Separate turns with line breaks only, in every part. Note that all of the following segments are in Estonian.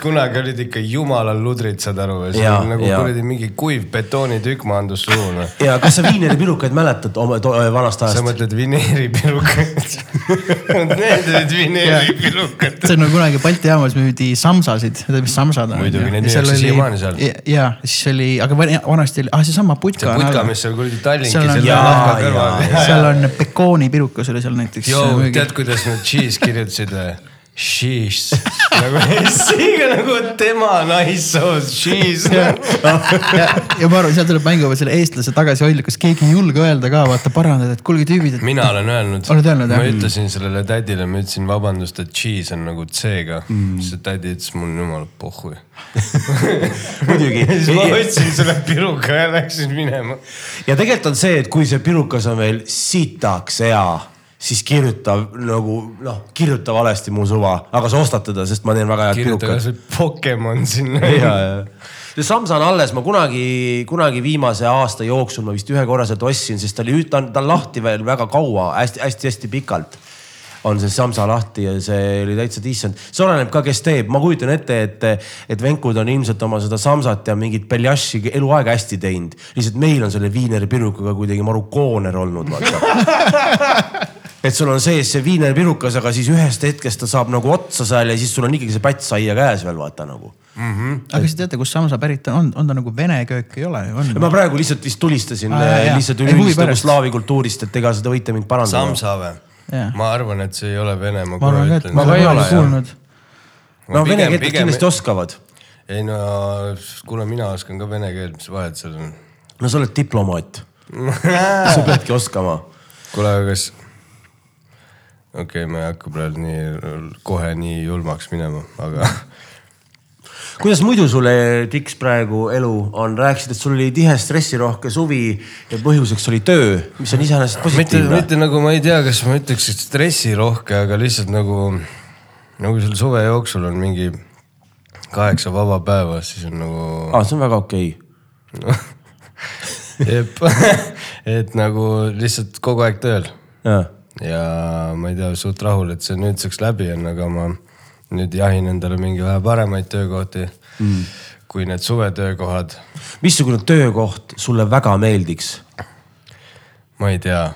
kunagi olid ikka jumala ludrid, saad aru, see
Jaa,
on nagu kuradi mingi kuiv betoonitükk maandus suhu noh.
ja kas sa viineripirukaid mäletad oma vanast
sa
ajast?
mõtled vineeripilukad? Need olid vineeripilukad.
see on nagu kunagi Balti jaamas müüdi samsasid, tead mis samsad on?
Muidugi, neid müüakse siiamaani seal.
ja siis oli, aga vana- vanasti oli, ah seesama putka.
see putka, mis seal kuradi Tallinki
Seal on-
nahka kõrval.
seal on pekoonipirukas oli seal näiteks.
Joo, tead, kuidas nad cheese kirjutasid või? Sheesh, nagu S-iga nagu tema naissoos, sheesh.
ja, ma arvan, seal tuleb mängu veel selle eestlase tagasihoidlikkus, keegi ei julge öelda ka, vaata parandada, et kuulge tüübid, et
mina olen öelnud.
Oled öelnud,
ma
jah?
ütlesin sellele tädile, ma ütlesin vabandust, et cheese on nagu C-ga mm.. siis see tädi ütles mul jumala pohhu.
muidugi
siis ma võtsin selle piruka ja läksin minema.
ja tegelikult on see, et kui see pirukas on veel sitaks hea, siis kirjuta nagu noh, kirjuta valesti mu suva, aga sa ostad teda, sest ma teen väga head
kirjuta ka
pirukat.
see Pokemon sinna.
ja, ja. see Samsa on alles, ma kunagi, kunagi viimase aasta jooksul ma vist ühe korra sealt ostsin, sest ta oli, ta on, ta on lahti veel väga kaua hästi,, hästi-hästi-hästi pikalt on see Samsa lahti ja see oli täitsa decent. see oleneb ka, kes teeb, ma kujutan ette, et, et venkud on ilmselt oma seda Samsat ja mingit Beljaši eluaeg hästi teinud. lihtsalt meil on selle viineri pirukaga kuidagi maru kooner olnud, vaata et sul on sees see viiner pirukas, aga siis ühest hetkest ta saab nagu otsa seal ja siis sul on ikkagi see päts aia käes veel vaata nagu.
aga kas te teate, kust Samsa pärit on, on, on ta nagu vene köök, ei ole ju, on?
ma praegu lihtsalt vist tulistasin
jaa, jaa.
lihtsalt üleüldist nagu slaavi kultuurist, et ega seda võite mind parandada.
Samsa või ma arvan, et see ei ole vene, ma kohe
arvan ka, et
ütlen
ma.
ka ei ole,
olen
jah.
kuulnud.
no vene keelt nad kindlasti oskavad.
ei no kuule, mina oskan ka vene keelt, mis vahet seal on?
no sa oled diplomaat. sa peadki oskama.
kuule, aga kas, okei okay,, ma ei hakka praegu nii kohe nii julmaks minema, aga
kuidas muidu sulle, Tiks, praegu elu on, rääkisid, et sul oli tihe stressirohke suvi ja põhjuseks oli töö, mis on iseenesest positiivne.
mitte nagu ma ei tea, kas ma ütleks, et stressirohke, aga lihtsalt nagu, nagu selle suve jooksul on mingi kaheksa vaba päeva, siis on nagu
aa, see on väga okei
jep, et nagu lihtsalt kogu aeg tööl
okay..
Ja ma ei tea, suht rahul, et see nüüdseks läbi on, aga ma nüüd jahin endale mingi vähe paremaid töökohti mm. kui need suvetöökohad.
missugune töökoht sulle väga meeldiks?
ma ei tea,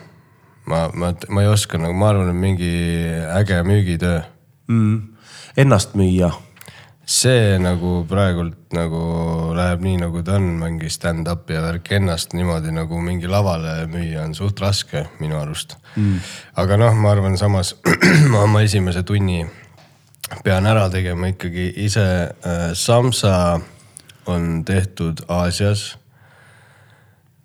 ma, ma, ma ei oska nagu, ma arvan, et mingi äge müügitöö.
mm.? Ennast müüa.
See nagu praegult nagu läheb nii, nagu ta on, mingi stand-up ja värk ennast niimoodi nagu mingi lavale müüa on suht raske minu arust mm.. aga noh, ma arvan samas ma oma esimese tunni pean ära tegema ikkagi ise äh,. Samsa on tehtud Aasias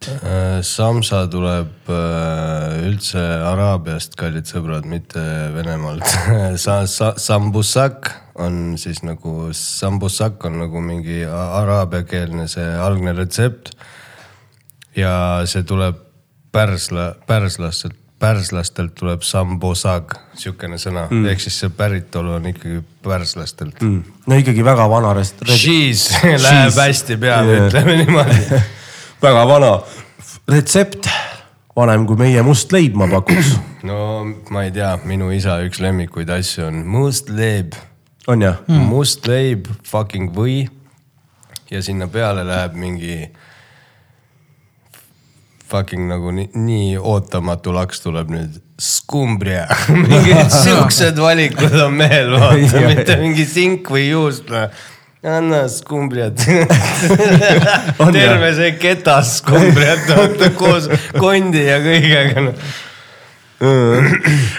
äh,. Samsa tuleb äh, üldse Araabiast, kallid sõbrad, mitte Venemaalt sa,. Sa, Sambusak on siis nagu, Sambusak on nagu mingi araabiakeelne see algne retsept. ja see tuleb pärsla, pärslastelt, pärslastelt tuleb Sambosag, sihukene sõna mm., ehk siis see päritolu on ikkagi pärslastelt mm..
no ikkagi väga vana rest-.
Cheese läheb hästi peale,
Jaa.
ütleme niimoodi.
väga vana retsept, vanem kui meie must leib, ma pakuks.
no ma ei tea, minu isa üks lemmikuid asju on must leib
on jah?
mm., must leib, fucking või. ja sinna peale läheb mingi fucking nagu nii, nii ootamatu laks tuleb nüüd. skumbria, mingid siuksed valikud on mehel, vaata, mitte mingi sink või juust. anna skumbriat. Terve see ketas skumbriat, koos kondi ja kõigega no..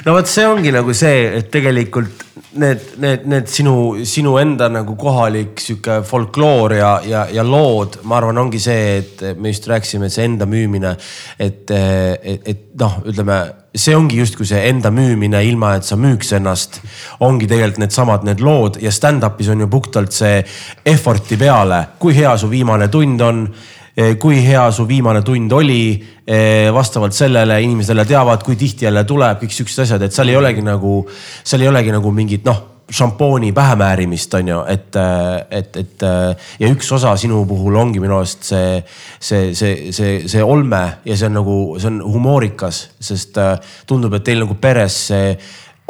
no vot, see ongi nagu see, et tegelikult need, need, need sinu, sinu enda nagu kohalik sihuke folkloor ja, ja, ja lood, ma arvan, ongi see, et me just rääkisime, et see enda müümine, et, et, et noh, ütleme, see ongi justkui see enda müümine, ilma et sa müüks ennast. ongi tegelikult needsamad need lood ja stand-up'is on ju puhtalt see effort'i peale, kui hea su viimane tund on kui hea su viimane tund oli, vastavalt sellele inimesed teavad, kui tihti jälle tuleb, kõik siuksed asjad, et seal ei olegi nagu, seal ei olegi nagu mingit noh, šampooni pähe määrimist on ju, et, et, et ja üks osa sinu puhul ongi minu arust see, see, see, see, see olme ja see on nagu, see on humoorikas, sest tundub, et teil nagu peres see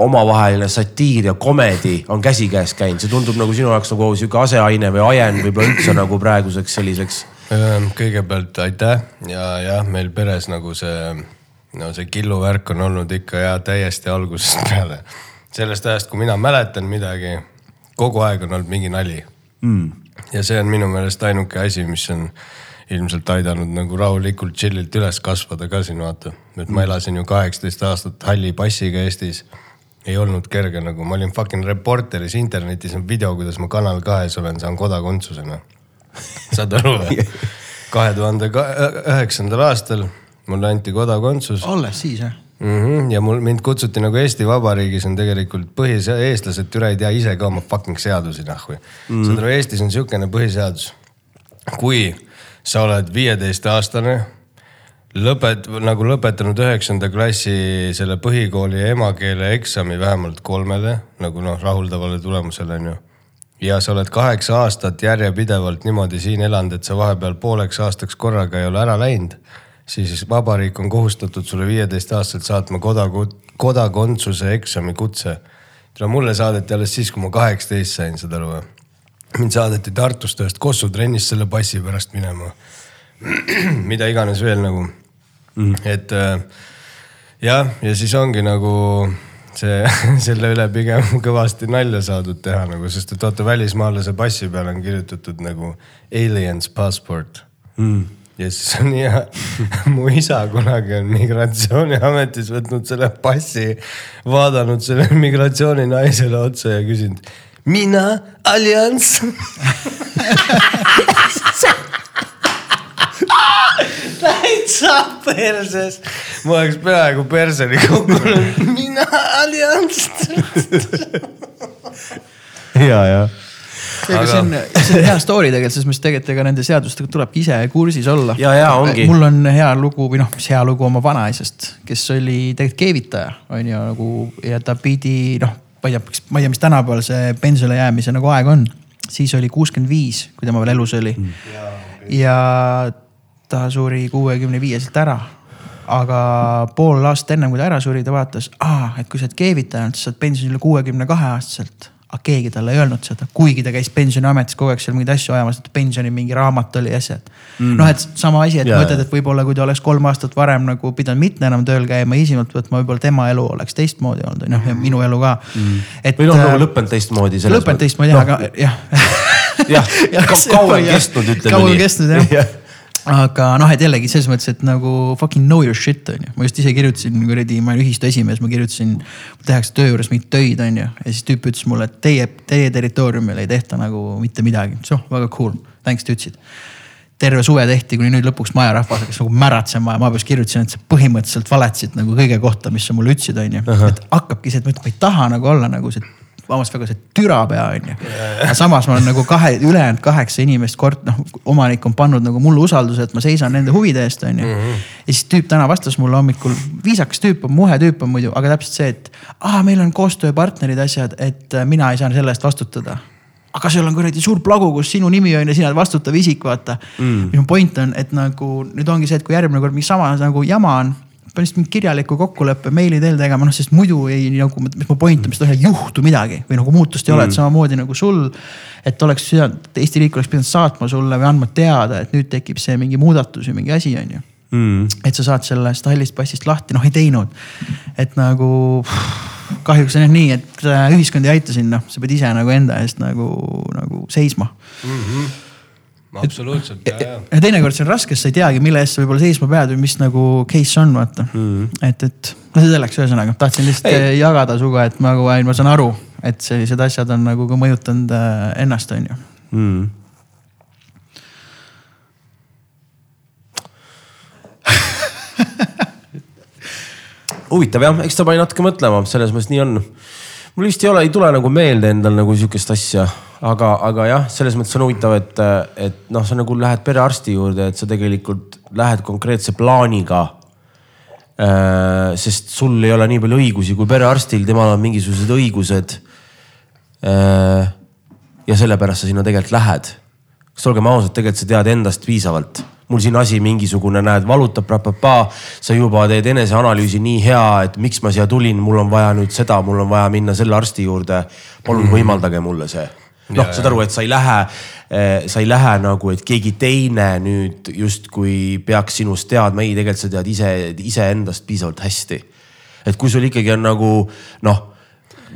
omavaheline satiir ja komedi on käsikäes käinud, see tundub nagu sinu jaoks nagu sihuke aseaine või ajend võib-olla üldse nagu praeguseks selliseks.
Ehm, kõigepealt aitäh ja jah, meil peres nagu see, no see killuvärk on olnud ikka ja täiesti algusest peale. sellest ajast, kui mina mäletan midagi, kogu aeg on olnud mingi nali mm.. ja see on minu meelest ainuke asi, mis on ilmselt aidanud nagu rahulikult chill'ilt üles kasvada ka siin vaata. et ma elasin ju kaheksateist aastat halli passiga Eestis. Ei olnud kerge nagu, ma olin fucking reporteris, internetis on video, kuidas ma Kanal kahes olen, saan kodakondsuse noh. saad aru või? kahe tuhande üheksandal aastal mulle anti kodakondsus.
alles siis jah?
mm. -hmm. ja mul, mind kutsuti nagu Eesti Vabariigis on tegelikult põhise-, eestlased türa ei tea ise ka oma fucking seadusi nahhu mm. -hmm. saad aru, Eestis on sihukene põhiseadus. kui sa oled viieteistaastane, lõpet-, nagu lõpetanud üheksanda klassi selle põhikooli emakeele eksami vähemalt kolmele nagu noh, rahuldavale tulemusele on ju. ja sa oled kaheksa aastat järjepidevalt niimoodi siin elanud, et sa vahepeal pooleks aastaks korraga ei ole ära läinud. siis vabariik on kohustatud sulle viieteistaastaselt saatma kodaku-, kodakondsuse eksami kutse. no mulle saadeti alles siis, kui ma kaheksateist sain, saad aru või? mind saadeti Tartust ühest Kossu trennist selle passi pärast minema. mida iganes veel nagu mm., et äh, jah, ja siis ongi nagu see, selle üle pigem kõvasti nalja saadud teha nagu, sest et vaata välismaalase passi peale on kirjutatud nagu aliens passport. Mm ja siis on hea, mu isa kunagi on migratsiooniametis võtnud selle passi, vaadanud sellele migratsiooninaisele otsa ja küsinud mina, Allianz täitsa perses, ma oleks peaaegu perseni kukkunud, mina, Allianz
ja, ja
aga see on, see on hea story tegelikult, selles mõttes tegelikult ega nende seadustega tulebki ise kursis olla.
ja, ja ongi.
mul on hea lugu või noh, mis hea lugu oma vanaisast, kes oli tegelikult keevitaja, on ju nagu ja ta pidi noh ma ei tea, ma ei tea, mis tänapäeval see pensionile jäämise nagu aeg on. siis oli kuuskümmend viis, kui tema veel elus oli mm.. ja ta suri kuuekümne viieselt ära. aga pool aastat ennem kui ta ära suri, ta vaatas, et kui sa oled keevitaja olnud, siis saad pensionile kuuekümne kahe aastaselt aga keegi talle ei öelnud seda, kuigi ta käis pensioniametis kogu aeg seal mingeid asju ajamas, et pensioni mingi raamat oli ja asjad mm.. noh, et sama asi, et yeah. mõtled, et võib-olla kui ta oleks kolm aastat varem nagu pidanud mitte enam tööl käima, esimalt võtma, võib-olla tema elu oleks teistmoodi olnud, noh ja minu elu ka
mm.. et. või noh, nagu äh, lõppenud teistmoodi.
lõppenud teistmoodi jah, aga jah.
jah, kauem kestnud ütleme nii.
kauem kestnud jah aga noh, et jällegi selles mõttes, et nagu fucking know your shit on ju, ma just ise kirjutasin kuradi, ma olen ühistu esimees, ma kirjutasin. tehakse töö juures mingeid töid on ju ja siis tüüp ütles mulle, et teie, teie territooriumil ei tehta nagu mitte midagi, oh väga cool, thanks te ütlesid. Terve suve tehti, kuni nüüd lõpuks majarahvas hakkas nagu märatsema ja ma pärast kirjutasin, et sa põhimõtteliselt valetasid nagu kõige kohta, mis sa mulle ütlesid, on ju. et hakkabki see, et ma ei taha nagu olla nagu see vabandust väga, see türapea on ju. aga samas ma olen nagu kahe, ülejäänud kaheksa inimest kord noh, omanik on pannud nagu mulle usalduse, et ma seisan nende huvide eest, on ju. Mhm. ja siis tüüp täna vastas mulle hommikul, viisakas tüüp on, muhe tüüp on muidu, aga täpselt see, et aa, meil on koostööpartnerid, asjad, et äh, mina ei saa selle eest vastutada aga seal on kuradi suur plagu, kus sinu nimi on ja sina oled vastutav isik, vaata mm.. minu point on, et nagu nüüd ongi see, et kui järgmine kord mingi sama nagu jama on pean lihtsalt mingi kirjaliku kokkuleppe meili teel tegema, noh, sest muidu ei nagu, mis mu point on, ei juhtu midagi või nagu muutust ei ole mm., et samamoodi nagu sul. et oleks, Eesti riik oleks pidanud saatma sulle või andma teada, et nüüd tekib see mingi muudatus või mingi asi, on ju mm.. et sa saad sellest hallist passist lahti, noh ei teinud. et nagu kahjuks on jah nii, et ühiskond ei aita sind, noh, sa pead ise nagu enda eest nagu, nagu seisma mm.
-hmm absoluutselt,
ja, ja. ja teinekord see on raske, sest sa ei teagi, mille eest sa võib-olla seisma pead või mis nagu case on, vaata mm. et, et no see selleks, ühesõnaga tahtsin lihtsalt ei. jagada sinuga, et nagu ma saan aru, et sellised asjad on nagu ka mõjutanud äh, ennast, on ju mm..
huvitav jah, eks ta pani natuke mõtlema, selles mõttes nii on. mul vist ei ole, ei tule nagu meelde endal nagu sihukest asja aga, aga jah, selles mõttes on huvitav, et, et noh, sa nagu lähed perearsti juurde, et sa tegelikult lähed konkreetse plaaniga. Äh, sest sul ei ole nii palju õigusi kui perearstil, temal on mingisugused õigused. Äh, ja sellepärast sa sinna tegelikult lähed. sest olgem ausad, tegelikult sa tead endast piisavalt. mul siin asi mingisugune, näed, valutab, sa juba teed eneseanalüüsi nii hea, et miks ma siia tulin, mul on vaja nüüd seda, mul on vaja minna selle arsti juurde. palun
Mhm.
võimaldage mulle see. Noh, saad aru, et sa ei lähe, sa ei lähe nagu, et keegi teine nüüd justkui peaks sinust teadma, ei, tegelikult sa tead ise, iseendast piisavalt hästi. et kui sul ikkagi on nagu noh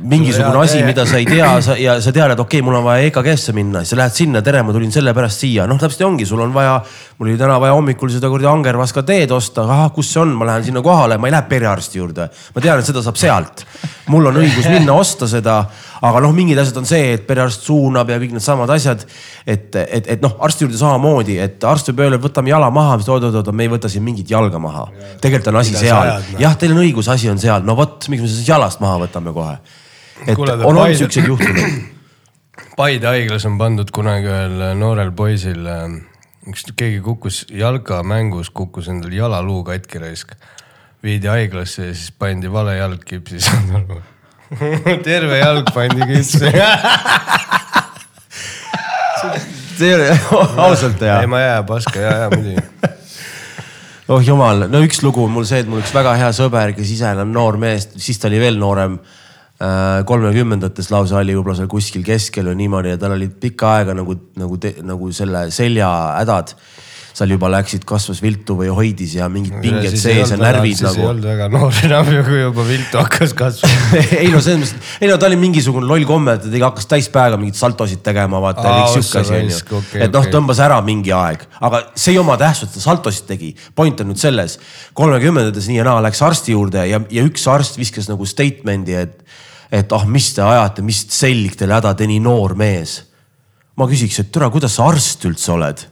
mingisugune asi, mida sa ei tea sa, ja sa tead, et okei okay,, mul on vaja EKG-sse minna, siis sa lähed sinna, tere, ma tulin sellepärast siia, noh, täpselt ongi, sul on vaja. Mul oli täna vaja hommikul seda kuradi angervaska teed osta, ahah, kus see on, ma lähen sinna kohale, ma ei lähe perearsti juurde. ma tean, et seda saab sealt. mul on õigus minna osta seda, aga noh, mingid asjad on see, et perearst suunab ja kõik needsamad asjad. et, et, et noh, arsti juurde samamoodi, et arst võib öelda, et võtame jala maha, oot-oot-oot, me ei võta siin mingit jalga maha. tegelikult on asi seal,
noh?
jah, teil on õigus, asi on seal, no vot, miks me siis jalast maha võtame kohe et
Kuule,
on
Paide-
siukseid juhtumeid.
Paide haiglas on pandud kunagi ühel noorel poisil, üks keegi kukkus jalkamängus, kukkus endal jalaluu katki raisk. viidi haiglasse ja siis pandi vale jalg kipsi, saad aru terve jalg pandi kipsi
see ei ole ausalt ja
ei, ma jää paska ja, ja muidugi.
oh jumal, no üks lugu on mul see, et mul üks väga hea sõber, kes ise enam noor mees, siis ta oli veel noorem. Kolmekümnendates lausa oli võib-olla seal kuskil keskel või niimoodi ja tal olid pikka aega nagu, nagu, nagu selle seljahädad. seal juba läksid, kasvas viltu või hoidis ja mingid pinged sees ja närvid
siis ei
nagu
olnud väga noor enam ju, kui juba viltu hakkas kasvama.
ei no selles mõttes, ei no ta oli mingisugune loll komme, et ta tegi, hakkas täispäevaga mingeid saltosid tegema, vaata
Aa,
kõik sihuke asi onju et noh,
okei.
tõmbas ära mingi aeg, aga see ei oma tähtsust, ta saltosid tegi. point on nüüd selles, kolmekümnendates nii ja naa läks arsti juurde ja, ja üks arst viskas nagu statement'i, et, et ah, mis te ajate, mis selg teil häda, te nii noor mees. ma küsiks, et türa, kuidas sa arst üldse oled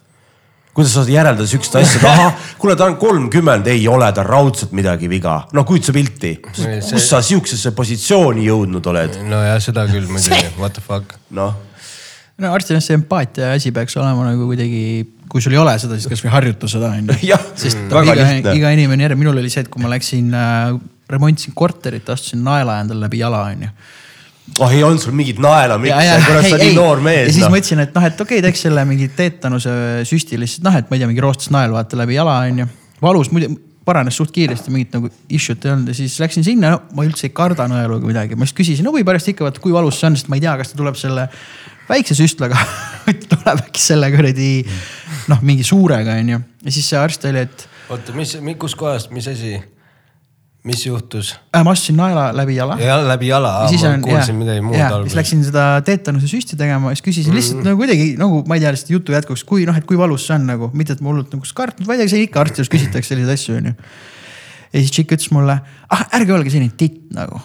kuidas sa järeldad siukest asja, et ahah, kuule, ta on kolmkümmend, ei ole tal raudselt midagi viga. no kujuta pilti,
see-
kus sa siuksesse positsiooni jõudnud oled,
nojah, seda küll muidugi, what the fuck.
noh.
no arstil on see empaatia asi peaks olema nagu kuidagi, kui sul ei ole seda, siis kasvõi harjuta seda on ju. sest
Mm.
iga, iga inimene minul oli see, et kui ma läksin äh,, remontisin korterit, astusin naela endale läbi jala onju.
oh ei olnud sul mingit naela, miks, kurat sa oled nii noor
ja
mees
siis
noh.
mõtlesin, et noh, et okei okay,, teeks selle mingi teetanuse süsti lihtsalt noh, et ma ei tea, mingi roostes nael vaata läbi jala onju. valus muidu paranes suht kiiresti, mingit nagu issue't ei olnud ja siis läksin sinna no,, ma üldse ei karda nõelu ega midagi, ma siis küsisin huvi pärast ikka, vaata kui valus see on, sest ma ei tea, kas ta tuleb selle väikse süstlaga tuleb äkki selle kuradi noh, mingi suurega onju. ja siis see arst oli, et
oota, mis, kuskohast, mis asi, mis juhtus?
äh, ma astusin naela läbi jala.
ja läbi jala, ma kuulsin midagi muud
siis
alguses.
läksin seda teetanuse süsti tegema, siis küsisin mm. lihtsalt nagu kuidagi nagu ma ei tea, lihtsalt jutu jätkuks, kui noh, et kui valus see on nagu, mitte et ma hullult nagu kartnud, vaid see ikka arsti juures küsitakse selliseid asju, onju. ja siis tšikk ütles mulle, ah ärge olge selline titt nagu.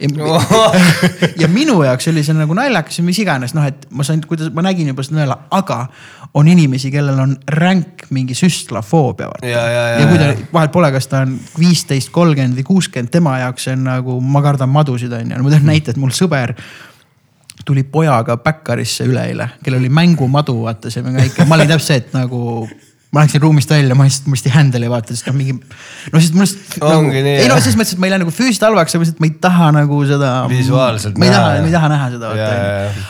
ja, minu jaoks oli see nagu naljakas ja mis iganes, noh, et ma sain, kuidas ma nägin juba seda nõela, aga on inimesi, kellel on ränk mingi süstlafoobia.
Ja, ja, ja,
ja kui ta vahet pole, kas ta on viisteist, kolmkümmend või kuuskümmend, tema jaoks see on nagu, ma kardan madusid on ju, ma toon näite, et mul sõber tuli pojaga Baccarisse üleeile, kellel oli mängumadu, vaata see väike, ma olin täpselt see, et nagu ma läksin ruumist välja, ma lihtsalt, ma lihtsalt ei handle ei vaata, sest noh, mingi. no sest mul lihtsalt nagu, ei no selles mõttes, et ma ei lähe nagu füüsiliselt halvaks, aga lihtsalt ma ei taha nagu seda.
Visuaalselt
ma ei taha ma ei taha näha seda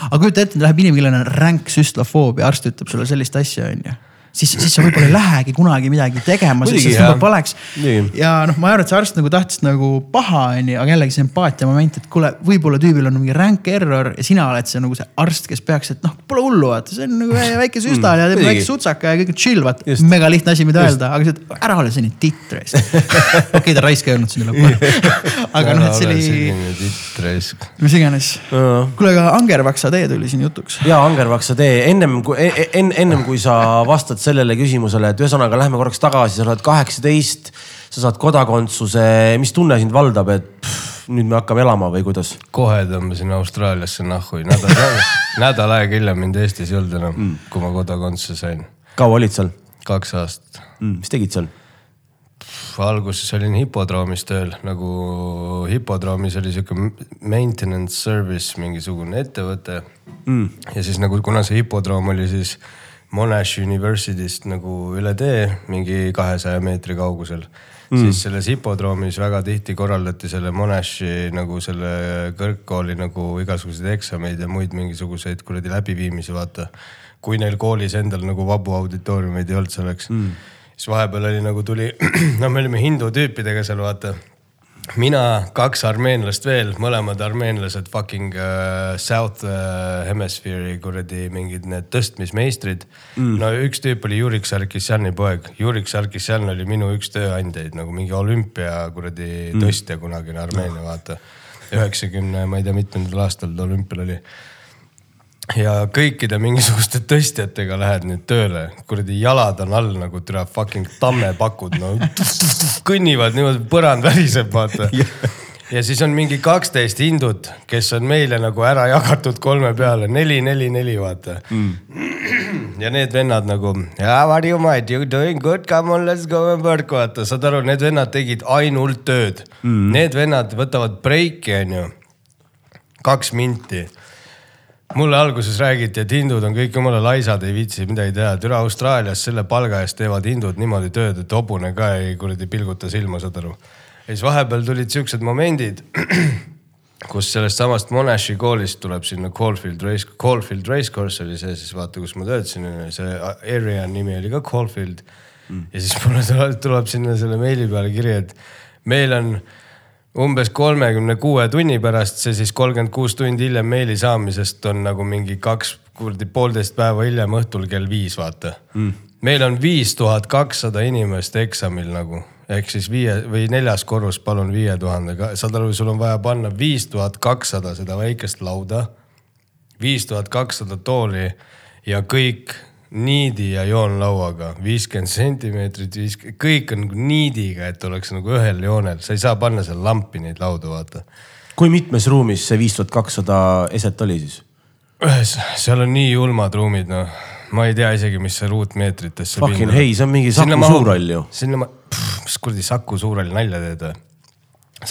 aga kujuta ette, läheb inimene, kellel on ränk süstlafoobia, arst ütleb sulle sellist asja, onju siis, siis sa võib-olla ei lähegi kunagi midagi tegema, sest see võib valeks ja noh, ma arvan, et see arst nagu tahtis nagu paha, onju, aga jällegi see empaatia moment, et kuule, võib-olla tüübil on mingi ränk error ja sina oled see nagu see arst, kes peaks, et noh, pole hullu, vaata, see on nagu väike süstal ja teeb väike sutsaka ja kõik on chill, vaata
Just..
mega lihtne asi, mida öelda, aga see, et ära ole selline titt raisk. okei, ta raisk ei olnud siin lõppu. aga noh, et see oli,
titraisk.
mis iganes. kuule, aga Angervaksa tee tuli siin jutuks.
ja Angervaksa tee, ennem kui en,, ennem kui sa vastad sellele küsimusele, et ühesõnaga lähme korraks tagasi, sa oled kaheksateist, sa saad kodakondsuse, mis tunne sind valdab, et pff, nüüd me hakkame elama või kuidas?
kohe tõmbasin Austraaliasse nahhu, nädal, nädal aega hiljem mind Eestis ei olnud enam mm., kui ma kodakondsuse sain.
kaua olid seal
kaks aastat.
mm,? mis tegid seal?
alguses olin hipodroomis tööl nagu hipodroomis oli sihuke maintenance service mingisugune ettevõte mm.. ja siis nagu kuna see hipodroom oli siis Monash University'st nagu üle tee, mingi kahesaja meetri kaugusel mm.. siis selles hipodroomis väga tihti korraldati selle Monashi nagu selle kõrgkooli nagu igasuguseid eksameid ja muid mingisuguseid kuradi läbiviimisi, vaata. kui neil koolis endal nagu vabu auditooriumeid ei olnud selleks mm., siis vahepeal oli nagu tuli, no me olime hindu tüüpidega seal vaata mina, kaks armeenlast veel, mõlemad armeenlased fucking uh, South uh, Hemisphere'i kuradi mingid need tõstmismeistrid mm.. no üks tüüp oli Jurik Sarkisjani poeg, Jurik Sarkisjan oli minu üks tööandjaid nagu mingi olümpia kuradi mm. tõstja kunagine Armeenia, vaata. üheksakümne, ma ei tea, mitmendal aastal ta olümpial oli ja kõikide mingisuguste tõstjatega lähed nüüd tööle, kuradi jalad on all nagu türa fucking tammepakud, no. Kõnnivad niimoodi, põrand väriseb, vaata. Ja siis on mingi kaksteist hindut, kes on meile nagu ära jagatud kolme peale, neli, neli, neli, vaata. Mm.. ja need vennad nagu, what do you mind, you doing good, come on, let's go and work, vaata, saad aru, need vennad tegid ainult tööd. Mm.. Need vennad võtavad breiki, onju, kaks minti mulle alguses räägiti, et hindud on kõik jumala laisad, ei viitsi midagi teha. türa Austraalias selle palga eest teevad hindud niimoodi tööd, et hobune ka ei kuradi pilguta silma, saad aru. ja siis vahepeal tulid siuksed momendid, kus sellest samast Monashi koolist tuleb sinna Caulfield Race, Caulfield Racecourse oli see siis vaata, kus ma töötasin, see area nimi oli ka Caulfield mm.. ja siis mulle tuleb, tuleb sinna selle meili peale kiri, et meil on umbes kolmekümne kuue tunni pärast, see siis kolmkümmend kuus tundi hiljem meili saamisest on nagu mingi kaks kuradi poolteist päeva hiljem õhtul kell viis, vaata. Mm.. meil on viis tuhat kakssada inimest eksamil nagu. Ehk siis viie või neljas korrus, palun viie tuhandega, saad aru, sul on vaja panna viis tuhat kakssada seda väikest lauda, viis tuhat kakssada tooli ja kõik niidi ja joonlauaga, viiskümmend sentimeetrit, viiskümmend, kõik on niidiga, et oleks nagu ühel joonel, sa ei saa panna seal lampi neid laudu, vaata.
kui mitmes ruumis see viis tuhat kakssada eset oli siis?
ühes, seal on nii julmad ruumid, noh. ma ei tea isegi, mis see ruutmeetrites.
Fucking hei, see on mingi Saku Suurhall ju.
sinna ma, mis kuradi Saku Suurhall, nalja teed või?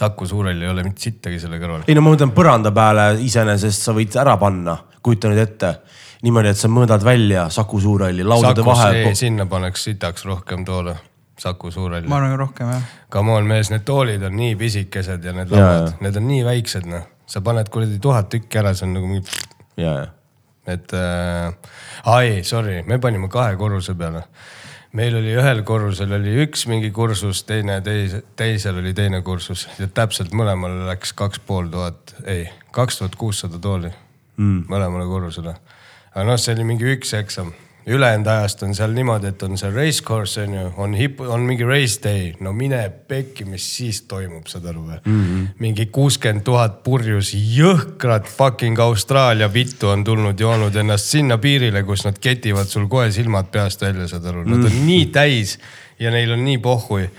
Saku Suurhall ei ole mitte sittagi selle kõrval.
ei no ma mõtlen põranda peale iseenesest sa võid ära panna, kujuta nüüd ette niimoodi, et sa mõõdad välja Saku Suurhalli laudade vahel.
sinna paneks sitaks rohkem toole, Saku Suurhalli.
ma arvan rohkem jah.
Come on mees, need toolid on nii pisikesed ja need lauad, need on nii väiksed noh, sa paned kuradi tuhat tükki ära, see on nagu mingi.
ja, ja.
et äh,, ai, sorry, me panime kahe korruse peale meil oli ühel korrusel oli üks mingi kursus, teine teise, teisel oli teine kursus ja täpselt mõlemal läks kaks pool tuhat, ei, kaks tuhat kuussada tooli mm. mõlemale korrusele aga noh, see oli mingi üks eksam, ülejäänud ajast on seal niimoodi, et on see race course on ju, on hip, on mingi race day, no mine pekki, mis siis toimub, saad aru või mm? -hmm. mingi kuuskümmend tuhat purjus jõhkrat fucking Austraalia vittu on tulnud, joonud ennast sinna piirile, kus nad ketivad sul kohe silmad peast välja, saad aru, nad on mm -hmm. nii täis ja neil on nii pohhui.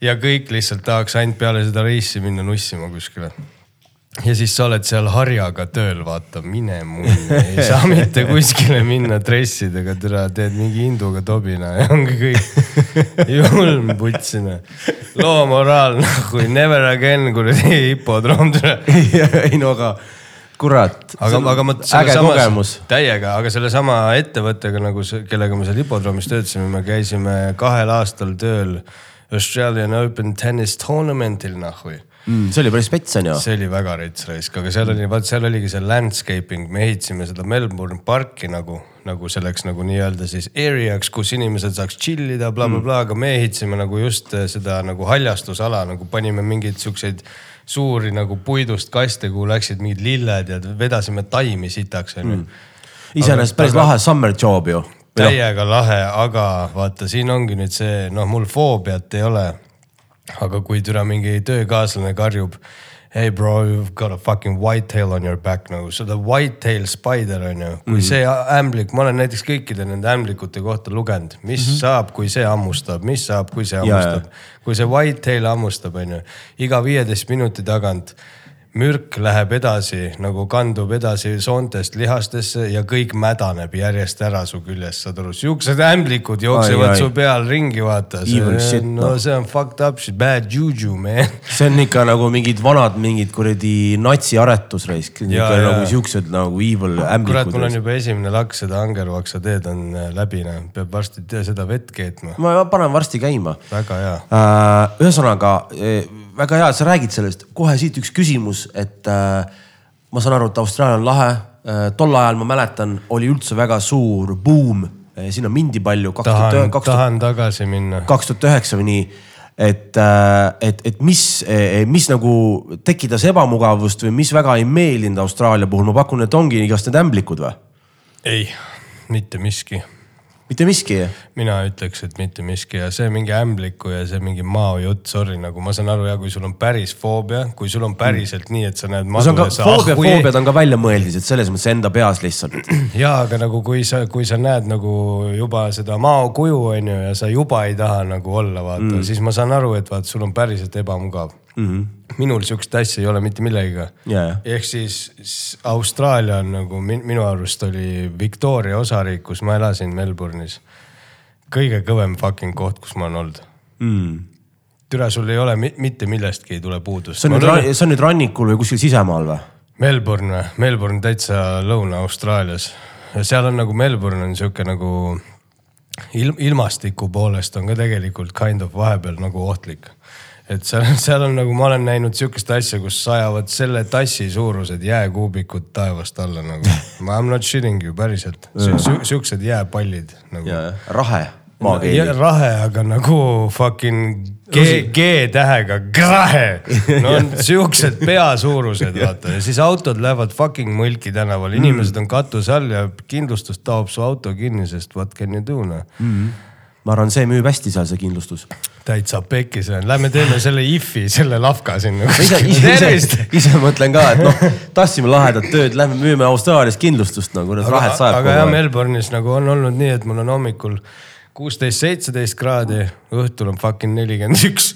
ja kõik lihtsalt tahaks ainult peale seda reisi minna nussima kuskile ja siis sa oled seal harjaga tööl, vaata, mine munni, ei saa mitte kuskile minna dressidega, türa, teed mingi hinduga tobina ja ongi kõik. julm putsina. loo moraal nagu never again kuradi hipodroom türa.
ei no aga kurat.
aga, aga ma. äge kogemus. täiega, aga sellesama ettevõttega nagu, kellega me seal hipodroomis töötasime, me käisime kahel aastal tööl Australian Open Tennis Tournament'il nahhui
mm,. see oli päris spets on ju.
see oli väga rets raisk, aga seal oli, vaat seal oligi see landscaping, me ehitasime seda Melbourne parki nagu, nagu selleks nagu nii-öelda siis area'ks, kus inimesed saaks chill ida bla, bla, blablabla, aga me ehitasime nagu just eh, seda nagu haljastusala nagu panime mingeid siukseid suuri nagu puidust kaste, kuhu läksid mingid lilled ja vedasime taimi sitaks onju mm..
iseenesest päris aga... lahe summer job ju.
Täiega lahe, aga vaata, siin ongi nüüd see, noh, mul foobiat ei ole aga kui türa mingi töökaaslane karjub. Hey bro, you've got a fucking whitetail on your back nagu, seda whitetail spider on ju, kui mm -hmm. see ämblik, ma olen näiteks kõikide nende ämblikute kohta lugenud, mis mm -hmm. saab, kui see hammustab, mis saab, kui see hammustab. kui see whitetail hammustab, on ju, iga viieteist minuti tagant mürk läheb edasi nagu kandub edasi soontest lihastesse ja kõik mädaneb järjest ära su küljest, saad aru, siuksed ämblikud jooksevad
Ai, ai.
su peal ringi, vaata. No
noh.
see on fucked up shit, bad juju man.
see on ikka nagu mingid vanad mingid kuradi ikka
ja.
nagu siuksed nagu evil
kurat, mul on
ämblikud.
juba esimene laks, seda Angervaksa teed on äh, läbi, noh, peab varsti seda vett keetma.
ma panen varsti käima
väga hea.
Äh, ühesõnaga äh, väga hea, et sa räägid sellest, kohe siit üks küsimus, et äh, ma saan aru, et Austraalia on lahe. tol ajal ma mäletan, oli üldse väga suur buum, sinna mindi palju,
tahan, tahan tagasi minna.
kaks tuhat üheksa või nii. et, et, et mis, mis nagu tekitas ebamugavust või mis väga ei meeldinud Austraalia puhul, ma pakun, et ongi igast need ämblikud või?
ei, mitte miski.
Mitte miski.
mina ütleks, et mitte miski ja see mingi ämbliku ja see mingi mao jutt, sorry, nagu ma saan aru ja kui sul on päris foobia, kui sul on päriselt nii, et sa näed madu
on ka
ja sa
foobia,
ahhui-
foobiad on ka väljamõeldised selles mõttes enda peas lihtsalt.
jaa, aga nagu kui sa, kui sa näed nagu juba seda mao kuju on ju ja sa juba ei taha nagu olla, vaata mm., siis ma saan aru, et vaat sul on päriselt ebamugav mm. -hmm. minul sihukest asja ei ole mitte millegagi
jaa.
ehk siis Austraalia on nagu min, minu arust oli Victoria osariik, kus ma elasin Melbourne'is. kõige kõvem fucking koht, kus ma olen olnud
Mm.
türa, sul ei ole mi- mitte millestki ei tule puudust.
see on nüüd, see on nüüd rannikul või kuskil sisemaal või?
Melbourne või? Melbourne täitsa Lõuna-Austraalias. seal on nagu Melbourne on sihuke nagu ilm, ilmastiku poolest on ka tegelikult kind of vahepeal nagu ohtlik. Et seal, seal on nagu ma olen näinud sihukest asja, kus sajavad selle tassi suurused jääkuubikud taevast alla nagu. I m not shitting you päriselt, siuksed jääpallid nagu.
rahe, maakeeli.
rahe, aga nagu fucking G, G-tähega, grahe. no on siuksed peasuurused, vaata ja siis autod lähevad fucking mõlki tänaval, inimesed on katuse all ja kindlustus taob su auto kinni, sest what can you do noh.
Ma arvan, see müüb hästi seal, see kindlustus.
täitsa pekkis on, lähme teeme selle IF-i, selle lafka sinna.
ise, ise,
tervist
ise, ise mõtlen ka, et noh, tahtsime lahedat tööd, lähme müüme Austraalias kindlustust nagu, need rahed sajab
aga jah. Melbourne'is nagu on olnud nii, et mul on hommikul kuusteist, seitseteist kraadi, õhtul on fucking nelikümmend üks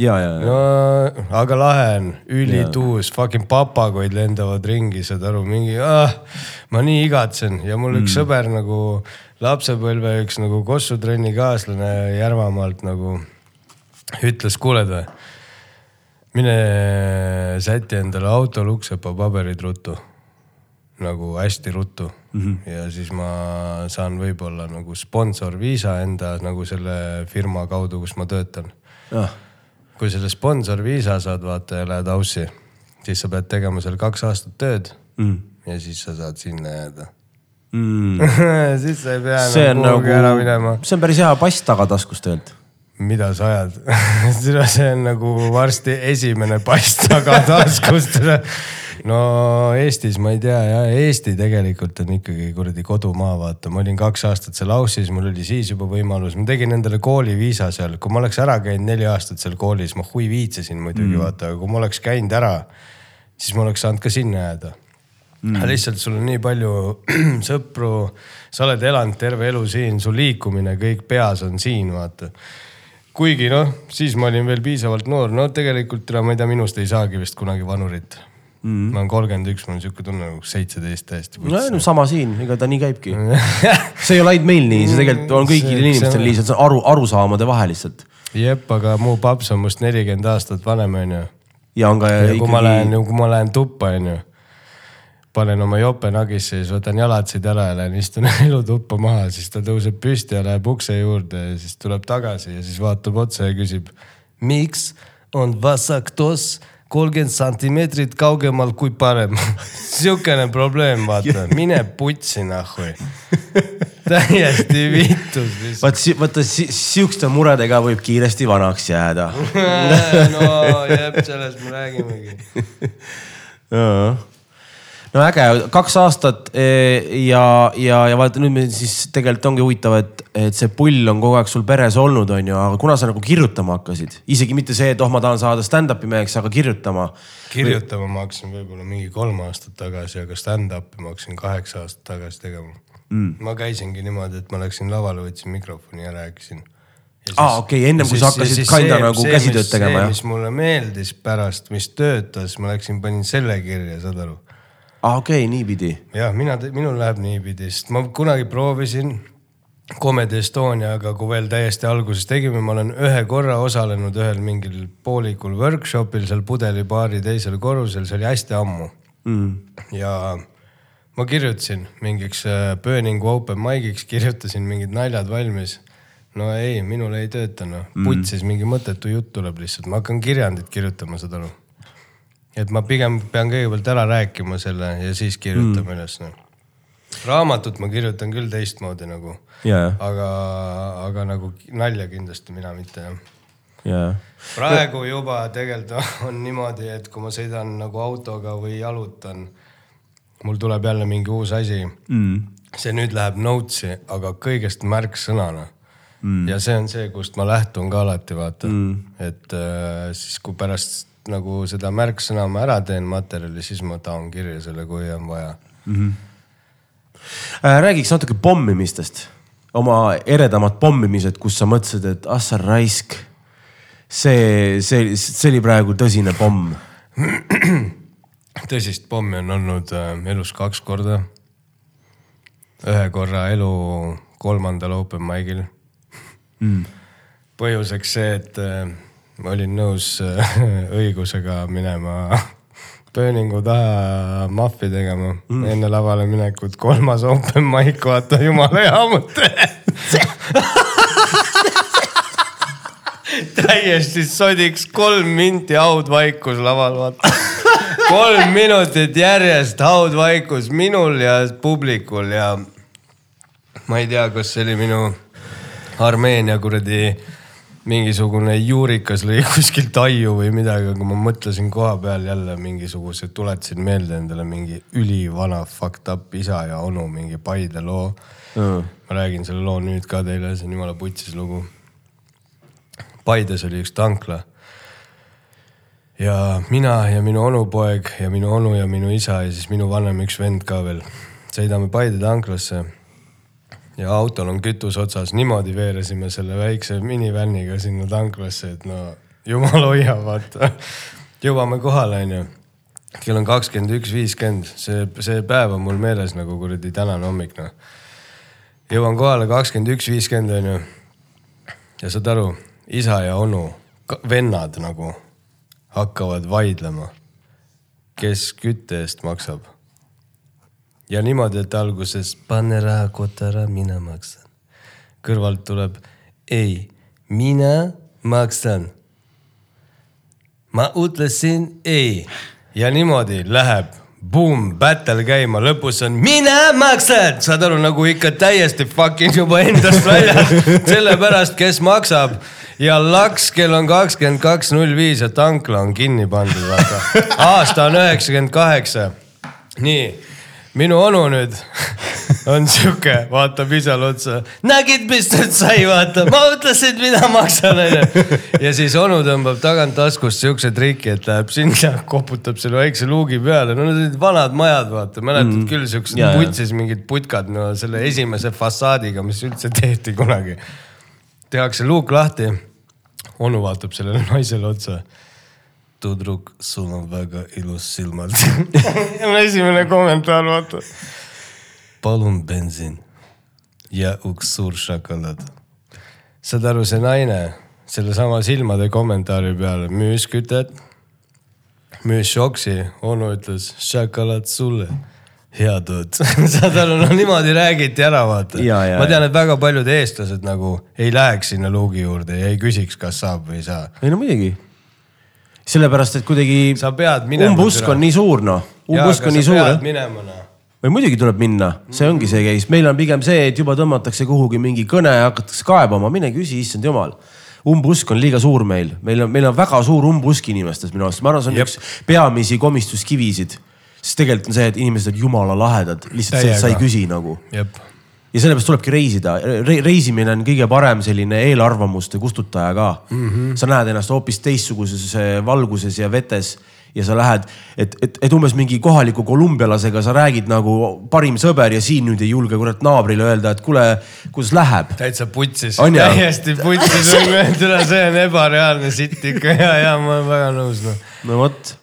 ja, ja, ja.
no aga lahe on, ülituus, fucking papagoid lendavad ringi, saad aru, mingi ah,, ma nii igatsen ja mul üks mm. sõber nagu lapsepõlve üks nagu kossutrenni kaaslane Järvamaalt nagu ütles, kuuled või, mine säti endale autol uksepa paberid ruttu nagu hästi ruttu mm. -hmm. ja siis ma saan võib-olla nagu sponsorviisa enda nagu selle firma kaudu, kus ma töötan
jah,
kui selle sponsorviisa saad, vaata ja lähed aussi, siis sa pead tegema seal kaks aastat tööd mm. ja siis sa saad sinna jääda
mm.
siis sa ei pea
see on
enam kuhugi ära minema
nagu,. see on päris hea pass tagataskust tegelikult.
mida sa ajad? see on nagu varsti esimene pass tagataskust. no Eestis ma ei tea ja Eesti tegelikult on ikkagi kuradi kodumaa, vaata, ma olin kaks aastat seal Aussis, mul oli siis juba võimalus, ma tegin endale kooliviisa seal, kui ma oleks ära käinud neli aastat seal koolis, ma hui viitsesin muidugi mm. vaata, aga kui ma oleks käinud ära, siis ma oleks saanud ka sinna jääda mm.. lihtsalt sul on nii palju sõpru, sa oled elanud terve elu siin, su liikumine kõik peas on siin, vaata kuigi noh, siis ma olin veel piisavalt noor, no tegelikult ma ei tea, minust ei saagi vist kunagi vanurit mm.. ma olen kolmkümmend üks, mul on sihuke tunne nagu seitseteist täiesti.
no no sama siin, ega ta nii käibki. see ei ole ainult meil nii, see tegelikult on kõigil
See-
inimestel lihtsalt, see on aru, arusaamade vahe lihtsalt.
jep, aga mu paps on must nelikümmend aastat vanem, onju.
ja on ka
ja kui ma lähen,
ikkagi,
kui ma lähen tuppa, onju, panen oma jope nagisse, siis võtan jalatsid ära ja lähen istun elutuppa maha, siis ta tõuseb püsti ja läheb ukse juurde ja siis tuleb tagasi ja siis vaatab otsa ja küsib. miks on vasaktos kolmkümmend santimeetrit kaugemal kui parem? sihukene probleem, vaata, mine putsi nahhui. täiesti vittus lihtsalt.
vaat si-, vaata si- sihukeste muredega võib kiiresti vanaks jääda.
no jep, sellest me räägimegi.
No äge, kaks aastat eh, ja, ja, ja vaata nüüd me siis tegelikult ongi huvitav, et, et see pull on kogu aeg sul peres olnud, onju, aga kuna sa nagu kirjutama hakkasid, isegi mitte see, et oh, ma tahan saada stand-up'i meheks, aga kirjutama.
kirjutama ma hakkasin võib-olla mingi kolm aastat tagasi, aga stand-up'i ma hakkasin kaheksa aastat tagasi tegema mm.. ma käisingi niimoodi, et ma läksin lavale, võtsin mikrofoni ja rääkisin.
aa, okei, ennem kui sa hakkasid kinda nagu käsitööd tegema, jah?
mis mulle meeldis pärast, mis töötas, ma läksin, panin selle kirja, saad aru
aa, okei, niipidi.
jah, mina, minul läheb niipidi, sest ma kunagi proovisin Comedy Estoniaga, kui veel täiesti alguses tegime, ma olen ühe korra osalenud ühel mingil poolikul workshop'il seal pudelibaari teisel korrusel, see oli hästi ammu mm.. ja ma kirjutasin mingiks äh, Burning Open mic'iks, kirjutasin mingid naljad valmis. no ei, minul ei tööta noh, putsis mingi mõttetu jutt tuleb lihtsalt, ma hakkan kirjandit kirjutama, saad aru et ma pigem pean kõigepealt ära rääkima selle ja siis kirjutame mm. üles noh. raamatut ma kirjutan küll teistmoodi nagu,
ja,
aga, aga nagu nalja kindlasti mina mitte jah.
ja,
praegu juba tegelikult on niimoodi, et kui ma sõidan nagu autoga või jalutan, mul tuleb jälle mingi uus asi mm.. see nüüd läheb notes'i, aga kõigest märksõnana mm.. ja see on see, kust ma lähtun ka alati vaata mm., et äh, siis kui pärast nagu seda märksõna ma ära teen materjali, siis ma taon kirja selle, kui on vaja.
Äh, räägiks natuke pommimistest, oma eredamad pommimised, kus sa mõtlesid, et ah sa raisk. see, see, see oli praegu tõsine pomm.
tõsist pommi on olnud äh, elus kaks korda. ühe korra elu kolmandal open mic'il mm.. põhjuseks see, et äh, ma olin nõus äh, õigusega minema pööningu taha mahvi tegema mm. enne lavale minekut. kolmas open mic, vaata jumala hea mõte. täiesti sodiks, kolm minti haudvaikus laval, vaata. kolm minutit järjest haudvaikus minul ja publikul ja ma ei tea, kas see oli minu Armeenia kuradi mingisugune juurikas lõi kuskilt aiu või midagi, aga ma mõtlesin koha peal jälle mingisuguse, tuletasin meelde endale mingi ülivana fucked up isa ja onu mingi Paide loo mm.. ma räägin selle loo nüüd ka teile, see on jumala putsis lugu. Paides oli üks tankla ja mina ja minu onupoeg ja minu onu ja minu isa ja siis minu vanem üks vend ka veel sõidame Paide tanklasse ja autol on kütus otsas, niimoodi veeresime selle väikse minivänniga sinna tanklasse, et no jumal hoia, vaata. jõuame kohale, onju. kell on kakskümmend üks viiskümmend, see, see päev on mul meeles nagu kuradi tänane hommik, noh. jõuan kohale kakskümmend üks viiskümmend, onju. ja saad aru, isa ja onu, vennad nagu hakkavad vaidlema, kes kütte eest maksab ja niimoodi, et alguses pane raha kotta ära, mina maksan. kõrvalt tuleb ei, mina maksan. ma ütlesin ei ja niimoodi läheb, boom, battle käima, lõpus on mina maksan, saad aru, nagu ikka täiesti fucking juba endast väljas, sellepärast, kes maksab ja laks kell on kakskümmend kaks null viis ja tankla on kinni pandud, vaata. aasta on üheksakümmend kaheksa. nii minu onu nüüd on sihuke, vaatab isale otsa. nägid, mis nüüd sai, vaata, ma ütlesin, mida maksan, onju. ja siis onu tõmbab tagant taskust siukse triki, et läheb sinna, koputab selle väikse luugi peale, no need olid vanad majad, vaata, mäletad mm. küll siuksed putsis mingid putkad, no selle esimese fassaadiga, mis üldse tehti kunagi. tehakse luuk lahti. onu vaatab sellele naisele otsa Tudruk, sul on väga ilus silmad. esimene kommentaar, vaata. palun bensiin ja üks suur šokolaad. saad aru, see naine sellesama silmade kommentaari peale müüs kütet, müüs šoksi, onu ütles šokolaad sulle head õud, saad aru, no niimoodi räägiti ära, vaata. Ma tean, et väga paljud eestlased nagu ei läheks sinna luugi juurde ja ei küsiks, kas saab või ei saa.
ei no muidugi. sellepärast, et kuidagi umbusk on nii suur noh, umbusk on nii suur
minema noh.
või muidugi tuleb minna, see ongi see case, meil on pigem see, et juba tõmmatakse kuhugi mingi kõne ja hakatakse kaebama, mine küsi, issand jumal. umbusk on liiga suur meil, meil on, meil on väga suur umbusk inimestes minu arust, ma arvan, see on
Jep.
üks peamisi komistuskivisid. sest tegelikult on see, et inimesed on jumala lahedad, lihtsalt see, et sa ei
Täiega.
küsi nagu ja sellepärast tulebki reisida Re, reisimine on kõige parem selline eelarvamuste kustutaja ka mm. -hmm. sa näed ennast hoopis teistsuguses eh, valguses ja vetes ja sa lähed, et, et, et umbes mingi kohaliku kolumbialasega sa räägid nagu parim sõber ja siin nüüd ei julge kurat naabrile öelda, et kuule, kuidas läheb.
täitsa putsis, täiesti putsis, tule see on ebareaalne sitt ikka ja, ja ma olen väga nõus noh.
no vot.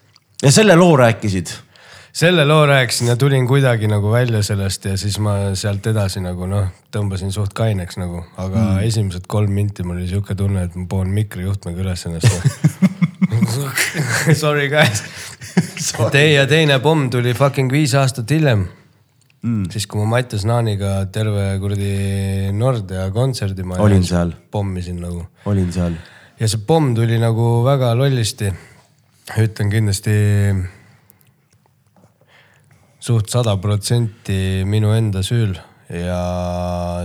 ja selle loo rääkisid.
Selle loo rääkisin ja tulin kuidagi nagu välja sellest ja siis ma sealt edasi nagu noh, tõmbasin suht kaineks nagu, aga mm. esimesed kolm minti mul oli sihuke tunne, et ma poon mikrijuhtmega üles ennast. Sorry guys. Tei- ja teine pomm tuli fucking viis aastat hiljem mm.. siis kui ma Mattias Naaniga terve kuradi Nordea kontserdi ma
Olin seal.
pommisin nagu
olin seal.
ja see pomm tuli nagu väga lollisti. ütlen kindlasti suht sada protsenti minu enda süül ja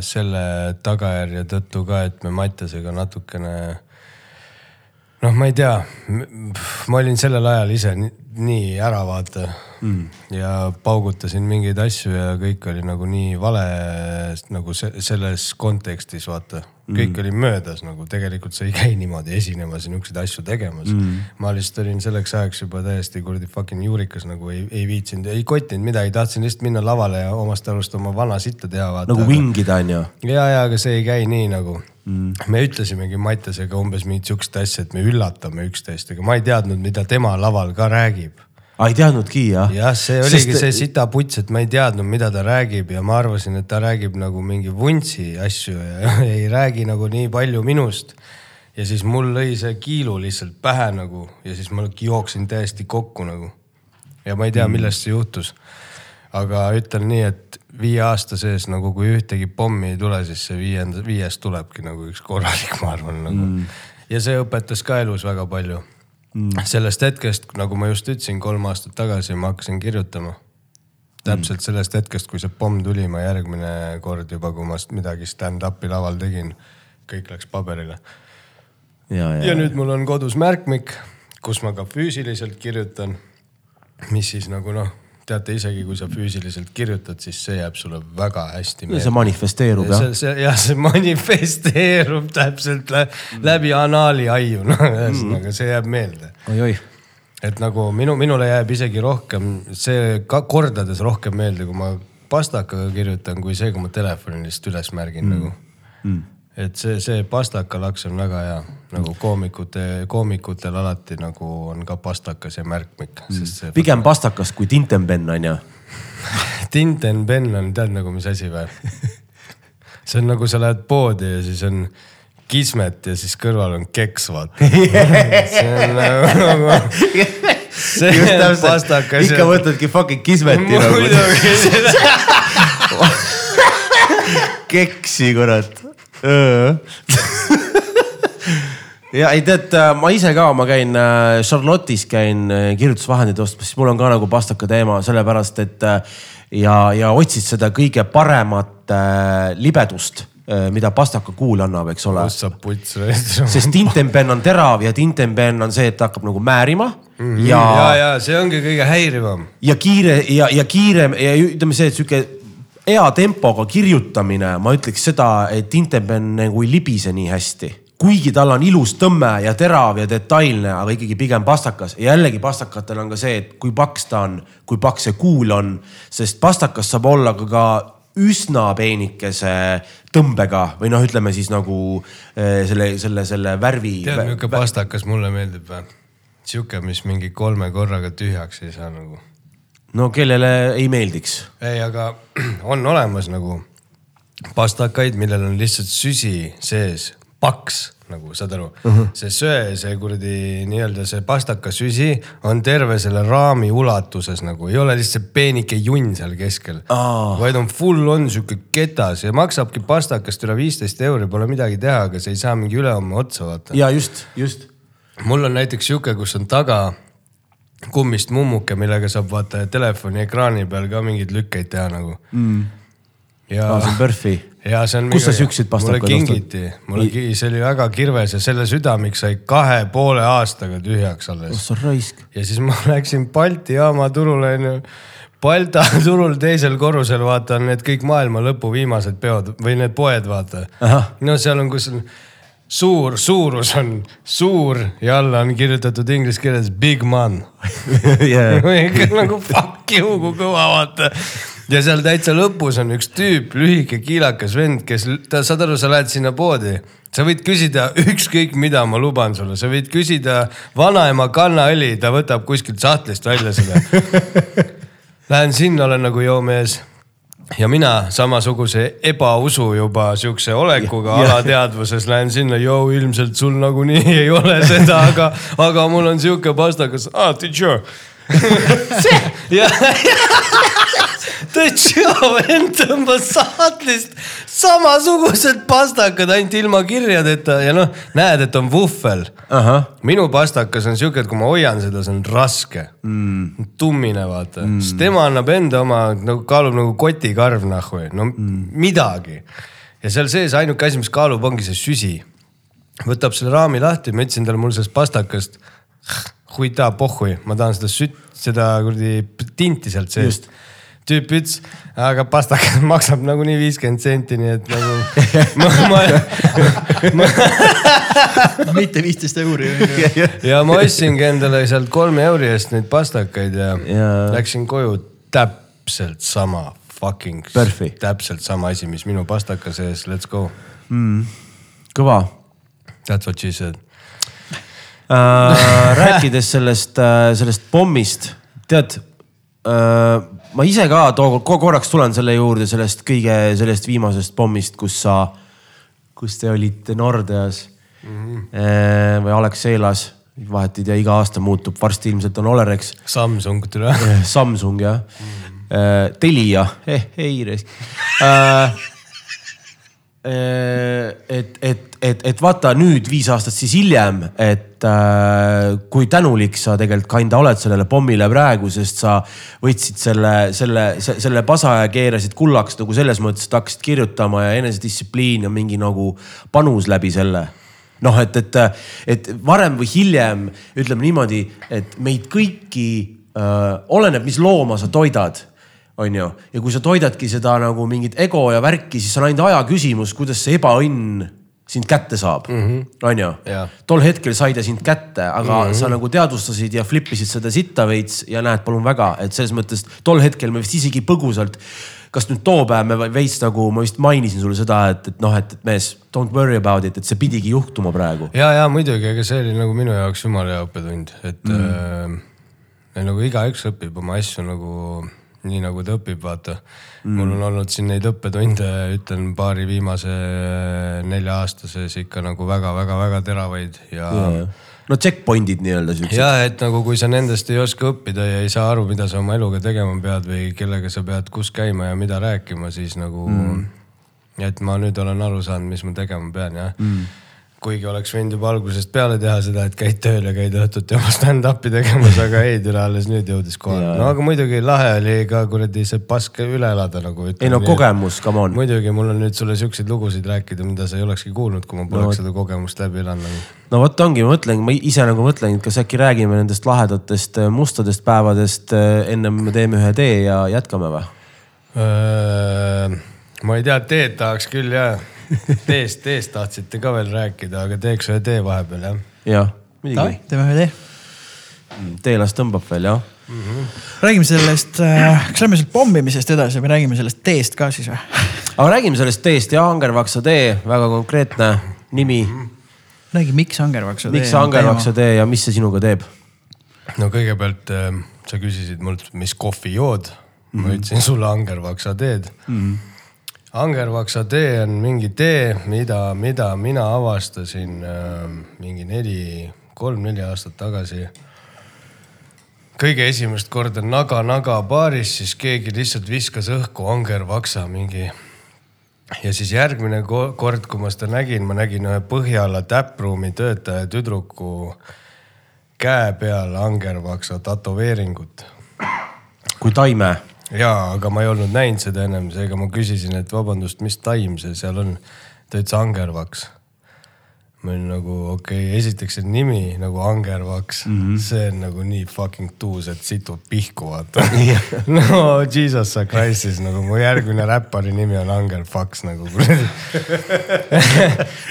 selle tagajärje tõttu ka, et me Mattiasega natukene noh, ma ei tea, ma olin sellel ajal ise nii, nii ära vaata mm. ja paugutasin mingeid asju ja kõik oli nagu nii vale nagu se selles kontekstis vaata. Kõik mm. oli möödas nagu tegelikult sa ei käi niimoodi esinemas ja niisuguseid asju tegemas mm.. ma lihtsalt olin selleks ajaks juba täiesti kuradi fucking juurikas nagu ei, ei viitsinud, ei kottinud midagi, tahtsin lihtsalt minna lavale ja omast arust oma vana sitta teha
nagu vingida on ju.
ja, ja aga see ei käi nii nagu mm.. me ütlesimegi Mattiasega umbes mingit sihukest asja, et me üllatame üksteist, aga ma ei teadnud, mida tema laval ka räägib.
aa, ei teadnudki jah?
jah, see oligi see sitaputs, et ma ei teadnud, mida ta räägib ja ma arvasin, et ta räägib nagu mingi vuntsi asju ja ei räägi nagu nii palju minust. ja siis mul lõi see kiilu lihtsalt pähe nagu ja siis ma jooksin täiesti kokku nagu. ja ma ei tea, millest see juhtus. aga ütlen nii, et viie aasta sees nagu kui ühtegi pommi ei tule, siis see viienda, viies tulebki nagu üks korralik, ma arvan nagu mm.. ja see õpetas ka elus väga palju mm.. sellest hetkest, nagu ma just ütlesin, kolm aastat tagasi ma hakkasin kirjutama. täpselt mm. sellest hetkest, kui see pomm tuli, ma järgmine kord juba, kui ma midagi stand-up'i laval tegin, kõik läks paberile.
ja,
ja
ja,
nüüd mul on kodus märkmik, kus ma ka füüsiliselt kirjutan. mis siis nagu noh, teate isegi kui sa füüsiliselt kirjutad, siis see jääb sulle väga hästi
see manifesteerub jah
see, see jah, see manifesteerub täpselt lä läbi anaali aiu, noh ühesõnaga see jääb meelde.
oi-oi.
et nagu minu, minule jääb isegi rohkem see ka kordades rohkem meelde, kui ma pastakaga kirjutan, kui see, kui ma telefoni lihtsalt üles märgin mm. nagu mm.. Et see, see pastakalaks on väga hea, nagu koomikute, koomikutel alati nagu on ka pastakas ja märkmik mm., see
pigem pastakas kui Tintenben on ju.
Tinten-Penn on, tead nagu mis asi või? see on nagu sa lähed poodi ja siis on kismet ja siis kõrval on keks, vaata. see on nagu, see on pastakas.
ikka võtadki fucking kismeti nagu.
muidugi,
keksi kurat. ja ei tead, ma ise ka, ma käin äh, Charlotte'is käin äh, kirjutusvahendeid ostmas, siis mul on ka nagu pastaka teema, sellepärast et äh, ja, ja otsid seda kõige paremat äh, libedust, mida pastaka kuul annab, eks ole. sest tintenpenn on terav ja tintenpenn on see, et ta hakkab nagu määrima mm -hmm. ja,
ja, ja see ongi kõige häirivam.
ja kiire ja, ja kiirem ja ütleme see, et sihuke hea tempoga kirjutamine, ma ütleks seda, et Tintenben nagu ei libise nii hästi. kuigi tal on ilus tõmme ja terav ja detailne, aga ikkagi pigem pastakas ja jällegi pastakatel on ka see, et kui paks ta on, kui paks see kuul on, sest pastakas saab olla ka, ka üsna peenikese tõmbega või noh, ütleme siis nagu eh, selle, selle, selle värvi.
tead, milline pastakas mulle meeldib või? sihuke, mis mingi kolme korraga tühjaks ei saa nagu.
No kellele ei meeldiks
ei, aga on olemas nagu pastakaid, millel on lihtsalt süsi sees, paks nagu saad aru uh, -huh. see söe, see kuradi nii-öelda see pastakasüsi on terve selle raami ulatuses nagu, ei ole lihtsalt peenike junn seal keskel
Aa.
vaid on full on sihuke ketas ja maksabki pastakast üle viisteist euri, pole midagi teha, aga see ei saa mingi ülehomme otsa vaata.
ja just, just
mul on näiteks sihuke, kus on taga kummist mummuke, millega saab vaata telefoni ekraani peal ka mingeid lükkeid teha nagu mm.. ja
ah,, see on PERFi.
ja see on.
Kus sa siukseid pastakaid
mulle kingiti, mulle ki-, see oli väga kirves ja selle südamik sai kahe poole aastaga tühjaks alles.
sa raisk.
ja siis ma läksin Balti jaama turule onju. Balta turul teisel korrusel vaata on need kõik maailma lõpu viimased peod või need poed vaata no seal on, kus on suur, suurus on suur ja alla on kirjutatud inglise keeles big man
Yeah.
ikka nagu fuck you, kui kõva vaata. ja seal täitsa lõpus on üks tüüp, lühike kiilakas vend, kes, saad aru, sa lähed sinna poodi. sa võid küsida ükskõik mida, ma luban sulle, sa võid küsida vanaema kannaõli, ta võtab kuskilt sahtlist välja selle. Lähen sinna, olen nagu joomees ja mina samasuguse ebausu juba siukse olekuga alateadvuses lähen sinna, joo ilmselt sul nagunii ei ole seda, aga, aga mul on sihuke pastakas, aa teacher. ja, Tõtšo vend tõmbas sahtlist samasugused pastakad, ainult ilma kirjadeta ja noh, näed, et on vuhvel. minu pastakas on siuke, et kui ma hoian seda, see on raske mm.. tummine vaata mm., siis tema annab enda oma nagu kaalub nagu kotikarv nahhu, no mm. midagi. ja seal sees ainuke asi, mis kaalub, ongi see süsi. võtab selle raami lahti, ma ütlesin talle, mul sellest pastakast, huita pohhui, ma tahan seda sütt, seda kuradi tinti sealt seest. tüüp ütles, aga pastakas maksab nagunii viiskümmend senti, nii et nagu ma, ma, ma,
mitte viisteist euri.
ja ma ostsingi endale sealt kolme euri eest neid pastakaid ja, ja. Läksin koju täpselt sama fucking, täpselt sama asi, mis minu pastaka sees, let's go.
kõva
That's what she said.
Äh. rääkides sellest, sellest pommist, tead äh,, ma ise ka tookord ko- korraks tulen selle juurde, sellest kõige sellest viimasest pommist, kus sa, kus te olite Nordeas mm -hmm. või Alexelas, vahet ei tea, iga aasta muutub, varsti ilmselt on Olerex
Samsung tule.
Samsung jah mm., Telia eh,, ei äh,. et, et, et, et vaata nüüd viis aastat siis hiljem, et äh, kui tänulik sa tegelikult kinda oled sellele pommile praegu, sest sa võtsid selle, selle, selle pasa ja keerasid kullaks nagu selles mõttes, et hakkasid kirjutama ja enesedistsipliin ja mingi nagu panus läbi selle. Noh, et, et, et varem või hiljem ütleme niimoodi, et meid kõiki äh,, oleneb, mis looma sa toidad on ju, ja kui sa toidadki seda nagu mingit ego ja värki, siis on ainult aja küsimus, kuidas see ebaõnn sind kätte saab mm, -hmm. on ju
Jah..
tol hetkel sai ta sind kätte, aga mm -hmm. sa nagu teadvustasid ja flip isid seda sitta veits ja näed, palun väga, et selles mõttes tol hetkel me vist isegi põgusalt, kas nüüd too päev me veits nagu ma vist mainisin sulle seda, et, et noh, et, et mees, don't worry about it, et see pidigi juhtuma praegu.
ja, ja muidugi, ega see oli nagu minu jaoks jumala hea õppetund, et mm. äh, nagu igaüks õpib oma asju nagu nii nagu ta õpib, vaata mm.. mul on olnud siin neid õppetunde, ütlen paari viimase nelja aasta sees ikka nagu väga-väga-väga teravaid ja, ja.
no checkpoint'id nii-öelda siuksed.
ja et nagu, kui sa nendest ei oska õppida ja ei saa aru, mida sa oma eluga tegema pead või kellega sa pead kus käima ja mida rääkima, siis nagu mm.. et ma nüüd olen aru saanud, mis ma tegema pean ja mm.. Kuigi oleks võinud juba algusest peale teha seda, et käid tööl ja käid õhtuti oma stand-up'i tegemas, aga ei, tule alles nüüd jõudis kohale. no aga muidugi lahe oli ka kuradi see pask üle elada nagu.
ei no. kogemus, come on.
muidugi, mul on nüüd sulle siukseid lugusid rääkida, mida sa ei olekski kuulnud, kui ma poleks no, seda kogemust läbi elanud.
no vot ongi, ma mõtlen, ma ise nagu mõtlen, et kas äkki räägime nendest lahedatest äh, mustadest päevadest äh, ennem me teeme ühe tee ja jätkame või?
ma ei tea, teed tahaks küll ja teest, teest tahtsite ka veel rääkida, aga teeks ühe tee vahepeal jah.
jah, muidugi.,
teeme ühe tee.
tee las tõmbab veel jah.
räägime sellest äh,, kas lähme sealt pommimisest edasi või räägime sellest teest ka siis või?
aga räägime sellest teest jah, Angervaksa tee, väga konkreetne nimi.
räägi, miks Angervaksa tee?
miks see Angervaksa tee ja mis see sinuga teeb?
no kõigepealt äh, sa küsisid mult, mis kohvi jood. ma ütlesin sulle Angervaksa teed mm. -hmm. Angervaksa tee on mingi tee, mida, mida mina avastasin äh, mingi neli, kolm-neli aastat tagasi kõige esimest korda Naga-Naga baaris, siis keegi lihtsalt viskas õhku Angervaksa mingi. ja siis järgmine ko- kord, kui ma seda nägin, ma nägin ühe Põhjala täppruumi töötaja tüdruku käe peal Angervaksa tätoveeringut.
kui taime.
jaa, aga ma ei olnud näinud seda ennem, seega ma küsisin, et vabandust, mis taim see seal on. ta ütles Angervaks. ma olin nagu okei okay,, esiteks see nimi nagu Angervaks mm. -hmm. see on nagu nii fucking tuus, et situd pihku vaata. no Jesus Christ siis nagu mu järgmine räppari nimi on Angervaks nagu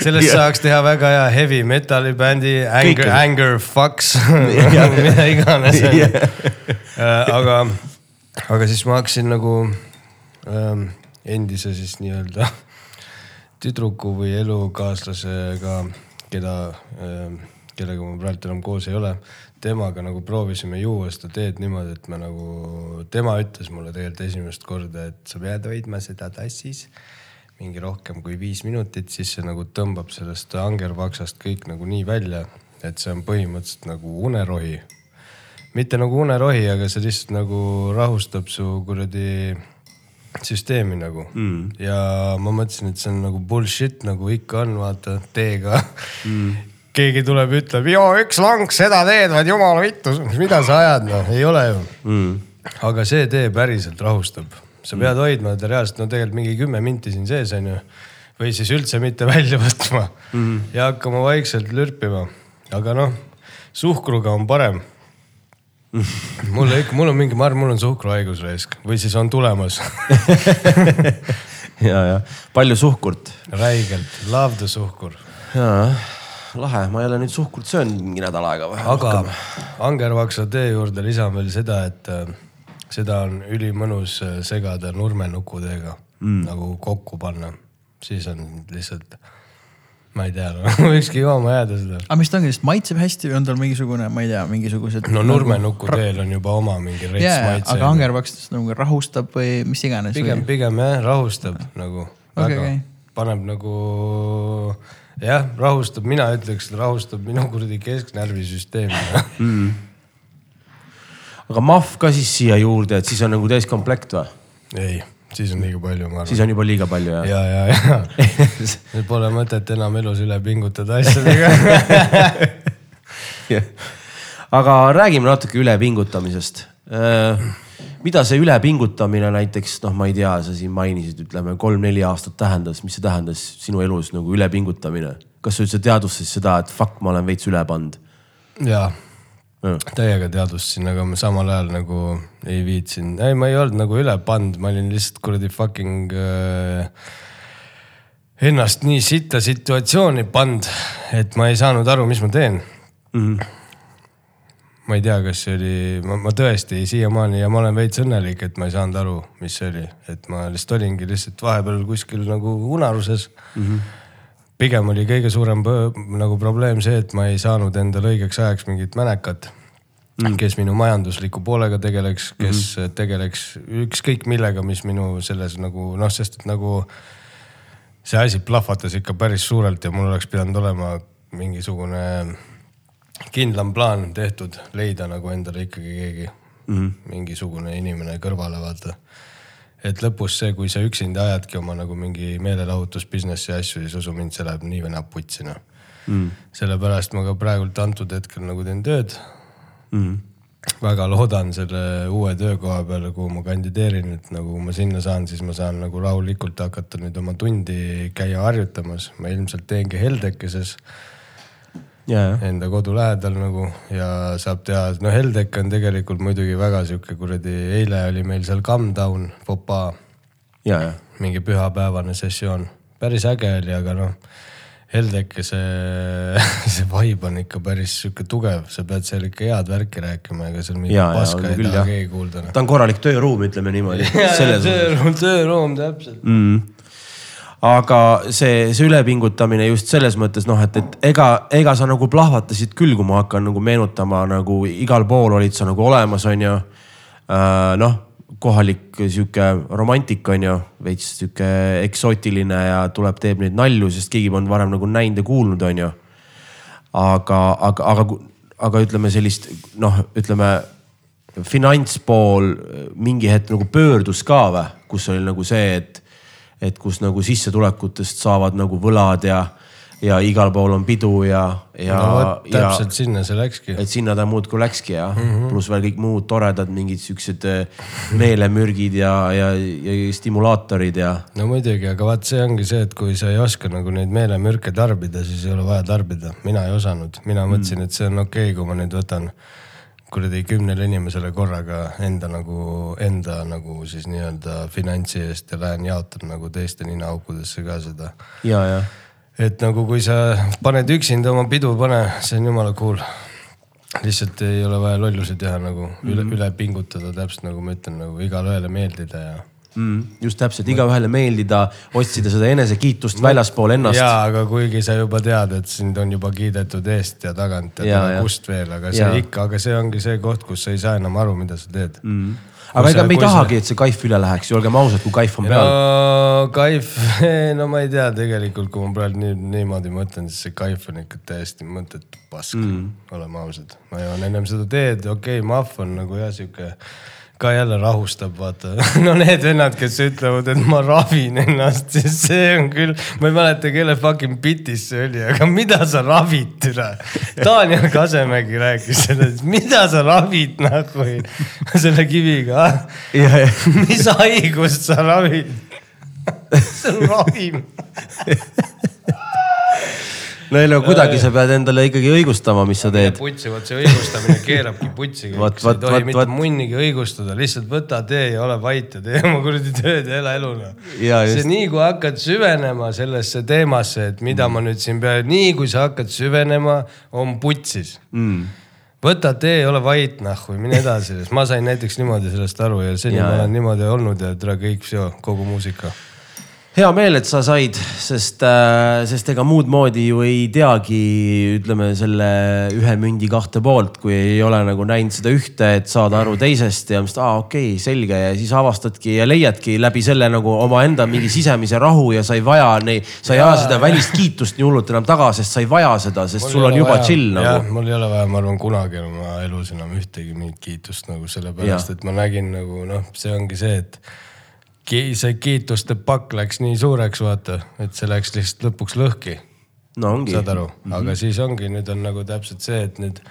sellest saaks teha väga hea heavy metal'i bändi Anger. Anger Fucks, mida iganes. aga, aga siis ma hakkasin nagu ähm, endise siis nii-öelda tüdruku või elukaaslasega, keda ähm,, kellega ma praegu enam koos ei ole, temaga nagu proovisime juua seda teed niimoodi, et me nagu, tema ütles mulle tegelikult esimest korda, et sa pead hoidma seda tassis mingi rohkem kui viis minutit, siis see nagu tõmbab sellest angervaksast kõik nagu nii välja, et see on põhimõtteliselt nagu unerohi mitte nagu unerohi, aga see lihtsalt nagu rahustab su kuradi süsteemi nagu mm.. ja ma mõtlesin, et see on nagu bullshit, nagu ikka on, vaata teega mm. keegi tuleb, ütleb, joo üks lonks seda teed, vaid jumala vittu, mida sa ajad, noh, ei ole ju mm.. aga see tee päriselt rahustab, sa pead mm. hoidma ta reaalselt, no tegelikult mingi kümme minti siin sees on ju. või siis üldse mitte välja võtma mm. ja hakkama vaikselt lürpima, aga noh, suhkruga on parem mulle ikka, mul on mingi, ma arvan, mul on suhkruhaigus raisk või siis on tulemas
ja, ja palju suhkurt.
räigelt, love the suhkur.
jaa, lahe, ma ei ole nüüd suhkurt söönud mingi nädal aega või?
aga angervaksa tee juurde lisan veel seda, et äh, seda on ülimõnus äh, segada nurmenukuteega mm. nagu kokku panna, siis on lihtsalt, ma ei tea no, võikski jooma jääda seda.
aga mis ta on, kas maitseb hästi või on tal mingisugune, ma ei tea, mingisugused.
no nurmenuku teel on juba oma mingi reits
jaa,
maitse.
aga angervaks nagu rahustab või mis iganes.
pigem, pigem jah, rahustab nagu
Okei,
väga
okei.
paneb nagu jah, rahustab, mina ütleks, rahustab minu kuradi kesknärvisüsteemi mm..
aga mahv ka siis siia juurde, et siis on nagu täiskomplekt või?
ei, siis on liiga palju, ma arvan.
siis on juba liiga palju jah?
ja, ja, ja Pole mõtet enam elus üle pingutada asjadega.
aga räägime natuke ülepingutamisest. mida see ülepingutamine näiteks noh, ma ei tea, sa siin mainisid, ütleme kolm-neli aastat tähendas, mis see tähendas sinu elus nagu ülepingutamine? kas sa üldse teadvustasid seda, et fuck, ma olen veits üle pannud?
ja täiega teadvustasin, aga ma samal ajal nagu ei viitsinud, ei, ma ei olnud nagu üle pannud, ma olin lihtsalt kuradi fucking äh, ennast nii sitta situatsiooni pannud, et ma ei saanud aru, mis ma teen mm. -hmm. ma ei tea, kas see oli, ma, ma tõesti siiamaani ja ma olen veits õnnelik, et ma ei saanud aru, mis see oli, et ma lihtsalt olingi lihtsalt vahepeal kuskil nagu unaruses mm. -hmm pigem oli kõige suurem nagu probleem see, et ma ei saanud endale õigeks ajaks mingit mänekat mm., kes minu majandusliku poolega tegeleks, kes mm -hmm. tegeleks ükskõik millega, mis minu selles nagu noh, sest et nagu see asi plahvatas ikka päris suurelt ja mul oleks pidanud olema mingisugune kindlam plaan tehtud, leida nagu endale ikkagi keegi mm, -hmm. mingisugune inimene kõrvale vaata et lõpus see, kui sa üksinda ajadki oma nagu mingi meelelahutus business'i asju, siis usu mind, see läheb nii või naa putsi noh mm.. sellepärast ma ka praegult antud hetkel nagu teen tööd mm.. väga loodan selle uue töökoha peale, kuhu ma kandideerin, et nagu ma sinna saan, siis ma saan nagu rahulikult hakata nüüd oma tundi käia harjutamas, ma ilmselt teengi Heldekeses
ja, ja,
enda kodu lähedal nagu ja saab teha, no Heldek on tegelikult muidugi väga sihuke kuradi, eile oli meil seal Calm Down, Popa
ja
mingi pühapäevane sessioon, päris äge oli, aga noh. Heldeke see, see vibe on ikka päris sihuke tugev, sa pead seal ikka head värki rääkima, ega seal mingit paska
on
ei taha keegi kuulda. noh.
ta on korralik tööruum, ütleme niimoodi.
tööruum, tööruum täpselt.
mm.. Aga see, see ülepingutamine just selles mõttes noh, et, et ega, ega sa nagu plahvatasid küll, kui ma hakkan nagu meenutama nagu igal pool olid sa nagu olemas, onju äh,. noh, kohalik sihuke romantik on ju, veits sihuke eksootiline ja tuleb, teeb neid nalju, sest keegi polnud varem nagu näinud ja kuulnud, onju. aga, aga, aga, aga ütleme sellist noh, ütleme finantspool mingi hetk nagu pöördus ka või, kus oli nagu see, et, et kus nagu sissetulekutest saavad nagu võlad ja ja igal pool on pidu ja, ja
no vot,
ja
täpselt sinna see läkski.
et sinna ta muudkui läkski ja mm. -hmm. pluss veel kõik muud toredad mingid siuksed äh, meelemürgid ja, ja, ja stimulaatorid ja
no muidugi, aga vaat see ongi see, et kui sa ei oska nagu neid meelemürke tarbida, siis ei ole vaja tarbida. mina ei osanud, mina mõtlesin, et see on okei okay,, kui ma nüüd võtan kuradi kümnele inimesele korraga enda nagu, enda nagu siis nii-öelda finantsi eest ja lähen jaotan nagu teiste ninaaukudesse ka seda.
ja, ja
et nagu kui sa paned üksinda oma pidu, pane, see on jumala cool. lihtsalt ei ole vaja lollusi teha nagu üle, üle pingutada, täpselt nagu ma ütlen, nagu igale ühele meeldida ja
mm,. just täpselt, igaühele meeldida, otsida seda enesekiitust väljaspool ennast.
jaa, aga kuigi sa juba tead, et sind on juba kiidetud eest ja tagant ja, ja kust veel, aga see
Jaa.
ikka, aga see ongi see koht, kus sa ei saa enam aru, mida sa teed mm..
aga ega me ei tahagi, et see kaif üle läheks ju, olgem ausad, kui kaif on peal no..
no kaif, no ma ei tea, tegelikult kui ma praegu nii, niimoodi mõtlen, siis see kaif on ikka täiesti mõttetu pask mm., oleme ausad. ma joon ennem seda teed, okei okay,, mahv on nagu jah, sihuke ka jälle rahustab, vaata. no need vennad, kes ütlevad, et ma ravin ennast, siis see on küll, ma ei mäleta, kelle fucking bitis see oli, aga mida sa ravid, türa. Daniel Kasemägi rääkis sellest, mida sa ravid nagu selle kiviga. mis haigust sa ravid? see on ravim.
no ei no kuidagi sa pead endale ikkagi õigustama, mis sa teed.
putsi, vot see õigustamine keerabki putsi kõik, sa ei tohi mitte munnigi õigustada, lihtsalt võta tee ja ole vait ja tee oma kuradi tööd ja ela elu noh. See nii, kui hakkad süvenema sellesse teemasse, et mida ma nüüd siin pean, nii kui sa hakkad süvenema, on putsis.
Mm.
võta tee, ole vait nahhu, mine edasi, ma sain näiteks niimoodi sellest aru ja seni
Jaa,
ma olen niimoodi olnud ja tere kõik, kogu muusika.
Hea meel, et sa said, sest, sest ega muud moodi ju ei teagi, ütleme selle ühe mündi kahte poolt, kui ei ole nagu näinud seda ühte, et saada aru teisest ja mõtled, aa okei okay,, selge. Ja siis avastadki ja leiadki läbi selle nagu omaenda mingi sisemise rahu ja sa ei vaja neid, sa ei aja seda välist kiitust nii hullult enam taga, sest sa ei vaja seda, sest sul on juba chill
jah,
nagu.
mul ei ole vaja, ma arvan, kunagi oma elus enam ühtegi mingit kiitust nagu sellepärast, et ma nägin nagu noh, see ongi see, et see kiituste pakk läks nii suureks, vaata, et see läks lihtsalt lõpuks lõhki,
no ongi.
saad aru, aga siis ongi, nüüd on nagu täpselt see, et nüüd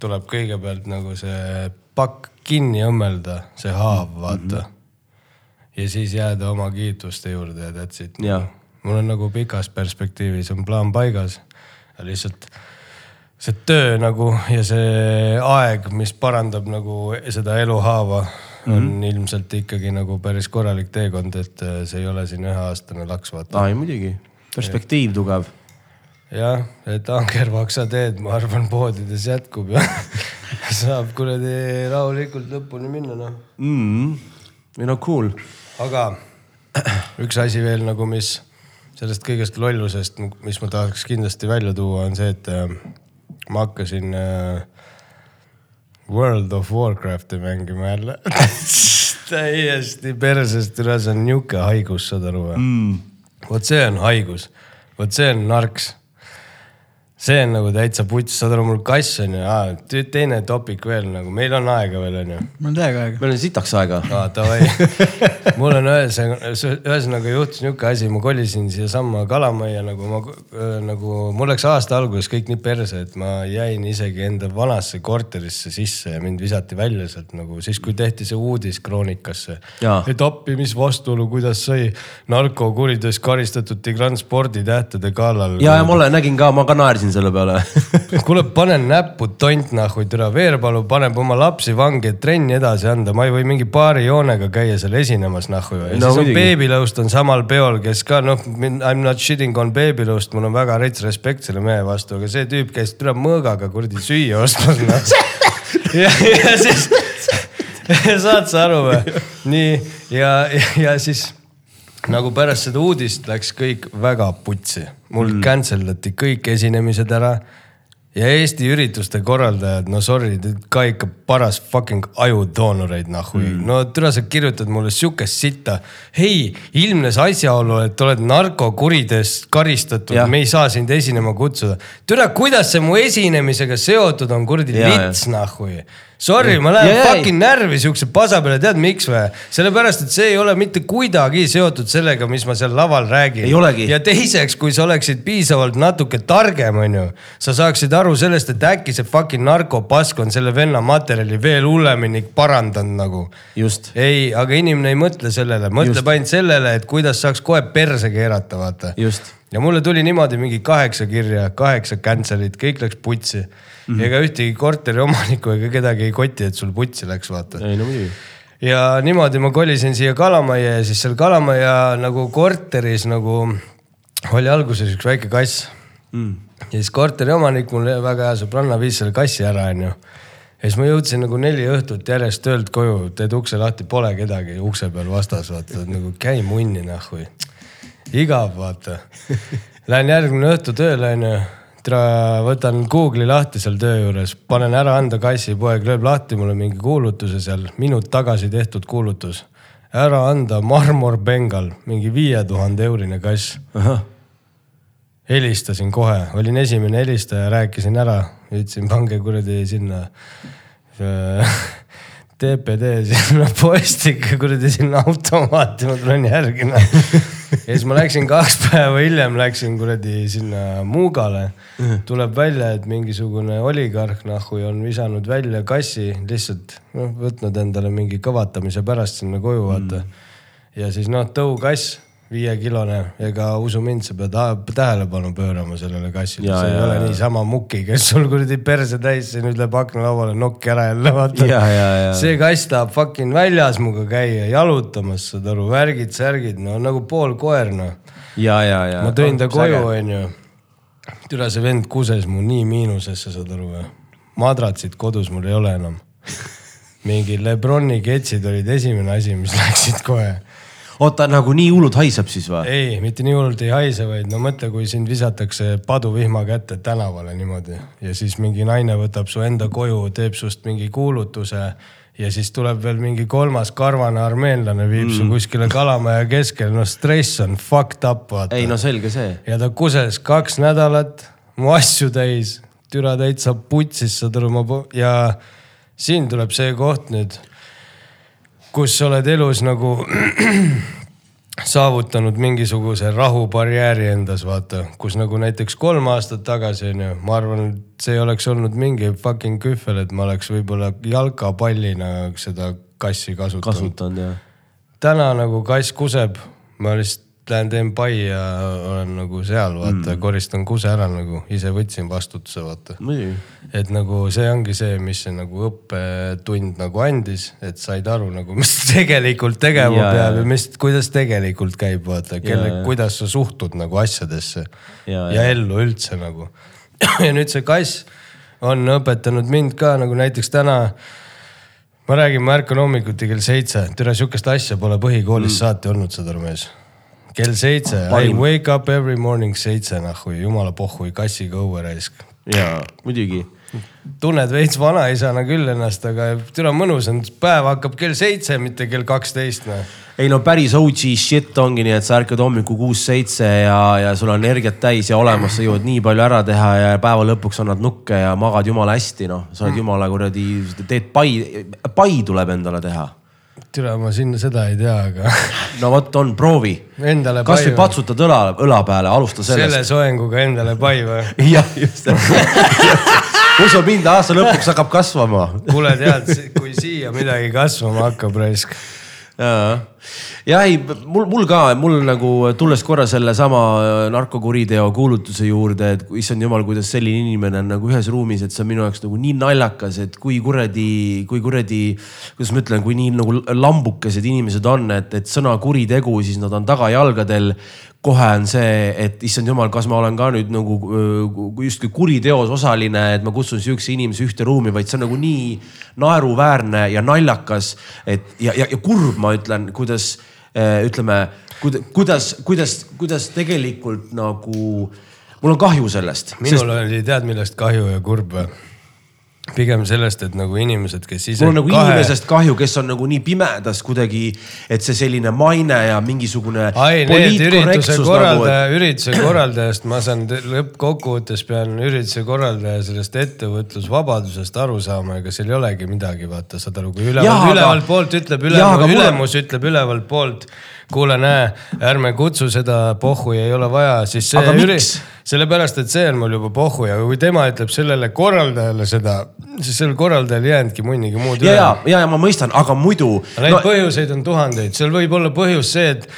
tuleb kõigepealt nagu see pakk kinni õmmelda, see haav, vaata. ja siis jääda oma kiituste juurde ja that's it. Mul on nagu pikas perspektiivis on plaan paigas. Ja lihtsalt see töö nagu ja see aeg, mis parandab nagu seda eluhaava, on mm -hmm. ilmselt ikkagi nagu päris korralik teekond, et äh, see ei ole siin üheaastane laks, vaata.
aa ei muidugi, perspektiiv tugev
jah, et angervaksa teed, ma arvan, poodides jätkub ja saab kuradi rahulikult lõpuni minna, noh.
mm.. ei no cool.
aga üks asi veel nagu, mis sellest kõigest lollusest, mis ma tahaks kindlasti välja tuua, on see, et äh, ma hakkasin äh, World of Warcrafti mängima jälle. täiesti persest üle, see on nihuke haigus, saad aru või mm.? vot see on haigus, vot see on narks see on nagu täitsa puts, saad aru, mul kass on ju, teine topik veel nagu, meil on aega veel on ju
mul on täiega aega.
meil on sitaks aega.
aa, davai. mul on ühesõnaga, ühesõnaga juhtus nihuke asi, ma kolisin siiasamma Kalamajja nagu ma nagu, mul läks aasta alguses kõik nii perse, et ma jäin isegi enda vanasse korterisse sisse ja mind visati välja sealt nagu siis, kui tehti see uudis Kroonikasse. Et appi, mis vastuolu, kuidas sai narkokuriteos karistatud Tigran sporditähtede kallal.
ja, ja ma olen, nägin ka, ma ka naersin selle peale
kuule, panen näppu tont nahhu, türa Veerpalu paneb oma lapsi vangi, et trenni edasi anda, ma ei või mingi paari joonega käia seal esinemas nahhu ju. ja
No
siis on. Beebilõust on samal peol, kes ka noh, I m not shitting on Beebilõust, mul on väga rets respekt selle mehe vastu, aga see tüüp käis türa mõõgaga kuradi süüa ostmas noh. ja, ja siis, saad sa aru või? nii ja, ja, ja siis nagu pärast seda uudist läks kõik väga putsi, mul mm. cancel dati kõik esinemised ära ja Eesti ürituste korraldajad, no sorry, ka ikka paras fucking ajudoonoreid nahhu mm.. no türa, sa kirjutad mulle sihukest sitta. hei, ilmnes asjaolu, et oled narkokuriteost karistatud me ei saa sind esinema kutsuda. türa, kuidas see mu esinemisega seotud on, kuradi lits nahhu. Sorry, ma lähen
ja,
fucking närvi siukse pasa peale, tead miks või? sellepärast, et see ei ole mitte kuidagi seotud sellega, mis ma seal laval räägin. Ja teiseks, kui sa oleksid piisavalt natuke targem, onju, sa saaksid aru sellest, et äkki see fucking narkopask on selle venna materjali veel hullemini parandanud nagu.
just,
ei, aga inimene ei mõtle sellele, mõtleb ainult sellele, et kuidas saaks kohe perse keerata, vaata. ja mulle tuli niimoodi mingi kaheksa kirja, kaheksa cancel'it, kõik läks putsi mm. Ega ühtegi korteri omanikku ega kedagi ei koti, et sul putsi läks, vaata.
ei no muidugi.
ja niimoodi ma kolisin siia Kalamajja ja siis seal Kalamaja nagu korteris nagu oli alguses üks väike kass mm.. ja siis korteri omanik, mul väga hea sõbranna viis selle kassi ära, onju. ja siis ma jõudsin nagu neli õhtut järjest töölt koju, teed ukse lahti, pole kedagi ukse peal vastas, vaata nagu käi munni nahhu. igav, vaata. Lähen järgmine õhtu tööle, onju. Võtan Google'i lahti seal töö juures, panen ära anda kassi, poeg lööb lahti mulle mingi kuulutuse seal, minut tagasi tehtud kuulutus. ära anda Marmor Bengal, mingi viie tuhande eurine kass. helistasin kohe, olin esimene helistaja, rääkisin ära, ütlesin, pange kuradi sinna TPD sinna postike kuradi sinna automaati, ma tulen järgi. ja siis ma läksin kaks päeva hiljem läksin kuradi sinna Muugale. tuleb välja, et mingisugune oligarh nahhu on visanud välja kassi lihtsalt noh, võtnud endale mingi kõvatamise pärast sinna koju vaata. ja siis noh, tõukass viiekilone, ega usu mind, sa pead tähelepanu pöörama sellele kassile,
Ja,
see ei
ja,
ole
ja.
niisama muki, kes sul kuradi perse täis siin ütleb aknalauale nokki ära jälle vaata
Ja, ja, ja.
see kass tahab fucking väljas minuga käia, jalutamas, saad aru, värgid-särgid, no nagu pool koer noh. ma tõin ta koju, onju. türa see vend kuses mu nii miinusesse, saad aru või? madratsit kodus mul ei ole enam. mingi Lebroni ketsid olid esimene asi, mis läksid kohe
oota, nagu nii hullult haiseb siis või?
ei, mitte nii hullult ei haise, vaid no mõtle, kui sind visatakse paduvihma kätte tänavale niimoodi ja siis mingi naine võtab su enda koju, teeb sust mingi kuulutuse ja siis tuleb veel mingi kolmas karvane armeenlane viib mm. su kuskile Kalamaja keskel, no stress on fucked up, vaata
ei. no selge see.
ja ta kuses kaks nädalat, mu asju täis, türa täitsa putsis, saad aru, ma ja siin tuleb see koht nüüd, kus sa oled elus nagu saavutanud mingisuguse rahubarjääri endas, vaata, kus nagu näiteks kolm aastat tagasi onju, ma arvan, et see ei oleks olnud mingi fucking kühvel, et ma oleks võib-olla jalkapallina seda kassi kasutanud.
kasutanud jah.
täna nagu kass kuseb, ma lihtsalt lähen teen pai ja olen nagu seal, vaata mm., koristan kuse ära nagu, ise võtsin vastutuse, vaata. et nagu see ongi see, mis see nagu õppetund nagu andis, et said aru nagu, mis tegelikult tegema
Ja,
peab
ja.
mis, kuidas tegelikult käib, vaata, kelle kuidas sa suhtud nagu asjadesse
Ja,
ja,
ja.
ja ellu üldse nagu. ja nüüd see kass on õpetanud mind ka nagu näiteks täna ma räägin, ma ärkan hommikuti kell seitse, tere sihukest asja pole põhikoolis mm. saati olnud, saad aru mees. Kell seitse, I wake up every morning seitse nahhu, jumala pohhui, kassiga õue raisk.
ja muidugi.
tunned veits vanaisana küll ennast, aga türa mõnus on, päev hakkab kell seitse, mitte kell kaksteist noh.
ei no päris OG shit ongi nii, et sa ärkad hommikul kuus-seitse ja, ja sul on energiat täis ja olemas, sa jõuad nii palju ära teha ja päeva lõpuks annad nukke ja magad jumala hästi, noh, sa oled jumala kuradi, teed pai, pai tuleb endale teha.
türa, ma sinna seda ei tea, aga
no vot on, proovi. kasvõi patsutad õla, õla peale, alusta
selle
sellest.
soenguga endale pai või?
jah, just. usu mind, aasta lõpuks hakkab kasvama
kuule, tead, kui siia midagi kasvama hakkab raisk.
Ja ei, mul, mul ka, mul nagu tulles korra sellesama äh, narkokuriteo kuulutuse juurde, et issand jumal, kuidas selline inimene on nagu ühes ruumis, et see on minu jaoks nagu nii naljakas, et kui kuradi, kui kuradi, kuidas ma ütlen, kui nii nagu lambukesed inimesed on, et, et sõna kuritegu, siis nad on tagajalgadel kohe on see, et issand jumal, kas ma olen ka nüüd nagu öö, justkui kuriteos osaline, et ma kutsun sihukese inimese ühte ruumi, vaid see on nagu nii naeruväärne ja naljakas, et ja, ja, ja kurb, ma ütlen, kuidas eh, ütleme, kuidas, kuidas, kuidas tegelikult nagu, mul on kahju sellest.
minul oli tead millest kahju ja kurb või? Pigem sellest, et nagu inimesed, kes ise
mul on nagu kahe... inimesest kahju, kes on nagu nii pimedas kuidagi, et see selline maine ja mingisugune.
ai, need ürituse korraldaja
Nagu,,
ürituse korraldajast ma saan te- lõppkokkuvõttes pean ürituse korraldaja sellest ettevõtlusvabadusest aru saama, ega seal ei olegi midagi, vaata, saad aru, kui
Jaa,
ülevalt,
aga-
poolt ütleb ülemus ülemus ütleb ülevalt poolt. kuule, näe, ärme kutsu seda pohhu ja ei ole vaja, siis see
Aga miks?
sellepärast, et see on mul juba pohhu ja kui tema ütleb sellele korraldajale seda, siis sellel korraldajal ei jäänudki munnigi muud
ja, ja, ja, ja ma mõistan, aga muidu.
Neid no, põhjuseid on tuhandeid, seal võib olla põhjus see, et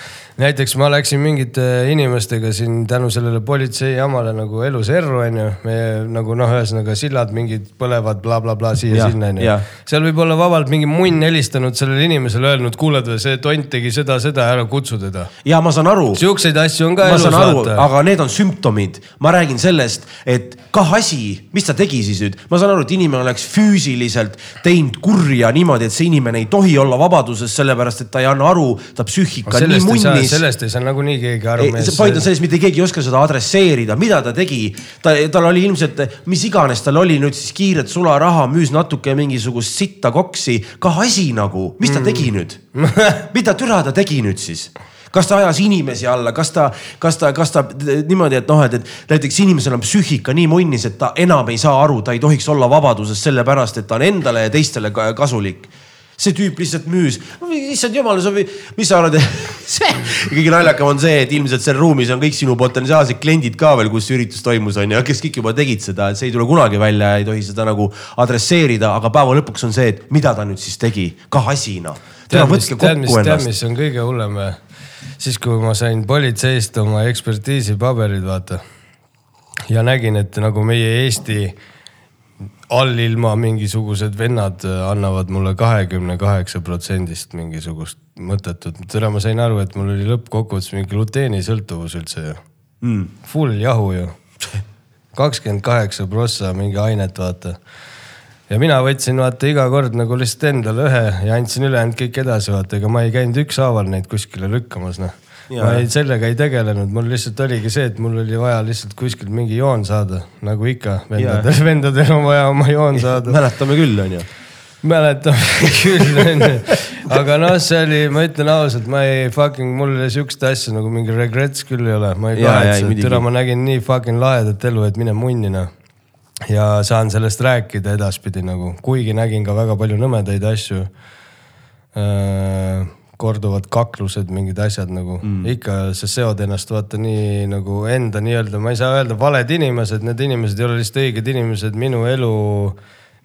näiteks ma läksin mingite inimestega siin tänu sellele politsei jamale nagu elus erru, onju. me nagu noh, ühesõnaga sillad mingid põlevad blablabla
Jah,
siia-sinna, onju seal võib olla vabalt mingi munn helistanud sellele inimesele, öelnud, kuule, see tont tegi seda, seda, ära kutsu teda.
ja ma saan aru.
siukseid asju on ka elus vaata.
aga need on sümptomid, ma räägin sellest, et kah asi, mis ta tegi siis nüüd, ma saan aru, et inimene oleks füüsiliselt teinud kurja niimoodi, et see inimene ei tohi olla vabaduses, sellepärast et ta ei anna aru, ta psüühika on nii
sellest
munnis.
sellest ei saa nagunii keegi aru.
point on selles, mitte keegi ei oska seda adresseerida, mida ta tegi. ta, tal oli ilmselt, mis iganes tal oli nüüd siis kiiret sularaha, müüs natuke mingisugust sitta koksi, kah asi nagu, mis ta tegi nüüd? mida türa ta tegi nüüd siis? kas ta ajas inimesi alla, kas ta, kas ta, kas ta niimoodi, et noh, et, et näiteks inimesel on psüühika nii munnis, et ta enam ei saa aru, ta ei tohiks olla vabaduses sellepärast, et ta on endale ja teistele ka- kasulik see tüüp lihtsalt müüs, issand jumal, sa või, mis sa arvad, see, kõige naljakam on see, et ilmselt seal ruumis on kõik sinu potentsiaalsed kliendid ka veel, kus see üritus toimus, on ju, kes kõik juba tegid seda, et see ei tule kunagi välja ja ei tohi seda nagu adresseerida, aga päeva lõpuks on see, et mida ta nüüd siis tegi, kah asina. tere,
tead, mis, tead, mis, tead, mis on kõige hullem või? siis, kui ma sain politseist oma ekspertiisipaberid, vaata. ja nägin, et nagu meie Eesti allilma mingisugused vennad äh, annavad mulle kahekümne kaheksa protsendist mingisugust mõttetut. tere, ma sain aru, et mul oli lõppkokkuvõttes mingi gluteenisõltuvus üldse ju mm.. Full jahu ju. kakskümmend kaheksa prossa mingi ainet, vaata ja mina võtsin vaata iga kord nagu lihtsalt endale ühe ja andsin ülejäänud kõik edasi, vaata, ega ma ei käinud ükshaaval neid kuskile lükkamas, noh. Ma ei, sellega ei tegelenud, mul lihtsalt oligi see, et mul oli vaja lihtsalt kuskilt mingi joon saada, nagu ikka, vendadel, vendadel on vaja oma joon saada.
mäletame küll, on ju.
mäletame küll, onju. aga noh, see oli, ma ütlen ausalt, ma ei fucking, mul siukest asja nagu mingi regrets küll ei ole, ma ei kahetse,
muidugi.
türa, ma nägin nii fucking lahedat elu, et mine munni noh. ja saan sellest rääkida edaspidi nagu, kuigi nägin ka väga palju nõmedaid asju äh,. Korduvad kaklused, mingid asjad nagu mm., ikka sa seod ennast vaata nii nagu enda nii-öelda, ma ei saa öelda valed inimesed, need inimesed ei ole lihtsalt õiged inimesed minu elu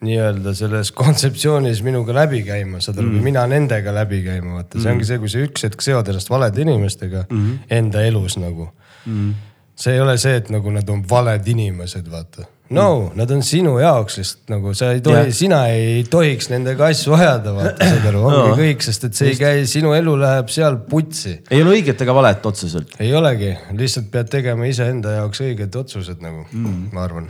nii-öelda selles kontseptsioonis minuga läbi käima, saad aru mm., või mina nendega läbi käima, vaata, see ongi see, kui sa üks hetk seod ennast valede inimestega mm. enda elus nagu mm.. see ei ole see, et nagu nad on valed inimesed, vaata. No nad on sinu jaoks lihtsalt nagu sa ei tohi sina ei tohiks nendega asju ajada, vaata, saad aru, ongi no. kõik, sest et see ei käi, sinu elu läheb seal putsi.
ei ole õiget ega valet otseselt.
ei olegi, lihtsalt pead tegema iseenda jaoks õiged otsused nagu mm., ma arvan.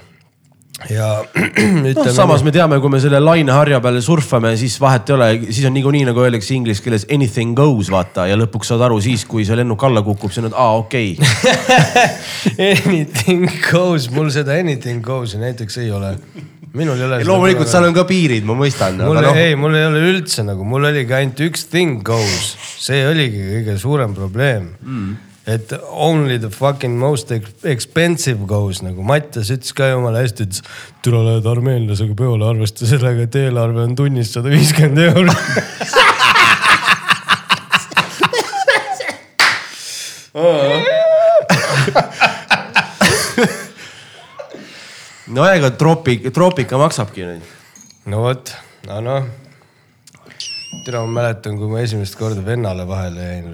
Ja ütleme
samas me teame, kui me selle laineharja peale surfame, siis vahet ei ole, siis on niikuinii nagu öeldakse inglise keeles anything goes, vaata ja lõpuks saad aru siis, kui see lennuk alla kukub, siis on, et aa, okei okay.
anything goes, mul seda anything goes'i näiteks ei ole. minul ei ole.
loomulikult seal on ka piirid, ma mõistan.
mul
No,
ei, mul ei ole üldse nagu, mul oligi ainult üks thing goes, see oligi kõige suurem probleem mm.. Et only the fucking most ex- expensive goes nagu Mattias ütles ka jumala hästi, ütles. tule lähed armeenlasega peole, arvesta sellega, et eelarve on tunnis sada viiskümmend eurot.
no ega troopik, troopika maksabki nüüd.
no vot, no noh. tere, ma mäletan, kui ma esimest korda vennale vahele jäin.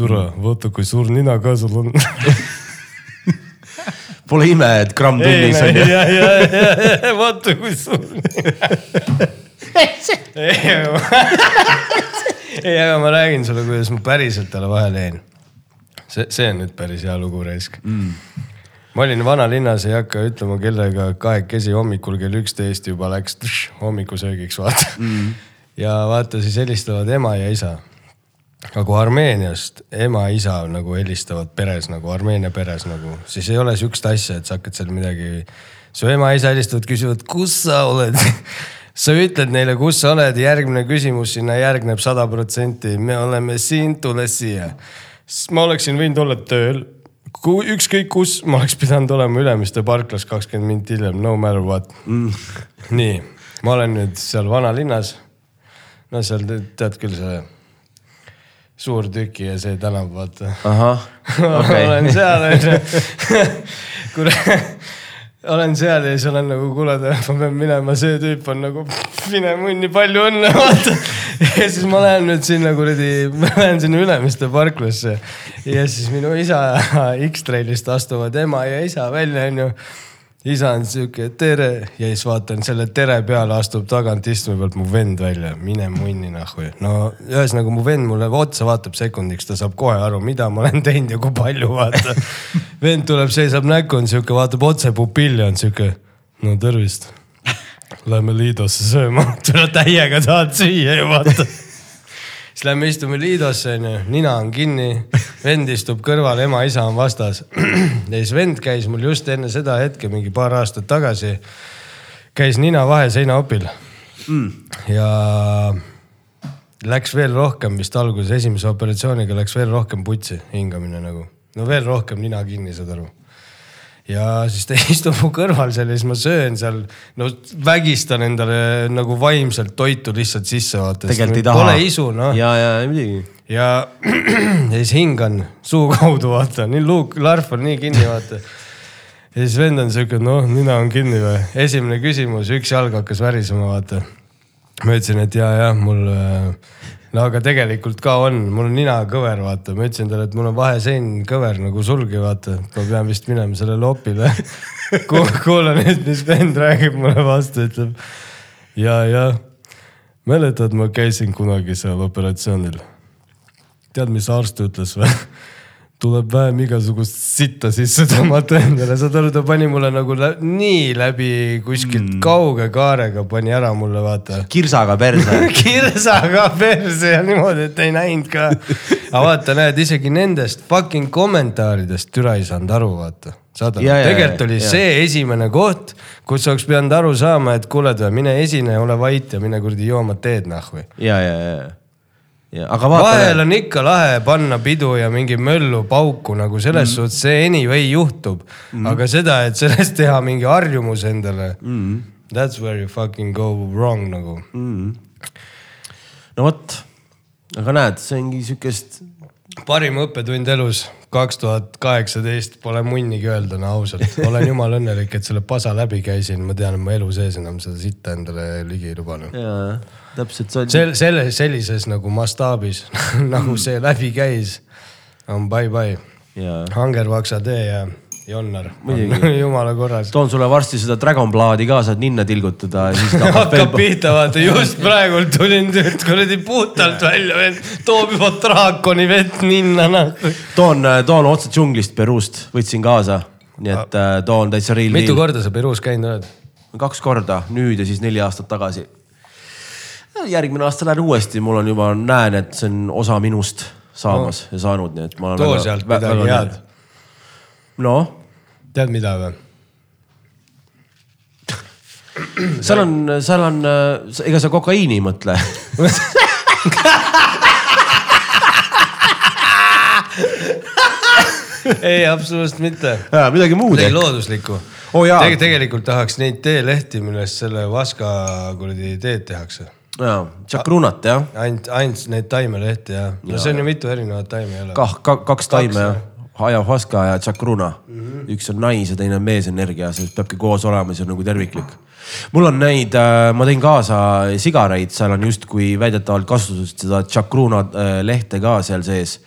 tule, vaata kui suur nina ka sul on.
Pole ime, et gramm tunnis on ju.
ja, ja, ja, ja vaata kui suur. ei, aga ma räägin sulle, kuidas ma päriselt talle vahele jäin. see, see on nüüd päris hea lugu raisk mm.. ma olin vanalinnas, ei hakka ütlema kellega, kahekesi hommikul kell üksteist juba läks tš, hommikusöögiks vaata mm.. ja vaata, siis helistavad ema ja isa. Nagu Armeeniast ema-isa nagu helistavad peres nagu Armeenia peres nagu, siis ei ole sihukest asja, et sa hakkad seal midagi. su ema-isa helistavad, küsivad, kus sa oled sa ütled neile, kus sa oled, järgmine küsimus sinna järgneb sada protsenti, me oleme siin, tule siia. siis ma oleksin võinud olla tööl, ükskõik kus, ma oleks pidanud olema Ülemiste parklas kakskümmend minti hiljem, no matter what mm.. nii, ma olen nüüd seal vanalinnas. no seal tead küll see suur tüki ja see tänav, vaata.
ahah,
okay. olen seal onju kuule, olen seal ja siis olen nagu, kuule, ma pean minema, see tüüp on nagu, mine munni, palju õnne, vaata. ja siis ma lähen nüüd sinna kuradi, ma lähen sinna Ülemiste parklasse ja siis minu isa X-Trailist astuvad ema ja isa välja, onju isa on sihuke tere ja siis vaatan selle tere peale astub tagant istme pealt mu vend välja, mine munni nahhu. no ühesõnaga mu vend mulle otsa vaatab sekundiks, ta saab kohe aru, mida ma olen teinud ja kui palju vaata. vend tuleb, seisab näkku, on sihuke, vaatab otse pupilli, on sihuke, no tervist. Lähme Liidosse sööma, täiega tahad süüa ju vaata siis lähme istume Liidosse onju, nina on kinni, vend istub kõrval, ema-isa on vastas. ja siis vend käis mul just enne seda hetke, mingi paar aastat tagasi, käis nina vahe seinaopil mm.. ja läks veel rohkem vist alguses, esimese operatsiooniga läks veel rohkem putsi hingamine nagu. no veel rohkem nina kinni, saad aru ja siis ta istub mu kõrval seal ja siis ma söön seal, no vägistan endale nagu vaimselt toitu lihtsalt sisse vaata. Pole isu noh.
ja, ja muidugi.
ja, ja siis hingan suu kaudu vaata, nii luuk, larv on nii kinni vaata. ja siis vend on siuke, noh, nina on kinni või. esimene küsimus, üks jalg hakkas värisema, vaata. ma ütlesin, et ja, jah, mul äh, no aga tegelikult ka on, mul on nina kõver, vaata, ma ütlesin talle, et mul on vahesein kõver nagu sulgi, vaata, ma pean vist minema sellele opile kuula nüüd, mis vend räägib mulle vastu, ütleb. ja, ja mäletad, ma käisin kunagi seal operatsioonil. tead, mis arst ütles või? Tuleb vähem igasugust sitta sisse tõmmata endale, saad aru, ta pani mulle nagu lä nii läbi kuskilt mm. kauge kaarega pani ära mulle, vaata.
kirsaga perse
kirsaga perse ja niimoodi, et ei näinud ka. aga vaata, näed isegi nendest fucking kommentaaridest türa ei saanud aru, vaata. saad aru, tegelikult oli ja. see esimene koht, kus oleks pidanud aru saama, et kuule, mine esine, ole vait ja mine kuradi jooma teed nahvu.
ja, ja, ja Ja, aga vaata.
vahel on ikka lahe panna pidu ja mingi möllu pauku nagu selles mm. suhtes, see anyway juhtub mm.. aga seda, et sellest teha mingi harjumus endale mm.. That's where you fucking go wrong nagu mm..
no vot, aga näed, see ongi sihukest.
parim õppetund elus, kaks tuhat kaheksateist, pole munnigi öelda, no ausalt. olen jumala õnnelik, et selle pasa läbi käisin, ma tean, et ma elu sees enam seda sitta endale ligi ei lubanud.
jaa täpselt
sel-, selle, sellises nagu mastaabis nagu see läbi käis, on bye-bye. Hangervaksa tee ja Jonnar, jumala korras.
toon sulle varsti seda Dragon Bloodi ka, saad ninna tilgutada
hakkab pihta, vaata just praegu tulin kuradi puhtalt välja, toob juba draakoni vett ninna noh.
toon, toon otse džunglist Peruust, võtsin kaasa, nii et äh, toon täitsa real.
mitu korda sa Peruus käinud oled?
kaks korda, nüüd ja siis neli aastat tagasi järgmine aasta lähen uuesti, mul on juba, näen, et see on osa minust saamas no. ja saanud, nii et ma
too sealt midagi head.
Noh.
tead mida või?
seal on, seal on, ega sa kokaiini ei mõtle
ei, absoluutselt mitte.
midagi muud.
midagi looduslikku
oh,.
Teg tegelikult tahaks neid teelehti, millest selle Vaska kuradi teed tehakse
jaa, tšakrunat jah.
ainult, ainult neid taimelehti jah. no ja, see on ju mitu erinevat taime jälle.
kah, kaks taime jah. Ayahuasca ja tšakruna mm. -hmm. üks on nais ja teine on meesenergia, see peabki koos olema, see on nagu terviklik. mul on neid äh,, ma tõin kaasa sigareid, seal on justkui väidetavalt kasutusest seda tšakruna äh, lehte ka seal sees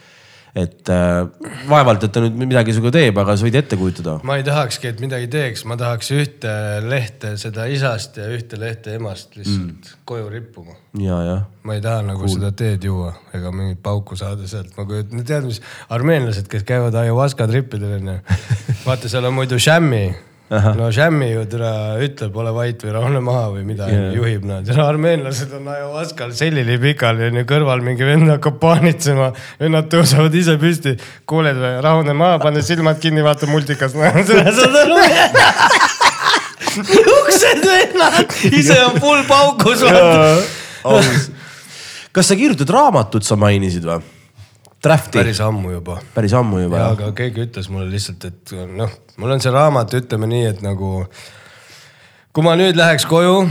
et äh, vaevalt, et ta nüüd midagi sinuga teeb, aga sa võid ette kujutada.
ma ei tahakski, et midagi teeks, ma tahaks ühte lehte seda isast ja ühte lehte emast lihtsalt mm. koju rippuma.
ja, jah.
ma ei taha nagu cool. seda teed juua ega mingit pauku saada sealt, ma kujutan, tead mis, armeenlased, kes käivad ayahuasca tripidel onju. vaata, seal on muidu šämmi no Jammi ju türa ütleb, ole vait või rahune maha või midagi yeah. juhib nad no,. armeenlased on ajuvaskal sellili pikali onju, kõrval mingi vend hakkab paanitsema. vennad tõusevad ise püsti, kuuled või, rahune maha, pane silmad kinni, vaata multikas. saad aru?
uksed vennad, ise on full paukus. kas sa kirjutad raamatut, sa mainisid või? Drafti,
päris ammu juba
päris ammu juba
ja aga keegi ütles mulle lihtsalt, et noh, mul on see raamat, ütleme nii, et nagu kui ma nüüd läheks koju,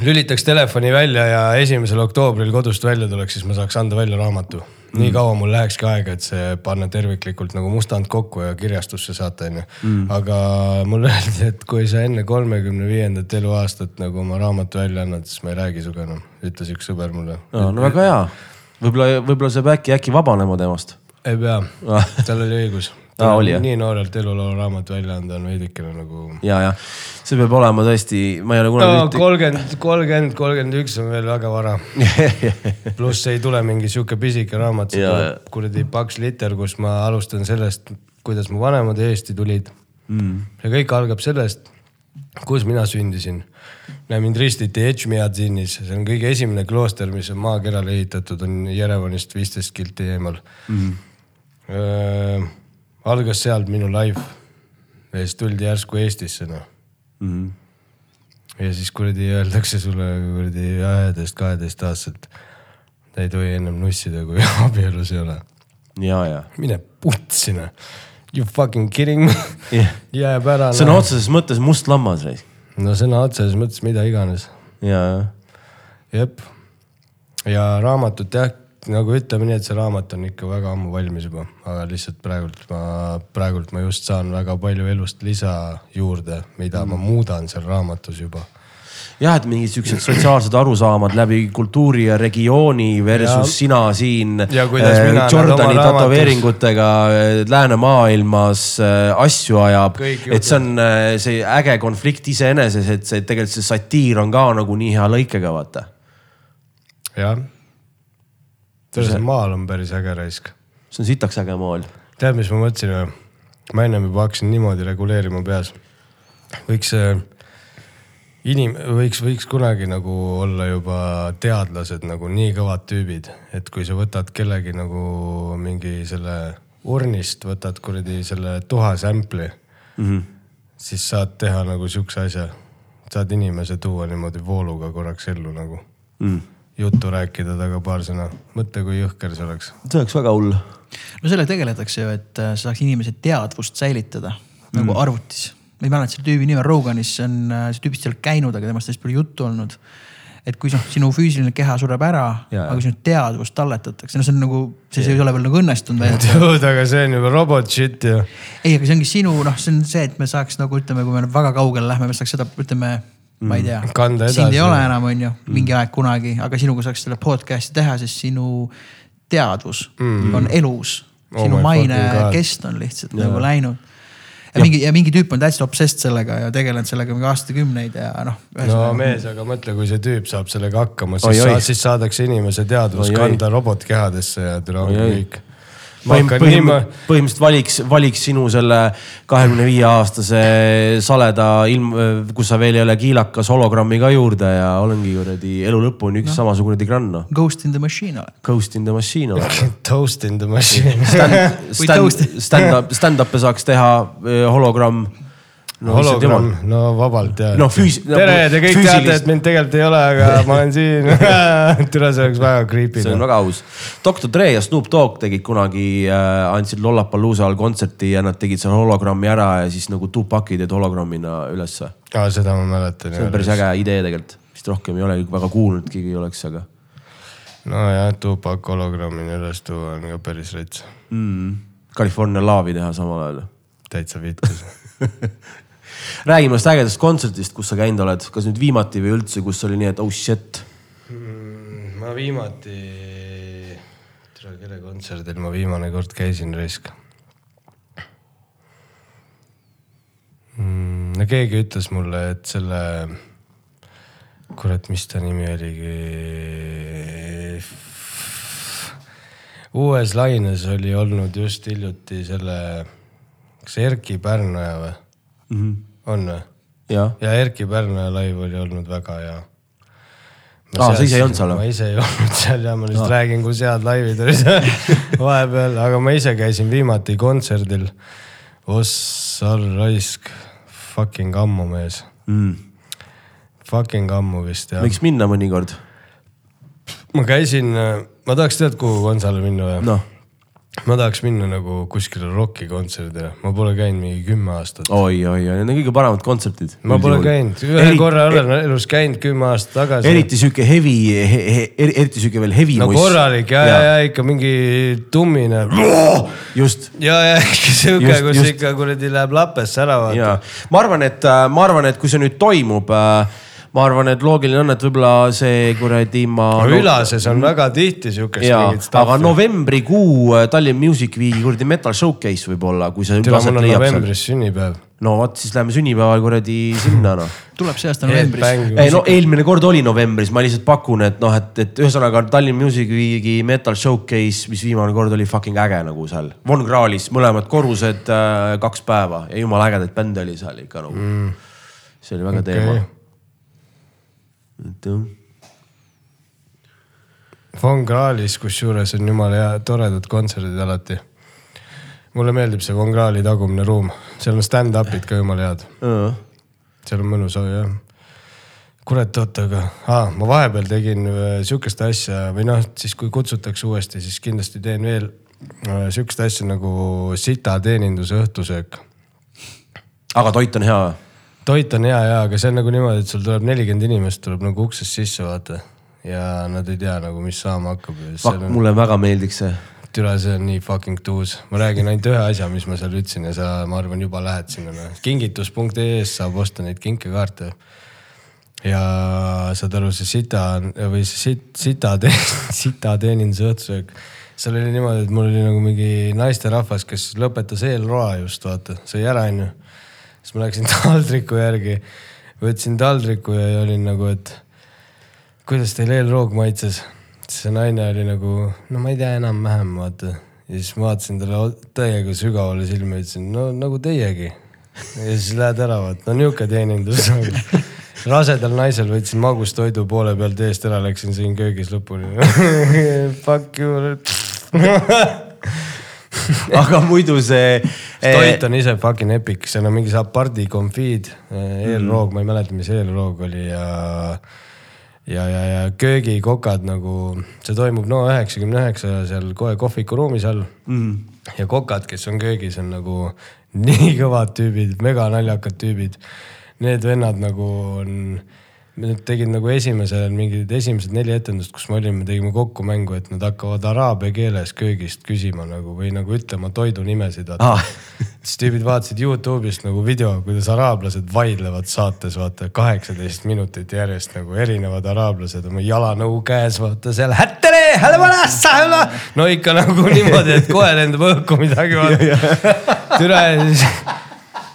lülitaks telefoni välja ja esimesel oktoobril kodust välja tuleks, siis ma saaks anda välja raamatu. nii kaua mul lähekski aega, et see panna terviklikult nagu mustand kokku ja kirjastusse saata, onju. aga mulle öeldi, et kui sa enne kolmekümne viiendat eluaastat nagu oma raamatu välja annad, siis ma ei räägi sinuga enam, ütles üks sõber mulle.
no, väga hea. võib-olla, võib-olla pead äkki, äkki vabanema temast.
ei pea tal oli õigus.
Aa, oli, jah?
nii noorelt eluloo raamat välja anda on veidikene nagu
ja, ja see peab olema tõesti, ma ei ole kunagi
no kolmkümmend, kolmkümmend, kolmkümmend üks on veel väga vara. pluss ei tule mingi sihuke pisike raamat, see tuleb kuradi paks liter, kus ma alustan sellest, kuidas mu vanemad Eesti tulid mm.. ja kõik algab sellest, kus mina sündisin. mind ristiti Etšmiadzinis, see on kõige esimene klooster, mis on maakerale ehitatud, on Jerevanist viisteist kilti eemal mm.. Algas sealt minu life ja siis tuldi järsku Eestisse noh
Mhm.
ja siis kuradi öeldakse sulle kuradi üheteist, kaheteist aastaselt. ta ei tohi ennem nussida, kui abielus ei ole.
ja, ja.
mine putsi noh. You fucking kidding me
Jah.
jääb ära.
sõna otseses mõttes must lammas, Reis.
no sõna otseses mõttes mida iganes.
ja, ja.
jep. ja raamatut jah, nagu ütleme nii, et see raamat on ikka väga ammu valmis juba, aga lihtsalt praegult ma, praegult ma just saan väga palju elust lisa juurde, mida ma muudan seal raamatus juba
jah, et mingid siuksed sotsiaalsed arusaamad läbi kultuuri ja regiooni versus
Ja.
sina siin
Ja nad
Jordani tätoveeringutega äh, läänemaailmas äh, asju ajab et see on äh, see äge konflikt iseeneses, et see tegelikult see satiir on ka nagu nii hea lõikega, vaata.
jah. tead, see maal on päris äge raisk.
see on sitaks äge moel.
tead, mis ma mõtlesin või? ma ennem juba hakkasin niimoodi reguleerima peas. võiks äh, inim-, võiks, võiks kunagi nagu olla juba teadlased nagu nii kõvad tüübid, et kui sa võtad kellegi nagu mingi selle urnist, võtad kuradi selle tuha sample'i mm, -hmm. siis saad teha nagu siukse asja. saad inimese tuua niimoodi vooluga korraks ellu nagu mm.. Juttu rääkida temaga paar sõna, mõtle, kui jõhker see oleks
see oleks väga hull.
no sellega tegeletakse ju, et äh, saaks inimese teadvust säilitada nagu mm. arvutis. ma ei mäleta selle tüübi nime, Roganis, on, see tüübist ei ole käinud, aga temast hästi palju juttu olnud. et kui noh, sinu füüsiline keha sureb ära, aga sinu teadvus talletatakse, no see on nagu, see ei ole veel nagu õnnestunud veel.
dude, aga see on juba robot shit ju.
ei, aga see ongi sinu noh, see on see, et me saaks nagu ütleme, kui me väga kaugele lähme, me saaks seda, ütleme, ma ei tea.
Kanda
sind ei ole enam, on ju, mingi aeg kunagi, aga sinuga saaks selle podcast'i teha, sest sinu teadvus mm. on elus.
Oh
sinu
my
maine kest on lihtsalt ja. nagu läinud. ja mingi ja mingi tüüp on täitsa obsessed sellega ja tegelenud sellega mingi aastakümneid ja noh.
no mees, aga mõtle, kui see tüüp saab sellega hakkama, siis,
Oi, oi.
sa, siis saadakse inimese teadvus
Oi,
kanda robotkehadesse ja türa
oi.
kõik.
Põhim,
niimoodi,
põhimõtteliselt valiks, valiks sinu selle kahekümne viie aastase saleda ilm, kus sa veel ei ole kiilakas hologrammi ka juurde ja olengi kuradi elu lõpuni üks no. samasugune tigrann noh.
Ghost in the machine oled.
Ghost in the machine oled.
toast in the machine.
Stand, stand, stand-up, stand-up'e saaks teha eh, hologramm.
hologramm, no vabalt ja.
No füüs-
tere, te kõik
füüsilist-
teate, et mind tegelikult ei ole, aga ma olen siin. türa, see oleks väga creepy.
see on väga aus. Doktor Dre ja Snoop Dogg tegid kunagi äh,, andsid Lollapalooza'l kontserti ja nad tegid seal hologrammi ära ja siis nagu Tupaci teed hologrammina ülesse.
aa, seda ma mäletan.
see on päris äge idee tegelikult, vist rohkem ei olegi väga kuulnud, keegi ei oleks, aga
nojah, Tupac hologrammini üles tuua on ka päris rets.
mm,. California laavi teha samal ajal.
täitsa vittus.
räägime sellest ägedast kontserdist, kus sa käinud oled, kas nüüd viimati või üldse, kus oli nii, et oh shit.
ma viimati, tere, kelle kontserdil ma viimane kord käisin, Risk mm,. no keegi ütles mulle, et selle, kurat, mis ta nimi oligi. uues laines oli olnud just hiljuti selle, kas Erki Pärnoja või mm? -hmm. On või? ja Erkki Pärna live oli olnud väga hea.
Aa, sa ise ei olnud seal või?
ma ise ei olnud seal ja ma lihtsalt räägin, kus head laivid olid vahepeal, aga ma ise käisin viimati kontserdil. Ossar Raisk, fucking ammu mees,
mm..
fucking ammu vist jah.
võiks minna mõnikord,
ma käisin, ma tahaks tead, kuhu kontsale minna või?
noh,
ma tahaks minna nagu kuskile rokikontserdile, ma pole käinud mingi kümme aastat.
oi, oi, oi, need on kõige paremad kontserdid.
ma pole käinud, ühe
Eri-
korra olen elus käinud kümme aastat tagasi.
eriti sihuke heavy he,, he, eriti sihuke veel heavy
no
muss.
korralik ja, ja, ja ikka mingi tummine.
just
ja, ja ikka sihuke, kus
just.
ikka kuradi läheb lapesse ära vaata.
ma arvan, et ma arvan, et kui see nüüd toimub, ma arvan, et loogiline on, et võib-olla see kuradi ma.
Ülases on väga tihti siukest mingit,
aga
stuff'i.
novembrikuu äh, Tallinn Music Weeki kuradi metal showcase võib-olla, kui see aset
mul on novembris sünnipäev.
no vot, siis lähme sünnipäeval kuradi sinna noh.
tuleb see aasta novembris.
ei no eelmine kord oli novembris, ma lihtsalt pakun, et noh, et, et ühesõnaga Tallinn Music Weeki metal showcase, mis viimane kord oli fucking äge nagu seal. Von Krahlis mõlemad korrused äh, kaks päeva ja jumala ägedaid bände oli seal ikka nagu mm.. see oli väga okay. teema. Et jah
Von Krahlis, kusjuures on jumala hea, toredad kontserdid alati. mulle meeldib see Von Krahli tagumine ruum, seal on stand-up'id ka jumala head,
äh..
seal on mõnus jah. kurat, oota, aga ah, ma vahepeal tegin äh, sihukest asja või noh, siis kui kutsutakse uuesti, siis kindlasti teen veel äh, sihukest asja nagu sitateeninduse õhtusöök
aga toit on hea.
Toit on hea ja, aga see on nagu niimoodi, et sul tuleb nelikümmend inimest tuleb nagu uksest sisse vaata ja nad ei tea nagu, mis saama hakkab.
Fuck, mulle väga meeldiks see.
türa, see on nii fucking tuus, ma räägin ainult ühe asja, mis ma seal ütlesin ja sa, ma arvan, juba lähed sinna noh.. kingitus.ee-s saab osta neid kinkekaarte. ja saad aru, see sita või see sit, sita, sita teeninduse õhtusöök. seal oli niimoodi, et mul oli nagu mingi naisterahvas, kes lõpetas eelroa just vaata, sai ära onju. Siis ma läksin taldriku järgi, võtsin taldriku ja olin nagu, et kuidas teil eelroog maitses? siis see naine oli nagu, no ma ei tea enam-vähem vaata. ja siis ma vaatasin talle täiega sügavale silma ja ütlesin, no nagu teiegi. ja siis lähed ära vaata, no nihuke teenindus. rasedal naisel võtsin magustoidu poole pealt eest ära, läksin sõin köögis lõpuni. Fuck you.
aga muidu see.
Toit on ise fucking epic, seal on mingi saab pardi konfiid, eelroog, ma ei mäleta, mis eelroog oli ja ja, ja, ja köögikokad nagu, see toimub no üheksakümne üheksa seal kohe kohvikuruumis all mm.. ja kokad, kes on köögis, on nagu nii kõvad tüübid, mega naljakad tüübid. Need vennad nagu on, nad tegid nagu esimesel mingid esimesed neli etendust, kus me olime, tegime kokku mängu, et nad hakkavad araabia keeles köögist küsima nagu või nagu ütlema toidunimesid.
Ah.
siis tüübid vaatasid Youtube'ist nagu video, kuidas araablased vaidlevad saates, vaata kaheksateist minutit järjest nagu erinevad araablased oma jalanõu käes, vaata seal. no ikka nagu niimoodi, et kohe lendab õhku midagi, türa ja siis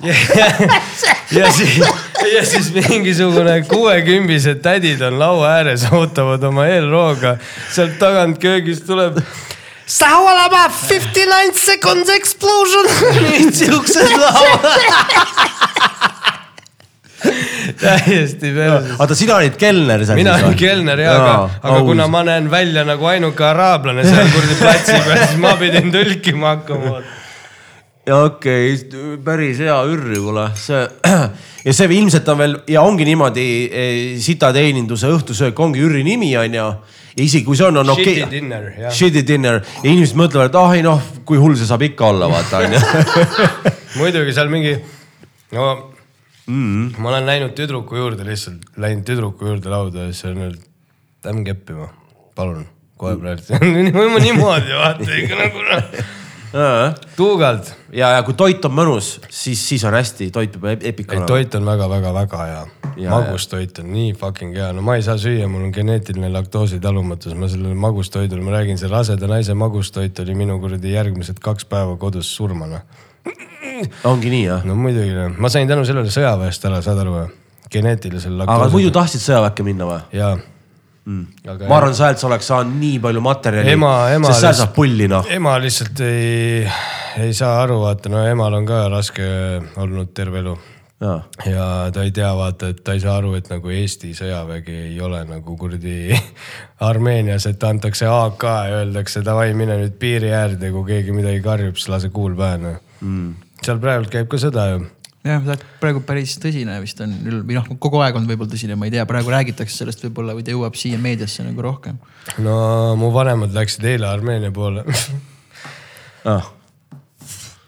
ja, siis, ja siis mingisugune kuuekümbised tädid on laua ääres, ootavad oma eelrooga. sealt tagant köögist tuleb. olema fifty nine seconds explosion. mingid siuksed lauad. täiesti perses.
oota, sina olid kelner seal
mina
või?
kelner ja, aga
Jaa,,
aga
aus.
kuna ma näen välja nagu ainuke araablane seal kuradi platsi peal, siis ma pidin tõlkima hakkama.
Okei okay,, päris hea ürri kuule, see ja see ilmselt on veel ja ongi niimoodi, sitateeninduse õhtusöök ongi ürri nimi on ju. ja isegi kui see on, on okei
Shitty dinner, jah.
Shitty dinner ja inimesed mõtlevad, et ah ei noh, kui hull see saab ikka olla, vaata on ju.
muidugi seal mingi, no mm. ma olen läinud tüdruku juurde lihtsalt, läinud tüdruku juurde lauda ja siis olen öelnud, lähme keppima, palun, kohe praegu. niimoodi vaata ikka nagu noh, tuugalt.
ja, ja kui toit on mõnus, siis, siis on hästi, toit peab
ei,
olema.
toit on väga-väga-väga hea
Ja,
magustoit on nii fucking hea, no ma ei saa süüa, mul on geneetiline laktoositalumatus, ma sellele magustoidule, ma räägin, see raseda naise magustoit oli minu kuradi järgmised kaks päeva kodus surma noh.
ongi nii jah?
no muidugi noh, ma sain tänu sellele sõjaväest ära, saad aru või? geneetilisel
aga muidu tahtsid sõjaväkke minna või?
jaa mm..
ma arvan, sealt sa oleks saanud nii palju materjali, sest seal saab pulli noh.
ema lihtsalt ei, ei saa aru, vaata no emal on ka raske olnud terve elu.
jaa,
ja ta ei tea, vaata, et ta ei saa aru, et nagu Eesti sõjavägi ei ole nagu kuradi Armeenias, et antakse AK ja öeldakse davai, mine nüüd piiri äärde, kui keegi midagi karjub, siis lase kuul pähe noh mm.. seal praegu käib ka sõda ju.
jah, praegu päris tõsine vist on või noh, kogu aeg on võib-olla tõsine, ma ei tea, praegu räägitakse sellest võib-olla või ta jõuab siia meediasse nagu rohkem.
no mu vanemad läksid eile Armeenia poole
ah,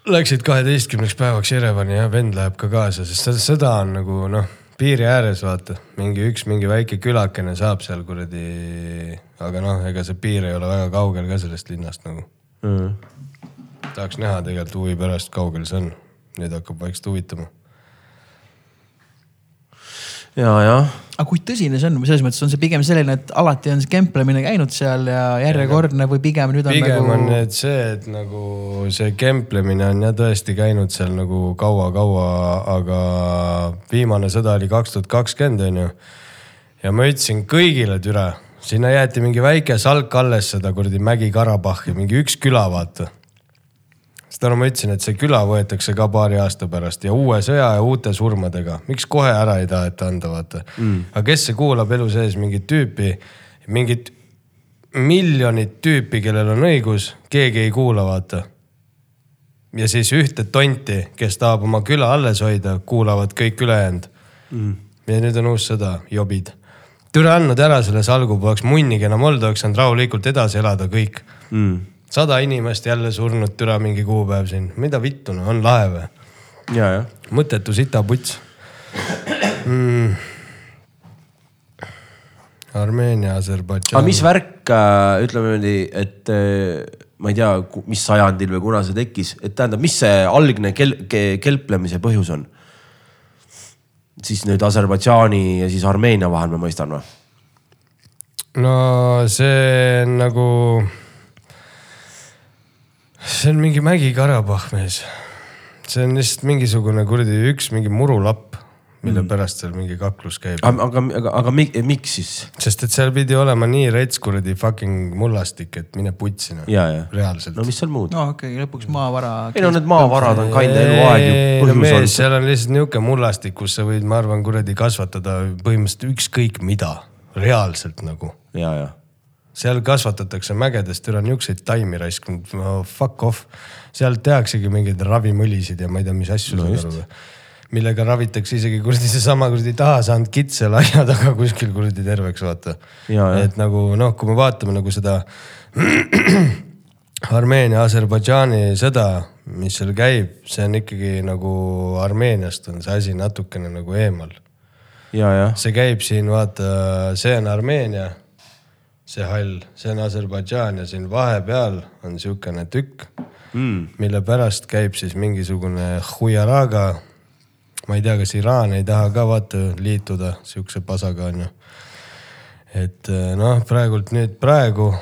Läksid kaheteistkümneks päevaks Jerevani ja vend läheb ka kaasa, sest seda sõda on nagu noh, piiri ääres vaata, mingi üks mingi väike külakene saab seal kuradi, aga noh, ega see piir ei ole väga kaugel ka sellest linnast nagu.
mm.
tahaks näha tegelikult huvi pärast, kaugel see on. Nüüd hakkab vaikselt huvitama.
ja, jah,
aga kui tõsine see on, selles mõttes on see pigem selline, et alati on see kemplemine käinud seal ja järjekordne või pigem nüüd on
pigem
nagu
on nüüd see, et nagu see kemplemine on jah tõesti käinud seal nagu kaua-kaua, aga viimane sõda oli kaks tuhat kakskümmend on ju. ja ma ütlesin kõigile türa, sinna jäeti mingi väike salk alles seda kuradi Mägi-Karabahhi, mingi üks küla vaata. Seda ma ütlesin, et see küla võetakse ka paari aasta pärast ja uue sõja ja uute surmadega, miks kohe ära ei taheta anda, vaata mm.. aga kes see kuulab elu sees mingit tüüpi, mingit miljonit tüüpi, kellel on õigus, keegi ei kuula, vaata. ja siis ühte tonti, kes tahab oma küla alles hoida, kuulavad kõik ülejäänud mm.. ja nüüd on uus sõda, jobid. türa andnud ära selle salgu, poleks munnigi enam olnud, oleks saanud rahulikult edasi elada kõik
mm.
Sada inimest jälle surnud, türa mingi kuupäev siin, mida vittu no on lahe või? mõttetu sitaputs mm.. Armeenia, Aserbaidžaan.
aga mis värk, ütleme niimoodi, et äh, ma ei tea, mis sajandil või kuna see tekkis, et tähendab, mis see algne kel-, ke- kelplemise põhjus on? siis nüüd Aserbaidžaani ja siis Armeenia vahel ma mõistan või?
no see nagu, see on mingi Mägi-Karabahh mees. see on lihtsalt mingisugune kuradi üks mingi murulapp, mille mm. pärast seal mingi kaklus käib.
aga, aga, aga, aga mi, miks siis?
sest et seal pidi olema nii rets kuradi fucking mullastik, et mine putsi noh, reaalselt
no mis seal muud?
no okei okay,, lõpuks maavara.
ei no need maavarad on kinda eluaeg ju
no mees,
olnud.
seal on lihtsalt nihuke mullastik, kus sa võid, ma arvan, kuradi kasvatada põhimõtteliselt ükskõik mida, reaalselt nagu.
ja, ja,
seal kasvatatakse mägedes türa niukseid taimi raisk no,, fuck off. seal tehaksegi mingeid ravimõlisid ja ma ei tea, mis asju
No
millega ravitakse isegi kuradi seesama kuradi taha saanud kits seal aia taga kuskil kuradi terveks vaata. Et nagu noh, kui me vaatame nagu seda Armeenia, Aserbaidžaani sõda, mis seal käib, see on ikkagi nagu Armeeniast on see asi natukene nagu eemal. See käib siin, vaata, see on Armeenia, see hall, see on Aserbaidžaan ja siin vahepeal on sihukene tükk mm., mille pärast käib siis mingisugune Huyaraga. ma ei tea, kas Iraan ei taha ka vaata liituda sihukese pasaga onju. et eh, noh, praegult nüüd praegu.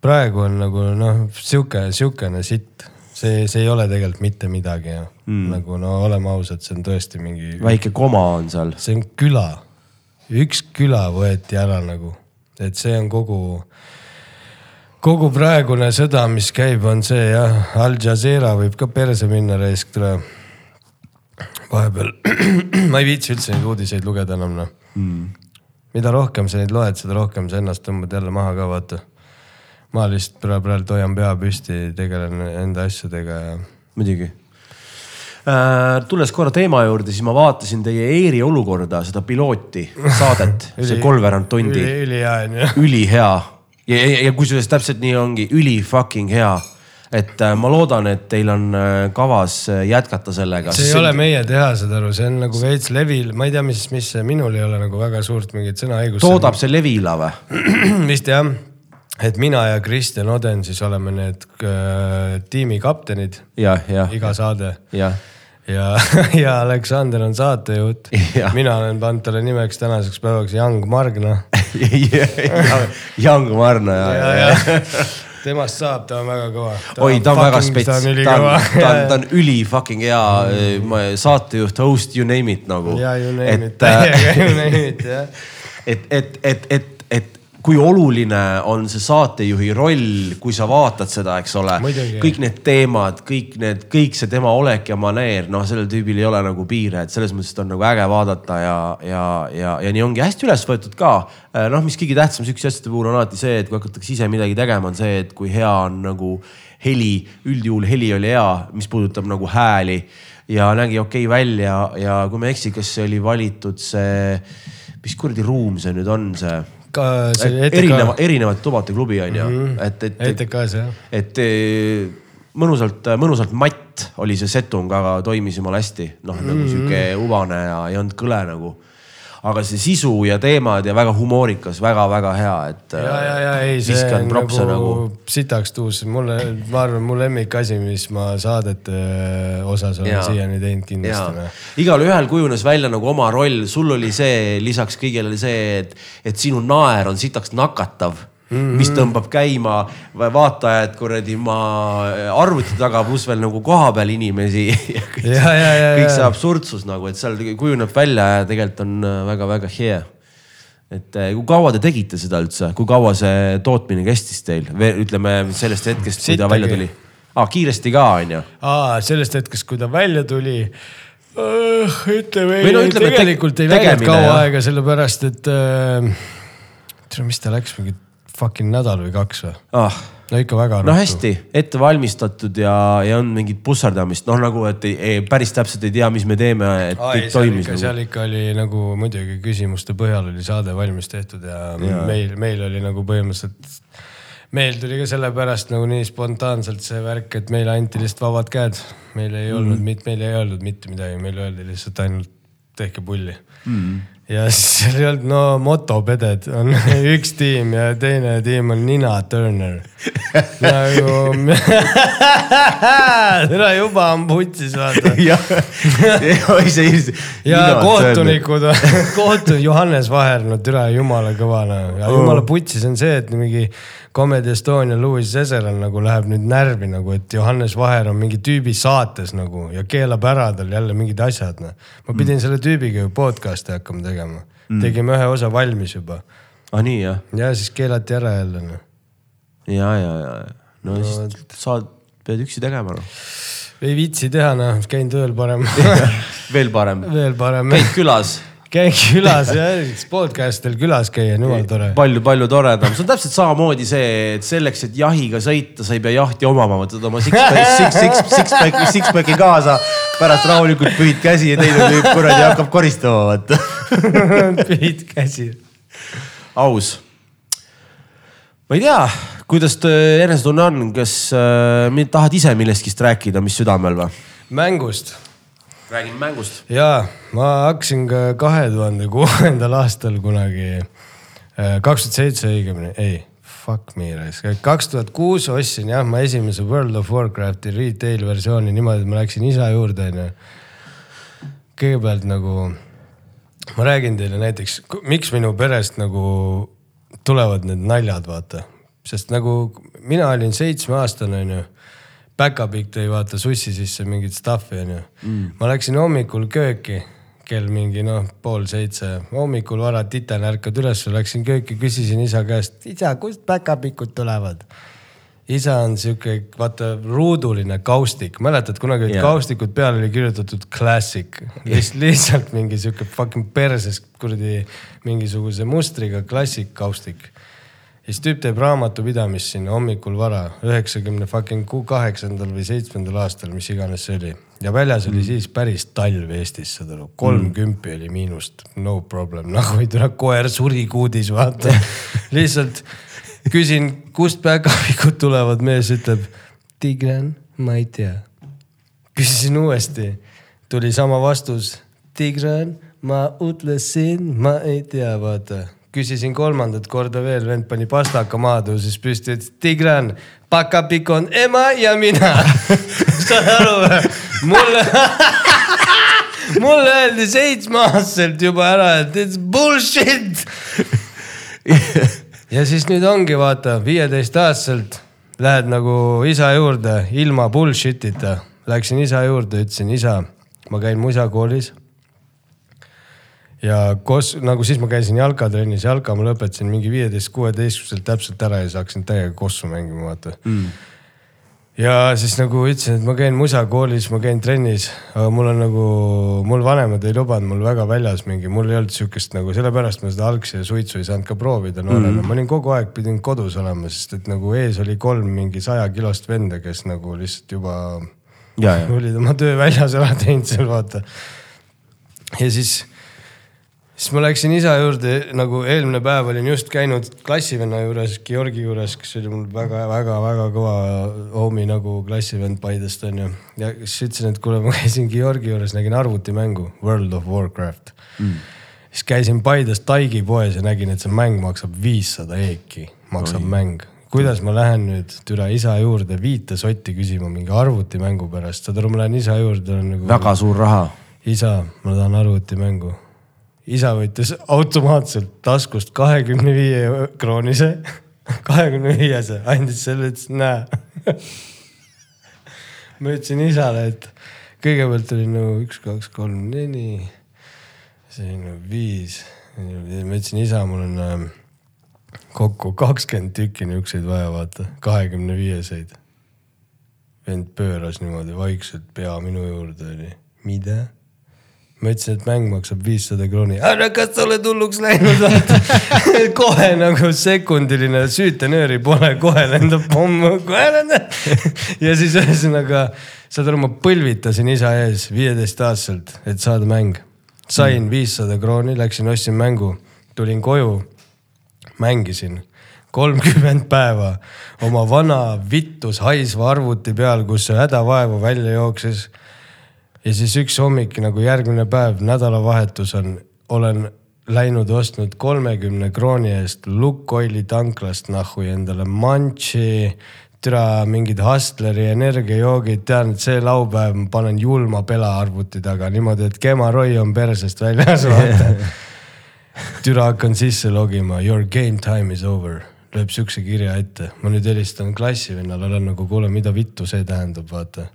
praegu on nagu noh, sihuke, sihukene sitt, see, see ei ole tegelikult mitte midagi ju mm.. nagu no oleme ausad, see on tõesti mingi,
väike koma on seal.
see on küla, üks küla võeti ära nagu, et see on kogu, kogu praegune sõda, mis käib, on see jah, Al Jazeera võib ka perse minna raisk tule. vahepeal, ma ei viitsi üldse neid uudiseid lugeda enam noh mm.. mida rohkem sa neid loed, seda rohkem sa ennast tõmbad jälle maha ka vaata. ma lihtsalt praegu, praegu hoian pea püsti, tegelen enda asjadega ja
muidugi. Tulles korra teema juurde, siis ma vaatasin teie Eeri olukorda, seda pilooti saadet, see kolmveerand tundi,
üli, ülihea on ju.
ülihea ja, ja, ja kusjuures täpselt nii ongi, üli fucking hea. et äh, ma loodan, et teil on äh, kavas äh, jätkata sellega.
see ei ole meie teha, saad aru, see on nagu veits levil, ma ei tea, mis, mis minul ei ole nagu väga suurt mingit sõnaõigust.
toodab see Levila või?
vist jah, et mina ja Kristjan Oden siis oleme need äh, tiimi kaptenid,
jah, jah,
iga saade
jah,
ja, ja Aleksander on saatejuht mina olen pannud talle nimeks tänaseks päevaks Young Margna.
Young Marna ja, ja, ja.
temast saab, ta on väga kõva.
oi, ta on väga spets,
ta on
ta on, ta on, ta on üli fucking hea mm. saatejuht, host, you name it nagu.
ja you name it,
et, äh,
täiega you name it jah.
et, et, et, et, et kui oluline on see saatejuhi roll, kui sa vaatad seda, eks ole. kõik need teemad, kõik need, kõik see tema olek ja maneer, noh, sellel tüübil ei ole nagu piire, et selles mõttes, et on nagu äge vaadata ja, ja, ja, ja nii ongi hästi üles võetud ka. noh, mis kõige tähtsam sihukese asjade puhul on alati see, et kui hakatakse ise midagi tegema, on see, et kui hea on nagu heli, üldjuhul heli oli hea, mis puudutab nagu hääli ja nägi okei okay välja ja kui ma ei eksi, kas see oli valitud see, mis kuradi ruum see nüüd on, see
ka see
ETK. erineva, erinevate tubade klubi on ju mm, -hmm. et, et.
ETK-s jah.
et mõnusalt, mõnusalt matt oli see setung, aga toimis jumala hästi. noh mm -hmm., nagu sihuke ubane ja ei olnud kõle nagu aga see sisu ja teemad ja väga humoorikas väga,, väga-väga hea, et.
ja, ja, ja ei, see on nagu, nagu sitaks tuus, mulle, ma arvan, mu lemmikasi, mis ma saadete osas olen siiani teinud kindlasti. Noh.
igalühel kujunes välja nagu oma roll, sul oli see lisaks kõigele see, et, et sinu naer on sitaks nakatav Mm -hmm. mis tõmbab käima vaatajad kuradi ma arvuti taga, pluss veel nagu kohapeal inimesi kõik, ja, ja, ja, kõik see absurdsus nagu, et seal kujuneb välja ja tegelikult on väga-väga äh, hea. et äh, kui kaua te tegite seda üldse, kui kaua see tootmine kestis teil, ütleme sellest hetkest, kui ta välja tuli? aa, kiiresti ka on ju?
aa, sellest hetkest, kui ta välja tuli uh,. ütleme, no, ütleme, tegelikult ei läinud kaua jah. aega, sellepärast et äh, mis ta läks, mingi fucking nädal või kaks või
ah.?
no ikka väga.
no hästi ette valmistatud ja, ja on mingit pusserdamist, noh nagu, et ei, ei, päris täpselt ei tea, mis me teeme, et Aa, kõik ei, toimis.
Nagu. seal ikka oli nagu muidugi küsimuste põhjal oli saade valmis tehtud ja, ja. meil, meil oli nagu põhimõtteliselt. meil tuli ka sellepärast nagu nii spontaanselt see värk, et meile anti lihtsalt vabad käed. meil ei mm. olnud, meil ei öeldud mitte midagi, meile öeldi lihtsalt ainult tehke pulli mm ja siis seal ei olnud, no motopeded on üks tiim ja teine tiim on Nina Turner. nagu tere juba on putsis vaata. ja kohtunikud, kohtunik Johannes Vaher, no tere jumala kõva no ja jumala putsis on see, et mingi Comedy Estonia Louis Seseral nagu läheb nüüd närvi nagu, et Johannes Vaher on mingi tüübi saates nagu ja keelab ära tal jälle mingid asjad noh. ma pidin mm. selle tüübiga ju podcast'i hakkama tegema mm., tegime ühe osa valmis juba.
aa ah, nii jah?
ja siis keelati ära jälle noh.
ja, ja, ja, no, no siis saad, pead üksi tegema noh
ei viitsi teha, noh, käin tööl parem
veel parem.
veel parem.
käid külas
käin külas ja podcast'il külas käia on jumala tore.
palju, palju toredam, see on täpselt samamoodi see, et selleks, et jahiga sõita, sa ei pea jahti omama, võtad oma six-pack'i six, six, six, six-pack'i kaasa. pärast rahulikult pühid käsi ja teine tüüp kuradi hakkab koristama, vaata
pühid käsi.
aus. ma ei tea, kuidas enesetunne on, kas äh, tahad ise millestki rääkida, mis südamel või?
mängust
räägime mängust.
ja ma hakkasin ka kahe tuhande kuuendal aastal kunagi, äh, kaks tuhat seitse õigemini, ei, fuck me raisk, kaks tuhat kuus ostsin jah, ma esimese World of Warcrafti retail versiooni niimoodi, et ma läksin isa juurde onju. kõigepealt nagu, ma räägin teile näiteks, miks minu perest nagu tulevad need naljad, vaata. sest nagu mina olin seitsmeaastane onju Päkapikk tõi vaata sussi sisse mingit stuff'i onju mm.. ma läksin hommikul kööki, kell mingi noh, pool seitse, hommikul vara titena ärkad üles, läksin kööki, küsisin isa käest, isa, kust päkapikud tulevad? isa on sihuke, vaata ruuduline kaustik, mäletad kunagi olid yeah. kaustikud peal oli kirjutatud classic yeah., lihtsalt mingi sihuke fucking perses kuradi mingisuguse mustriga klassik kaustik ja siis tüüp teeb raamatupidamist sinna hommikul vara, üheksakümne fucking kaheksandal või seitsmendal aastal, mis iganes see oli. ja väljas oli mm. siis päris talv Eestis, saad aru, kolmkümpi mm. oli miinust, no problem, nagu ei tule koer suri kuudis, vaata lihtsalt küsin, kust päkapikud tulevad, mees ütleb, Tigran, ma ei tea. küsisin uuesti, tuli sama vastus, Tigran, ma ütlesin, ma ei tea, vaata küsisin kolmandat korda veel, vend pani pastaka maha, tõusis püsti, ütles Tigran, pakapik on ema ja mina saad aru või? mulle mulle öeldi seitsmeaastaselt juba ära, et it's bullshit ja siis nüüd ongi vaata, viieteistaastaselt lähed nagu isa juurde ilma bullshit'ita. Läksin isa juurde, ütlesin isa, ma käin musakoolis ja koos nagu siis ma käisin jalkatrennis, jalka ma lõpetasin mingi viieteist, kuueteistkümneselt täpselt ära ja siis hakkasin täiega kossu mängima, vaata mm.. ja siis nagu ütlesin, et ma käin musakoolis, ma käin trennis, aga mul on nagu, mul vanemad ei lubanud mul väga väljas mingi, mul ei olnud sihukest nagu sellepärast ma seda algsi ja suitsu ei saanud ka proovida noorena mm., ma olin kogu aeg pidin kodus olema, sest et nagu ees oli kolm mingi saja kilost venda, kes nagu lihtsalt juba
ja, ja
olid oma töö väljas ära teinud seal vaata. ja siis, siis ma läksin isa juurde nagu eelmine päev olin just käinud klassivenna juures, Georgi juures, kes oli mul väga-väga-väga kõva homie nagu klassivend Paidest onju. ja siis ütlesin, et kuule, ma käisin Georgi juures, nägin arvutimängu World of Warcraft mm.. siis käisin Paides Taigi poes ja nägin, et see mäng maksab viissada eeki, maksab Oi. mäng kuidas ma lähen nüüd türa isa juurde viite sotti küsima mingi arvutimängu pärast, saad aru, ma lähen isa juurde nagu.
väga suur raha.
isa, ma tahan arvutimängu. Isa võttis automaatselt taskust kahekümne viie kroonise, kahekümne viiese, andis selle, ütles näe. ma ütlesin isale, et kõigepealt oli nagu üks, kaks, kolm, neli, see oli nagu viis. ma ütlesin, isa, mul on äh, kokku kakskümmend tükki niukseid vaja, vaata, kahekümne viieseid. vend pööras niimoodi vaikselt pea minu juurde oli, mida? Ma ütlesin, et mäng maksab viissada krooni, ära, kas sa oled hulluks läinud, kohe nagu sekundiline süütenööri pole, kohe lendab pomm, kohe lendab. ja siis ühesõnaga, saad aru, ma põlvitasin isa ees viieteistaastaselt, et saada mäng. sain viissada krooni, läksin ostsin mängu, tulin koju mängisin kolmkümmend päeva oma vana vittus haisva arvuti peal, kus see hädavaevu välja jooksis. Ja siis üks hommik nagu järgmine päev, nädalavahetus on, olen läinud ostnud kolmekümne krooni eest Lukoili tanklast nahhu endale mantši, türa mingid Hustleri energiajoogid, tean, et see laupäev ma panen julma pela arvuti taga niimoodi, et kemaroi on persest väljas, vaata. Türa hakkan sisse logima, your game time is over, lööb siukse kirja ette, ma nüüd helistan klassivennale, olen nagu kuule, mida vittu see tähendab, vaata.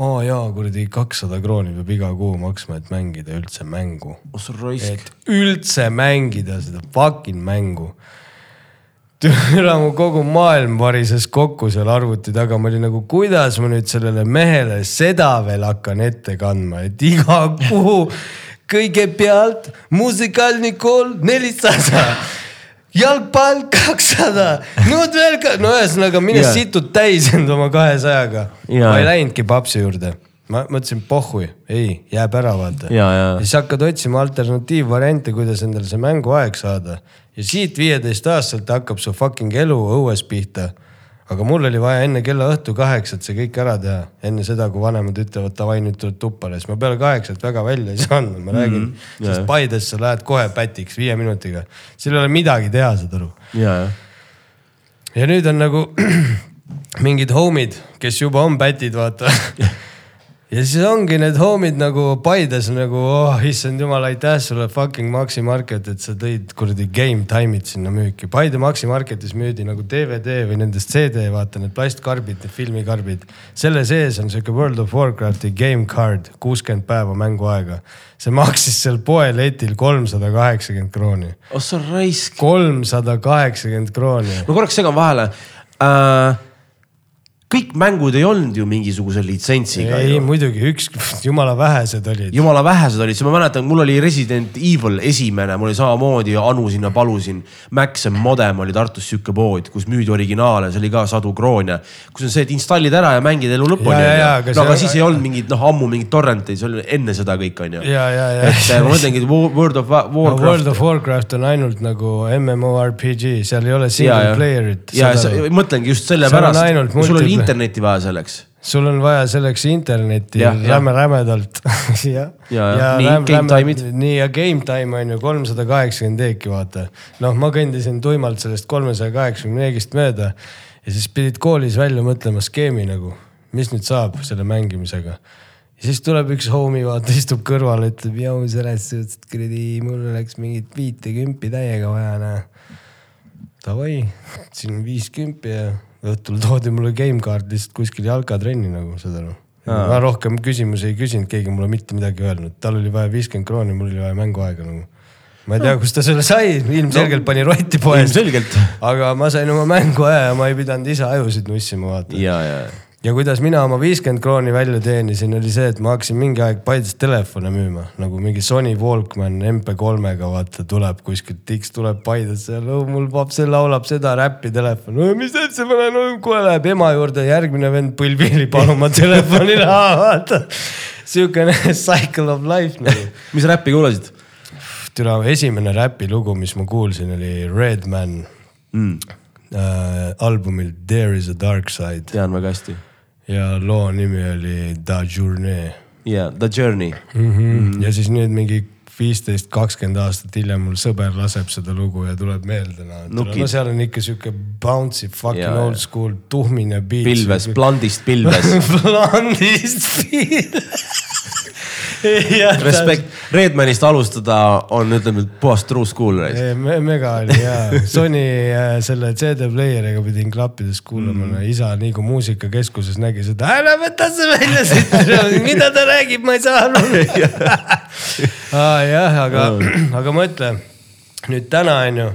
Aa jaa, kuradi kakssada krooni peab iga kuu maksma, et mängida üldse mängu.
oh sa raisk.
et üldse mängida seda fucking mängu. türa mu kogu maailm varises kokku seal arvuti taga, ma olin nagu, kuidas ma nüüd sellele mehele seda veel hakkan ette kandma, et iga kuu kõigepealt muusikaline kool nelisada, jalgpall kakssada, nüüd veel ka, no ühesõnaga mine yeah. situd täis end oma kahesajaga.
Jaa.
ma ei läinudki papsi juurde, ma mõtlesin pohhui, ei, jääb ära, vaata.
ja, ja
ja siis hakkad otsima alternatiivvariante, kuidas endale see mänguaeg saada. ja siit viieteistaastaselt hakkab su fucking elu õues pihta. Aga mul oli vaja enne kella õhtu kaheksat see kõik ära teha, enne seda, kui vanemad ütlevad davai, nüüd tuleb tuppale, siis ma peale kaheksat väga välja ei saanud, ma räägin mm. -hmm. sest Paidesse lähed kohe pätiks viie minutiga, seal ei ole midagi teha, saad aru
ja, ja
ja nüüd on nagu mingid homid, kes juba on pätid, vaata. ja siis ongi need homid nagu Paides nagu oh issand jumal, aitäh sulle fucking Maxi Market, et sa tõid kuradi game time'id sinna müüki. Paide Maxi Marketis müüdi nagu DVD või nendest CD, vaata need plastkarbid, need filmikarbid. selle sees on sihuke World of Warcrafti game card, kuuskümmend päeva mänguaega. see maksis seal poeletil kolmsada kaheksakümmend krooni.
oh sa raisk.
kolmsada kaheksakümmend krooni
ma korraks segan vahele äh,. Kõik mängud ei olnud ju mingisuguse litsentsiga
ei, muidugi üks, jumala vähesed olid.
jumala vähesed olid, siis ma mäletan, mul oli Resident Evil esimene, mul oli samamoodi Anu sinna palusin. Maxim Modem oli Tartus sihuke pood, kus müüdi originaale, see oli ka sadu kroone. kus on see, et installid ära ja mängid elu lõpuni.
Aga
no aga
see-
siis ei olnud mingit noh, ammu mingit torrenteid, see oli enne seda kõik on ju. et äh, ma mõtlengi, et Wo- World of Wa-
no, World
Warcraft
of Warcraft on ainult nagu MMORPG, seal ei ole single
ja,
player'it.
ja mõtlengi just sellepärast sul oli. Internetti vaja selleks.
sul on vaja selleks internetti
Jah, jah.
räme-rämedalt ja,
Ja, ja. Nii, game time'id.
nii ja game time on ju kolmsada kaheksakümmend eeki, vaata. noh, ma kõndisin tuimalt sellest kolmesaja kaheksakümne eegist mööda ja siis pidid koolis välja mõtlema skeemi nagu, mis nüüd saab selle mängimisega ja siis tuleb üks homie, vaata, istub kõrval, ütleb, joo, selles suhtes, et kuradi, mul oleks mingit viite kümpi täiega vaja, näe. Davai, siin on viis kümpi ja õhtul toodi mulle game card lihtsalt kuskil jalkatrenni nagu, saad aru. ma rohkem küsimusi ei küsinud, keegi mulle mitte midagi öelnud, tal oli vaja viiskümmend krooni, mul oli vaja mänguaega nagu. ma ei tea, kust ta selle sai, ilmselgelt pani rotti poes.
ilmselgelt.
aga ma sain oma mänguaja ja ma ei pidanud ise ajusid nussima, vaata.
ja, ja,
ja kuidas mina oma viiskümmend krooni välja teenisin, oli see, et ma hakkasin mingi aeg Paides telefone müüma, nagu mingi Sony Walkman MP3-ga vaata tuleb kuskilt, X tuleb Paidesse mul paps laulab seda räppi telefon no,. mis sa, ma lähen no,, kohe läheb ema juurde, järgmine vend põlvili paluma telefoni raha, vaata. Siukene cycle of life nagu.
mis räppi kuulasid?
türa esimene räpilugu, mis ma kuulsin, oli Redman
Mm.
äh, albumil There is a dark side
tean väga hästi.
Ja loo nimi oli Da Journée
ja The Journey.
mm. -hmm. ja siis nüüd mingi viisteist, kakskümmend aastat hiljem mul sõber laseb seda lugu ja tuleb meelde no,.
Nukid.
no seal on ikka sihuke bouncy fucking
Ja,
old school tuhmine beat.
pilves, plandist pilves.
Blandist pilves.
Respekt, Redmanist alustada on, ütleme, puhas true school.
Me, mega oli hea, Sony äh, selle CD player'iga pidin klappides kuulama mm., isa nii kui muusikakeskuses nägi seda, ära võta see välja siit, mida ta räägib, ma ei saa aru ah,. jah, aga, aga mõtle nüüd täna on ju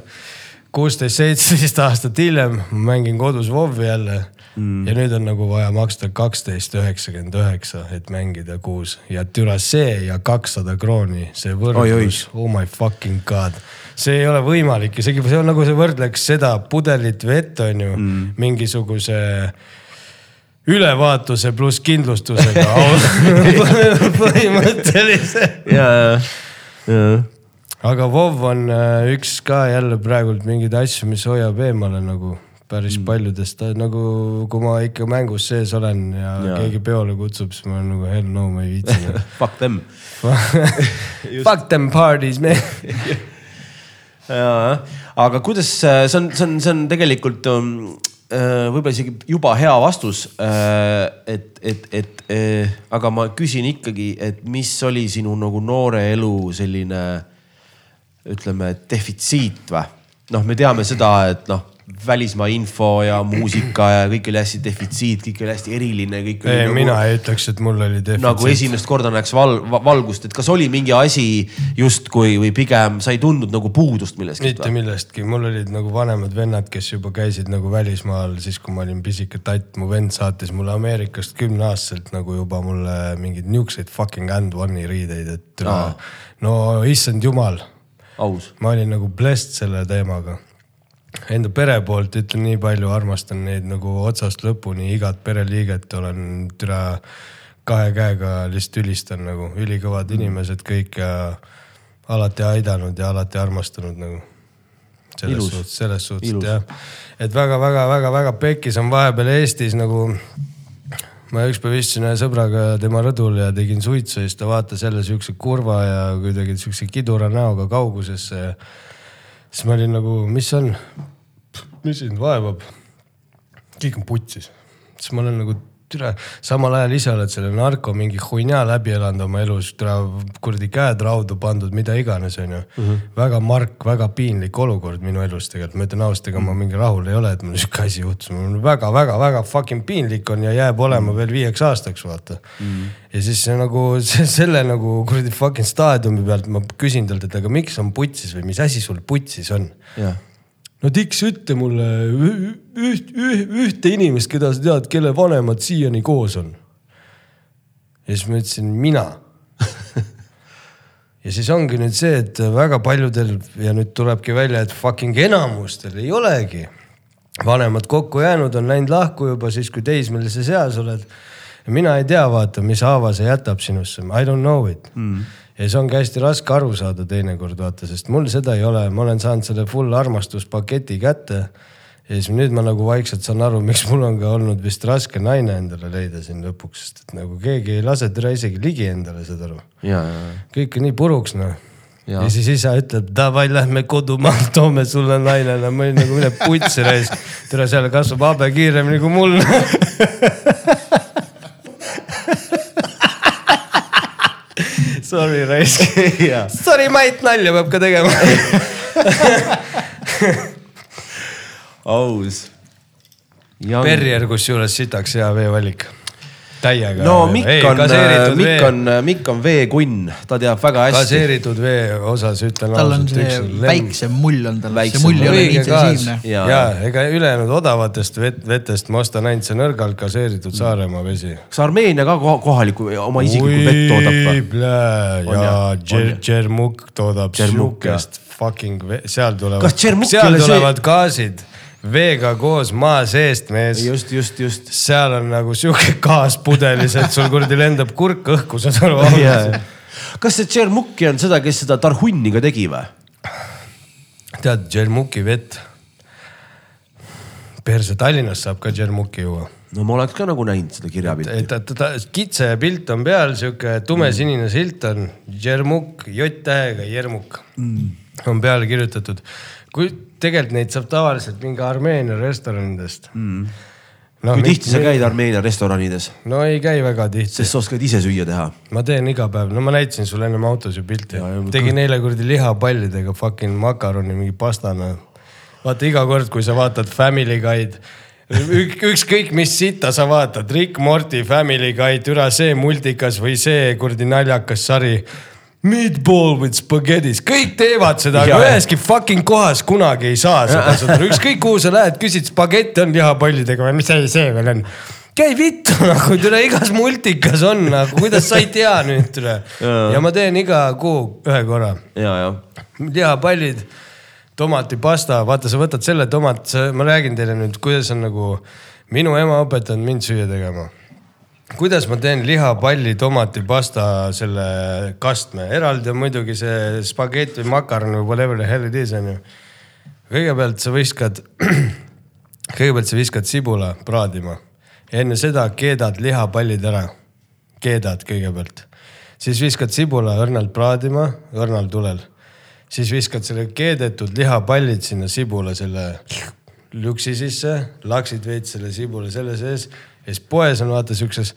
kuusteist, seitseteist aastat hiljem ma mängin kodus WoW-i jälle mm. ja nüüd on nagu vaja maksta kaksteist üheksakümmend üheksa, et mängida kuus ja türa see ja kakssada krooni, see võrdlus, oh my fucking god see ei ole võimalik, isegi see on nagu see võrdleks seda pudelit vett on ju mm. mingisuguse ülevaatuse pluss kindlustusega põhimõtteliselt.
ja, ja, ja.
Aga WoW on äh, üks ka jälle praegult mingeid asju, mis hoiab eemale nagu päris mm. paljudest, nagu kui ma ikka mängus sees olen ja, ja. keegi peole kutsub, siis ma olen nagu hell no ma ei viitsi.
Fuck them.
Fuck them parties man.
jaa, aga kuidas, see on, see on, see on tegelikult um, äh, võib-olla isegi juba hea vastus. et, et, et äh, aga ma küsin ikkagi, et mis oli sinu nagu noore elu selline ütleme, defitsiit või? noh, me teame seda, et noh, välismaa info ja muusika ja kõik oli hästi defitsiit, kõik oli hästi eriline, kõik
ei,
nagu
mina ei ütleks, et mul oli defitsiit
nagu esimest korda näeks val, va- valgust, et kas oli mingi asi justkui või pigem sa ei tundnud nagu puudust millestki
mitte? millestki, mul olid nagu vanemad vennad, kes juba käisid nagu välismaal, siis kui ma olin pisike tatt, mu vend saatis mulle Ameerikast kümneaastaselt nagu juba mulle mingeid niukseid fucking and one'i riideid, et
Aa.
no issand jumal. Ma olin nagu blessed selle teemaga. Enda pere poolt ütlen nii palju, armastan neid nagu otsast lõpuni, igat pereliiget olen türa kahe käega lihtsalt ülistan nagu ülikõvad inimesed kõik ja alati aidanud ja alati armastanud nagu. selles
Ilus.
suhtes, selles suhtes
Ilus.
jah, et väga-väga-väga-väga pekkis on vahepeal Eestis nagu ma ükspäev istusin ühe sõbraga tema rõdul ja tegin suitsu ja siis ta vaatas jälle siukse kurva ja kuidagi siukse kidura näoga kaugusesse. Ja siis ma olin nagu, mis on, mis sind vaevab? kõik on putsis, siis ma olen nagu türa, samal ajal ise oled selle narko mingi huinja läbi elanud oma elus, türa kuradi käed raudu pandud, mida iganes, onju. väga mark, väga piinlik olukord minu elus tegelikult, ma ütlen ausalt, ega ma mingi rahul ei ole, et mul sihuke asi juhtus, mul väga-väga-väga fucking piinlik on ja jääb olema veel viieks aastaks, vaata. Ja siis see nagu see, selle nagu kuradi fucking staadiumi pealt ma küsin talt, et aga miks on putsis või mis asi sul putsis on?
jah,
no Dix, ütle mulle ü- üht, ühte inimest, keda sa tead, kelle vanemad siiani koos on. ja siis ma ütlesin mina. ja siis ongi nüüd see, et väga paljudel ja nüüd tulebki välja, et fucking enamustel ei olegi vanemad kokku jäänud, on läinud lahku juba siis, kui teismelise seas oled. mina ei tea, vaata, mis haava see jätab sinusse, I don't know it mm.. Ja see ongi hästi raske aru saada teinekord vaata, sest mul seda ei ole, ma olen saanud selle full armastuspaketi kätte. ja siis nüüd ma nagu vaikselt saan aru, miks mul on ka olnud vist raske naine endale leida siin lõpuks, sest et nagu keegi ei lase teda isegi ligi endale, saad aru.
ja, ja,
kõik on nii puruks noh.
Jaa.
ja siis isa ütleb, davai, lähme kodumaalt, toome sulle naine, no ma olin nagu mine putsi raisk. tere, seal kasvab habe kiiremini kui mul. Sorry raisk.
ja.
Sorry Mait, nalja peab ka tegema.
aus.
Perrier kusjuures sitaks hea veevalik. täiega.
no Mikk on, Mikk on, Mikk on veekunn, ta teab väga hästi.
gaseeritud vee osas ütlen
tal on
ausalt,
see
üks on lemm-
väiksem mull on tal, see mull ei ole nii intensiivne.
Jaa.
ja ega ülejäänud odavatest vet, vetest ma ostan ainult see nõrgalt gaseeritud Saaremaa vesi.
kas Armeenia ka koha- kohaliku oma isiklikku vett toodab või?
Ja? Džermuk toodab siukest fucking, seal tulevad,
Kas Džermuk ei
seal
ole see-
tulevad gaasid veega koos maa seest, mees.
just, just, just.
seal on nagu sihuke gaas pudelis, et sul kuradi lendab kurk õhku, saad aru
Yeah. kas see Tšermuki on seda, kes seda Tarhunni ka tegi või?
tead, Džermuki vett. perse, Tallinnas saab ka Džermuki juua.
no ma oleks ka nagu näinud seda kirjapilti.
ta, ta, ta, kitse pilt on peal, sihuke tumesinine silt on, Džermuk, J-tähega Jermuk mm. on peale kirjutatud. kui tegelikult neid saab tavaliselt mingi Armeenia restoranidest mm.. No,
kui tihti sa käid Armeenia restoranides,
no ei käi väga tihti,
sest sa oskad ise süüa teha.
ma teen iga päev, no ma näitasin sulle ennem autos ju pilti tegin eile kuradi lihapallidega fucking makaroni mingi pastana. vaata iga kord, kui sa vaatad Family Guy'd, ük- ükskõik mis sitta sa vaatad, Rick Morty Family Guy, türa see multikas või see kuradi naljakas sari. Meatball with spaghettis, kõik teevad seda, aga üheski fucking kohas kunagi ei saa seda, saad aru, ükskõik kuhu sa lähed, küsid spagett on lihapallidega või mis see, see veel on. Käi vittu nagu türa igas multikas on nagu, kuidas sa ei tea nüüd türa. ja ma teen iga kuu ühe korra. Lihapallid, tomatipasta, vaata, sa võtad selle tomat, ma räägin teile nüüd, kuidas on nagu, minu ema õpetanud mind süüa tegema. Kuidas ma teen lihapalli, tomatipasta selle kastme, eraldi on muidugi see spagett või makaron või whatever the hell it is on ju. kõigepealt sa viskad, kõigepealt sa viskad sibula praadima. Ja enne seda keedad lihapallid ära, keedad kõigepealt, siis viskad sibula õrnalt praadima õrnal tulel. Siis viskad selle keedetud lihapallid sinna sibula selle lüksi sisse, laksid veits selle sibula selle sees ja siis poes on vaata siukses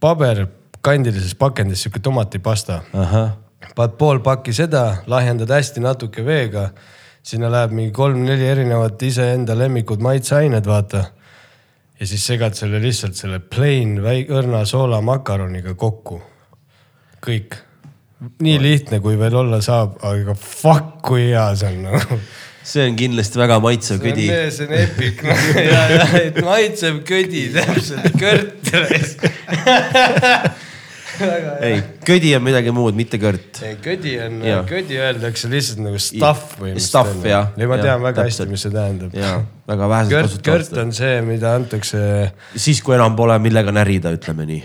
paberkandilises pakendis sihuke tomatipasta. paned pool pakki seda, lahjendad hästi natuke veega, sinna läheb mingi kolm-neli erinevat iseenda lemmikud maitseained, vaata. ja siis segad selle lihtsalt selle plain õrna soolamakaroniga kokku. kõik, nii lihtne, kui veel olla saab, aga fuck kui hea see on nagu
see on kindlasti väga maitsev kõdi.
see on epic no. ja, ja, et maitseb ködi täpselt, kõrt.
ei, ködi on midagi muud, mitte kõrt.
ködi on ködi öeldakse lihtsalt nagu stuff või.
Stuff, jah.
ei, ma tean väga
täpselt.
hästi, mis see tähendab.
ja väga vähesed
kõrt, kõrt
kasutavad.
on see, mida antakse,
siis, kui enam pole millega närida, ütleme nii.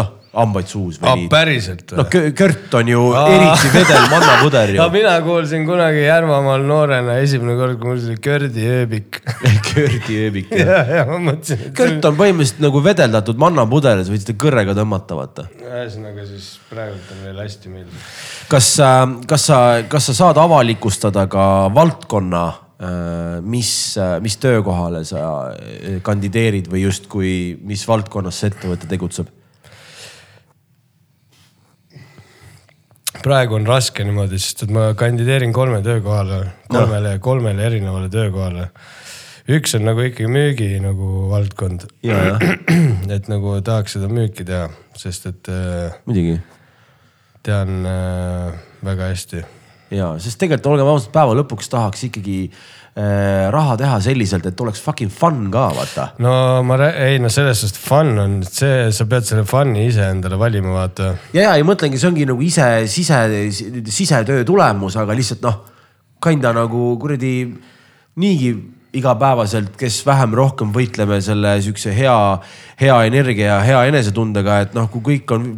noh, hambaid suus või
aa
nii.
päriselt
no
või?
kö- kõrt on ju
Aa.
eriti vedel mannapuder ju
no. mina kuulsin kunagi Järvamaal noorena esimene kord, oli Kördi ööbik.
Kördi ööbik.
ja, ja ma mõtlesin, et
kõrt on põhimõtteliselt nagu vedeldatud mannapuder, sa võid seda kõrrega tõmmata, vaata.
ühesõnaga siis praegult on veel hästi meeldiv.
kas, kas sa, kas sa saad avalikustada ka valdkonna, mis, mis töökohale sa äh, kandideerid või justkui, mis valdkonnas see ettevõte tegutseb?
Praegu on raske niimoodi, sest et ma kandideerin kolme töökohale, kolmele, kolmele erinevale töökohale. üks on nagu ikkagi müügi nagu valdkond. et nagu tahaks seda müüki teha, sest et äh,
muidugi
tean äh, väga hästi.
ja, sest tegelikult olgem ausad, päeva lõpuks tahaks ikkagi raha teha selliselt, et oleks fucking fun ka, vaata.
no ma, ei no selles suhtes fun on see, sa pead selle fun'i ise endale valima, vaata.
ja, ja ei mõtlengi, see ongi nagu ise sise, sisetöö tulemus, aga lihtsalt noh, kinda nagu kuradi niigi igapäevaselt, kes vähem-rohkem võitleme selle siukse hea, hea energia ja hea enesetundega, et noh, kui kõik on,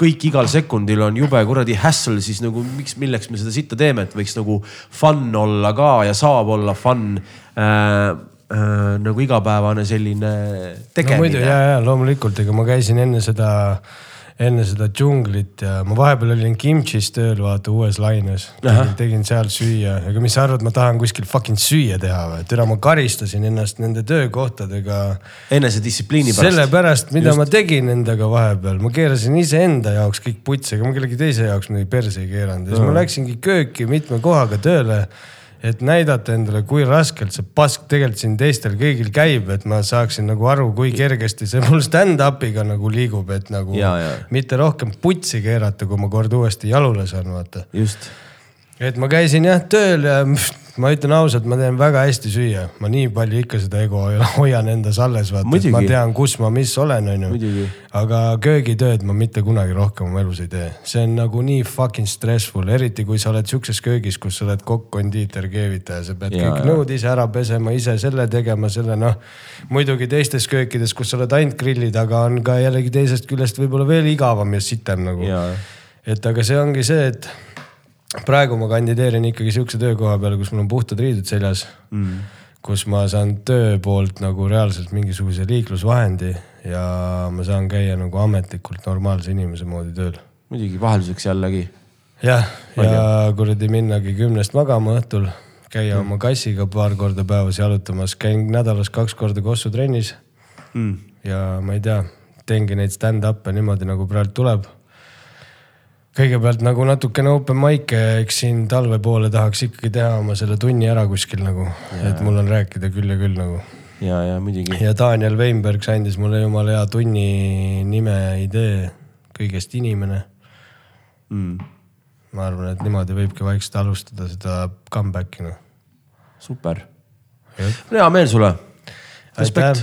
kõik igal sekundil on jube kuradi hassle, siis nagu miks, milleks me seda sitta teeme, et võiks nagu fun olla ka ja saab olla fun äh,. Äh, nagu igapäevane selline
no muidu
tegemine
ja, ja loomulikult, ega ma käisin enne seda, enne seda džunglit ja ma vahepeal olin kimchis tööl, vaata uues laines. tegin seal süüa, aga mis sa arvad, ma tahan kuskil fucking süüa teha või? türa, ma karistasin ennast nende töökohtadega
enesedistsipliini pärast.
sellepärast, mida Just. ma tegin endaga vahepeal, ma keerasin iseenda jaoks kõik putsi, ega ma kellegi teise jaoks midagi perse ei keeranud ja siis ma läksingi kööki mitme kohaga tööle. Et näidata endale, kui raskelt see pask tegelikult siin teistel kõigil käib, et ma saaksin nagu aru, kui kergesti see mul stand-up'iga nagu liigub, et nagu
Ja, ja.
mitte rohkem putsi keerata, kui ma kord uuesti jalule saan, vaata
just,
et ma käisin jah tööl ja ma ütlen ausalt, ma teen väga hästi süüa, ma nii palju ikka seda ego hoian endas alles, vaata, et ma tean, kus ma, mis olen, onju. aga köögitööd ma mitte kunagi rohkem oma elus ei tee, see on nagu nii fucking stressful, eriti kui sa oled siukses köögis, kus sa oled kokk, kondiiter, keevitaja, sa pead
Ja,
kõik
ja.
nõud ise ära pesema, ise selle tegema, selle noh. muidugi teistes köökides, kus sa oled ainult grilli taga, on ka jällegi teisest küljest võib-olla veel igavam ja sitem nagu et aga see ongi see, et praegu ma kandideerin ikkagi sihukese töökoha peale, kus mul on puhtad riided seljas mm.. kus ma saan töö poolt nagu reaalselt mingisuguse liiklusvahendi ja ma saan käia nagu ametlikult normaalse inimese moodi tööl.
muidugi vahelduseks jällegi.
jah, ja kuradi minnagi kümnest magama õhtul, käia oma kassiga paar korda päevas jalutamas, käin nädalas kaks korda Kossu trennis
Mm.
ja ma ei tea, teengi neid stand-up'e niimoodi nagu praegu tuleb. Kõigepealt nagu natukene open mic'e, eks siin talve poole tahaks ikkagi teha oma selle tunni ära kuskil nagu, et mul on rääkida küll ja küll nagu.
ja, ja muidugi.
ja Daniel Weinberg andis mulle jumala hea tunni nime idee, kõigest inimene.
Mm.
ma arvan, et niimoodi võibki vaikselt alustada seda comeback'i noh.
super, hea meel sulle. respekt.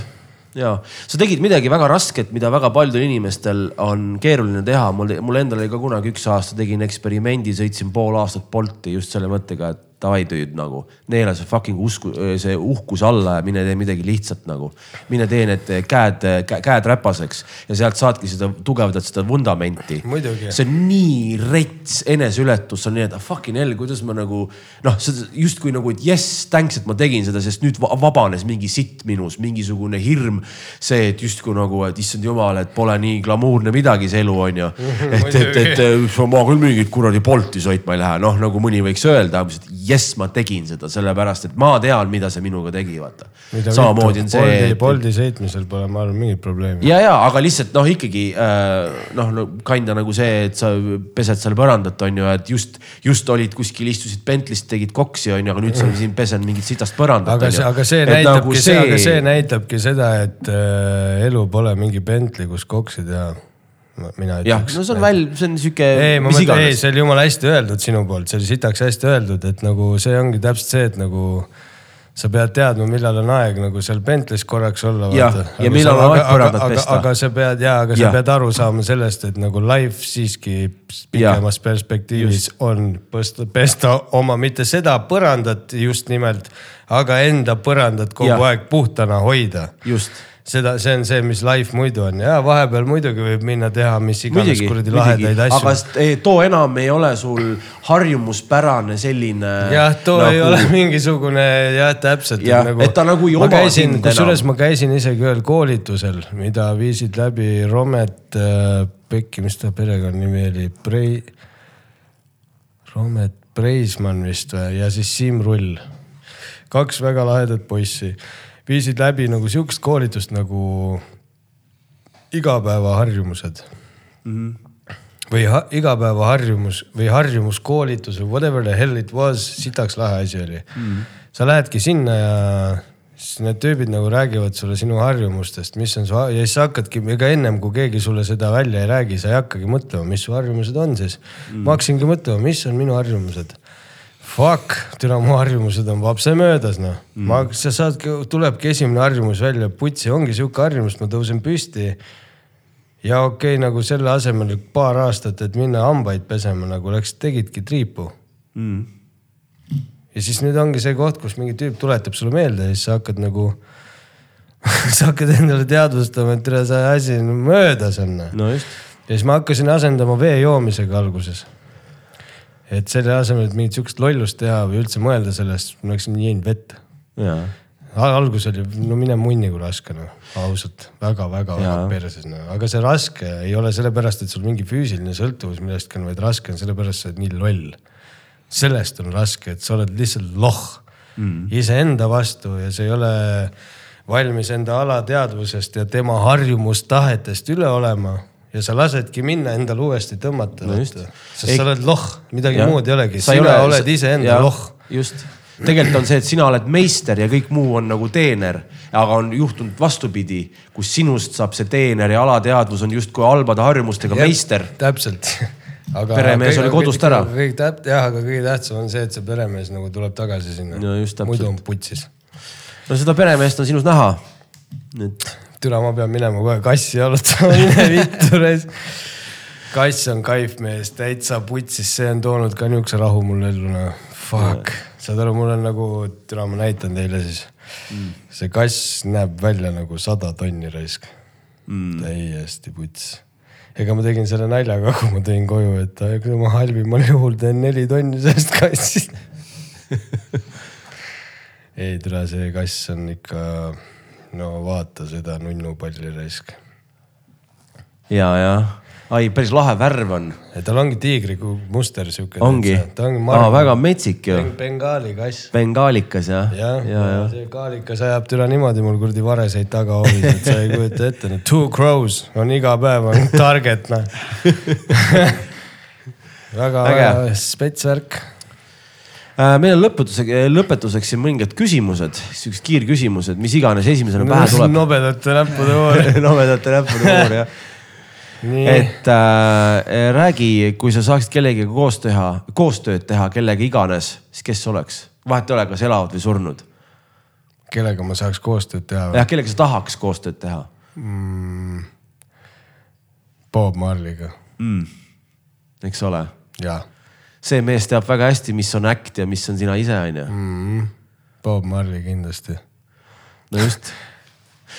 Ja sa tegid midagi väga rasket, mida väga paljudel inimestel on keeruline teha, mul, mul endal oli ka kunagi üks aasta tegin eksperimendi, sõitsin pool aastat Bolti just selle mõttega, et davai tüüd nagu, neela see fucking usku, see uhkus alla ja mine tee midagi lihtsat nagu. mine tee need käed, käed räpaseks ja sealt saadki seda, tugevdad seda vundamenti. See on nii rets eneseületus, see on nii, et ah, fucking hell, kuidas ma nagu noh, justkui nagu, et jess, thanks, et ma tegin seda, sest nüüd va- vabanes mingi sitt minus, mingisugune hirm. see, et justkui nagu, et issand jumal, et pole nii glamuurne midagi see elu on ju. et, et, et äh, ma küll mingit kuradi Bolti sõitma ei lähe, noh nagu mõni võiks öelda, jess, ma tegin seda sellepärast, et ma tean, mida see minuga tegi, vaata. samamoodi on see.
Boldi, Boldi sõitmisel pole, ma arvan, mingit probleemi.
ja, ja aga lihtsalt noh, ikkagi äh, noh no,, kinda nagu see, et sa pesed seal põrandat, on ju, et just, just olid kuskil, istusid Bentley's, tegid koksi, on ju, aga nüüd sa siin pesen mingit sitast põrandat.
aga see, aga see näitabki nagu, see... aga see näitabki seda, et äh, elu pole mingi Bentley, kus koksi teha. Mina
jah, no see on väl-, see on sihuke.
ei, ma mõtlen, ei, see oli jumala hästi öeldud sinu poolt, see oli sitaks hästi öeldud, et nagu see ongi täpselt see, et nagu sa pead teadma, millal on aeg nagu seal Bentley's korraks olla.
Jah, ja millal on aeg põrandat
aga,
pesta.
aga sa pead ja, aga
Jah.
sa pead aru saama sellest, et nagu life siiski pikemas perspektiivis on pesta, pesta oma mitte seda põrandat just nimelt, aga enda põrandat kogu
Jah.
aeg puhtana hoida
just,
seda, see on see, mis life muidu on ja vahepeal muidugi võib minna teha mis iganes kuradi lahedaid
aga
asju.
st- ei, too enam ei ole sul harjumuspärane selline.
jah, too nagu... ei ole mingisugune jah, täpselt.
Jah, et ta nagu ei
ma
oma sind
kusjuures
enam.
ma käisin isegi ühel koolitusel, mida viisid läbi Romet äh, Pekki, mis ta perekonnanimi oli, Prei, Romet Preismann vist või, ja siis Siim Rull. kaks väga lahedat poissi viisid läbi nagu sihukest koolitust nagu igapäevaharjumused või ha igapäevaharjumus või harjumuskoolitus või whatever the hell it was, sitaks lahe asi oli mm.. sa lähedki sinna ja siis need tüübid nagu räägivad sulle sinu harjumustest, mis on su ja siis sa hakkadki, ega ennem kui keegi sulle seda välja ei räägi, sa ei hakkagi mõtlema, mis su harjumused on siis mm.. ma hakkasingi mõtlema, mis on minu harjumused. Fuck, türa mu harjumused on vapse möödas noh mm.. ma, sa saadki, tulebki esimene harjumus välja, putsi ongi sihuke harjumus, ma tõusen püsti ja okei okay,, nagu selle asemel paar aastat, et minna hambaid pesema, nagu läks, tegidki triipu
Mm.
ja siis nüüd ongi see koht, kus mingi tüüp tuletab sulle meelde ja siis sa hakkad nagu, sa hakkad endale teadvustama, et tere, see asi möödas on. ja
no just,
siis ma hakkasin asendama vee joomisega alguses. Et selle asemel, et mingit sihukest lollust teha või üldse mõelda sellest, ma läksin jõin vett.
ja,
algus oli, no mine munni kui raske noh, ausalt väga-väga-väga
Jaa.
perses noh, aga see raske ei ole sellepärast, et sul mingi füüsiline sõltuvus millestki on, vaid raske on sellepärast, sa oled nii loll. sellest on raske, et sa oled lihtsalt loh mm. iseenda vastu ja sa ei ole valmis enda alateadvusest ja tema harjumustahetest üle olema ja sa lasedki minna endal uuesti tõmmata
No
sest
Ei-
sa oled loh, midagi
Jah.
muud ei olegi, sina
ole-
oled iseenda loh
just, tegelikult on see, et sina oled meister ja kõik muu on nagu teener, aga on juhtunud vastupidi, kus sinust saab see teener ja alateadvus on justkui halbade harjumustega meister.
täpselt aga
peremees oli kodust ära.
kõik täp-, jah, aga kõige tähtsam on see, et see peremees nagu tuleb tagasi sinna
no,.
muidu on putsis.
no seda peremeest on sinus näha.
et. Türa, ma pean minema kohe kassi jalutama, mine vittu reis. kass on kaifmees, täitsa putsis, see on toonud ka niisuguse rahu mulle ellu, noh. Fuck, saad aru, mul on nagu, türa, ma näitan teile siis. Mm.. see kass näeb välja nagu sada tonni raisk. Mm.. täiesti puts ega ma tegin selle naljaga, kui ma tõin koju, et ma halvimal juhul teen neli tonni sellest kassist. Ei tere, see kass on ikka, no vaata seda nunnupalli raisk.
ja, jah ai, päris lahe värv on.
tal ongi tiigri muster sihuke.
ongi? Aa, väga metsik ju.
Bengaali kass.
Bengaalikas jah?
jah ja, ja, see kaalikas ajab türa niimoodi mul kuradi vareseid tagahoovis, et sa ei kujuta ette, no two crows on iga päev on target noh väga, väga spets värk
meil on lõpetuseks, lõpetuseks siin mõningad küsimused, siuksed kiirküsimused, mis iganes esimesena pähe tuleb.
nobedate näppude voor
nobedate näppude voor jah et äh, räägi, kui sa saaksid kellegagi koos teha, koostööd teha kellega iganes, siis kes oleks? vahet ei ole, kas elavad või surnud.
kellega ma saaks koostööd teha?
jah, kellega sa tahaks koostööd teha
mm,? Bob Marley'ga
mm.. eks ole?
jaa.
See mees teab väga hästi, mis on äkt ja mis on sina ise, onju.
Mm. Bob Marley kindlasti.
no just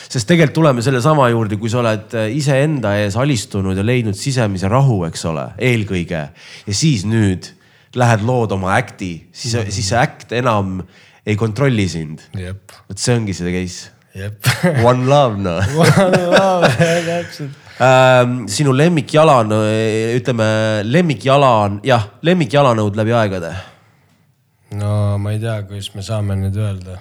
sest tegelikult tuleme sellesama juurde, kui sa oled äh, iseenda ees alistunud ja leidnud sisemise rahu, eks ole, eelkõige. ja siis nüüd lähed lood oma äkti, siis mm., siis see äkt enam ei kontrolli sind. vot see ongi see case. One love noh
One love, täpselt.
Sinu lemmikjalan, ütleme lemmikjalan, jah, lemmikjalanõud läbi aegade.
no ma ei tea, kuidas me saame nüüd öelda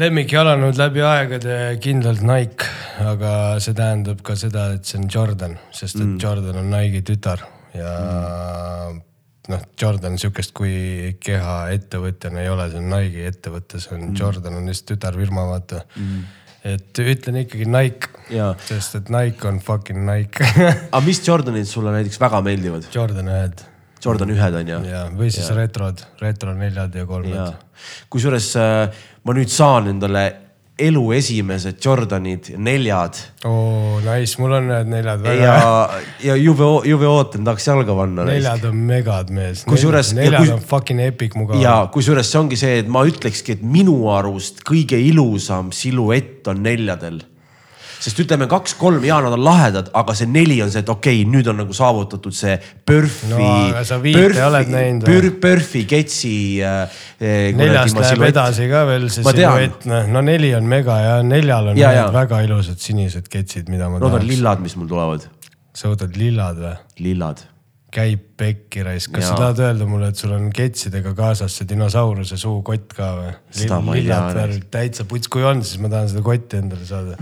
lemmikjalanõud läbi aegade kindlalt Nike, aga see tähendab ka seda, et see on Jordan, sest et mm. Jordan on Nike'i tütar ja mm. noh, Jordan sihukest kui kehaettevõtjana ei ole, see on Nike'i ettevõte, see on mm. Jordan on lihtsalt tütarfirma, vaata mm. Et ütlen ikkagi Nike, sest et Nike on fucking Nike
aga mis Jordanid sulle näiteks väga meeldivad?
Jordan ühed
Jordan ühed on ju?
ja, või siis ja. retrod, retro neljad ja kolmed.
kusjuures äh, ma nüüd saan endale elu esimesed Jordanid neljad.
oo, nice, mul on need neljad väga.
ja, ja jube, jube ootan, tahaks jalga panna.
neljad on megad mees.
kusjuures.
neljad kus, on fucking epic mugav.
ja kusjuures see ongi see, et ma ütlekski, et minu arust kõige ilusam siluett on neljadel sest ütleme kaks-kolm, jaa, nad on lahedad, aga see neli on see, et okei okay,, nüüd on nagu saavutatud see Perfi
no,.
või? Perfi ketsi äh,.
neljast läheb edasi ka veel see siluett, noh, no neli on mega ja neljal on ja, ja. väga ilusad sinised ketsid, mida ma
no, tahaks. Need on lillad, mis mul tulevad.
sa võtad lillad või?
lillad
käib pekki raisk, kas ja. sa tahad öelda mulle, et sul on ketsidega kaasas see dinosauruse suukott ka või? lillad värvid, täitsa puts, kui on, siis ma tahan seda kotti endale saada.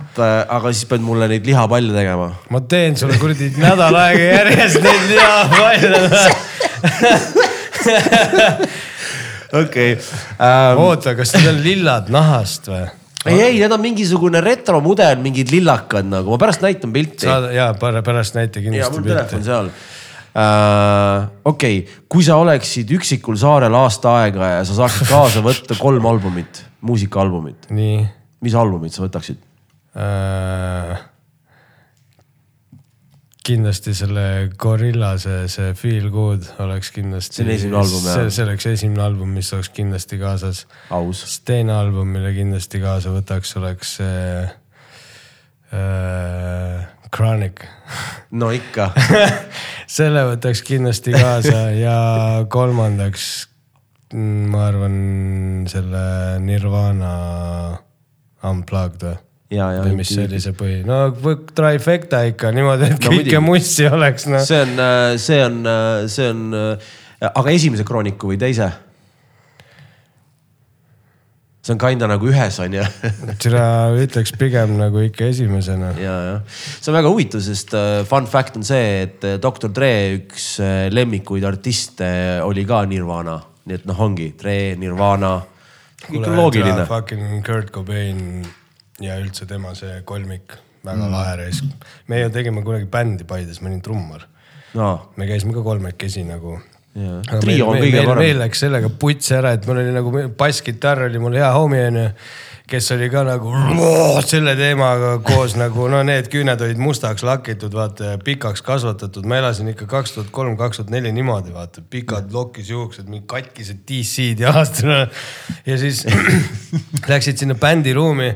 aga siis pead mulle neid lihapalle tegema.
ma teen sulle kuradi nädal aega järjest neid lihapalle
okei.
Ähm, oota, kas need on lillad nahast või?
ei, ei, need on mingisugune retromudel, mingid lillakad nagu, ma pärast näitan pilti.
ja pärast näita kindlasti pilti. ja
mul telefon seal. Okei okay., kui sa oleksid üksikul saarel aasta aega ja sa saaksid kaasa võtta kolm albumit, muusikaalbumit. mis albumit sa võtaksid äh,?
kindlasti selle Gorilla see, see Feel Good oleks kindlasti.
see on esimene album jah?
see oleks esimene album, mis oleks kindlasti kaasas.
aus.
teine album, mille kindlasti kaasa võtaks, oleks see äh, Chronic.
no ikka
selle võtaks kindlasti kaasa ja kolmandaks ma arvan selle Nirvana Unplugged või? või mis see oli see põhi, no trifecta ikka niimoodi, et no, kõike mussi oleks no..
see on, see on, see on, aga esimese krooniku või teise? See on kinda nagu ühes on ju
seda ütleks pigem nagu ikka esimesena.
ja, jah, see on väga huvitav, sest uh, fun fact on see, et äh, Doktor Dre üks uh, lemmikuid artiste oli ka Nirvana nii et noh, ongi Dre, Nirvana, on loogiline.
Fucking Kurt Cobain ja üldse tema see kolmik, väga mm. lahe reis. me ju tegime kunagi bändi Paides, ma olin trummar.
no
me käisime ka kolmekesi nagu.
Trio on kõige parem.
meil läks sellega putsi ära, et mul oli nagu basskitarr oli mul hea homie onju, kes oli ka nagu selle teemaga koos nagu no need küüned olid mustaks lakitud, vaata ja pikaks kasvatatud, ma elasin ikka kaks tuhat kolm, kaks tuhat neli niimoodi vaata, pikad lokis juuksed, mingi katkised DC-d jalast. ja siis läksid sinna bändiruumi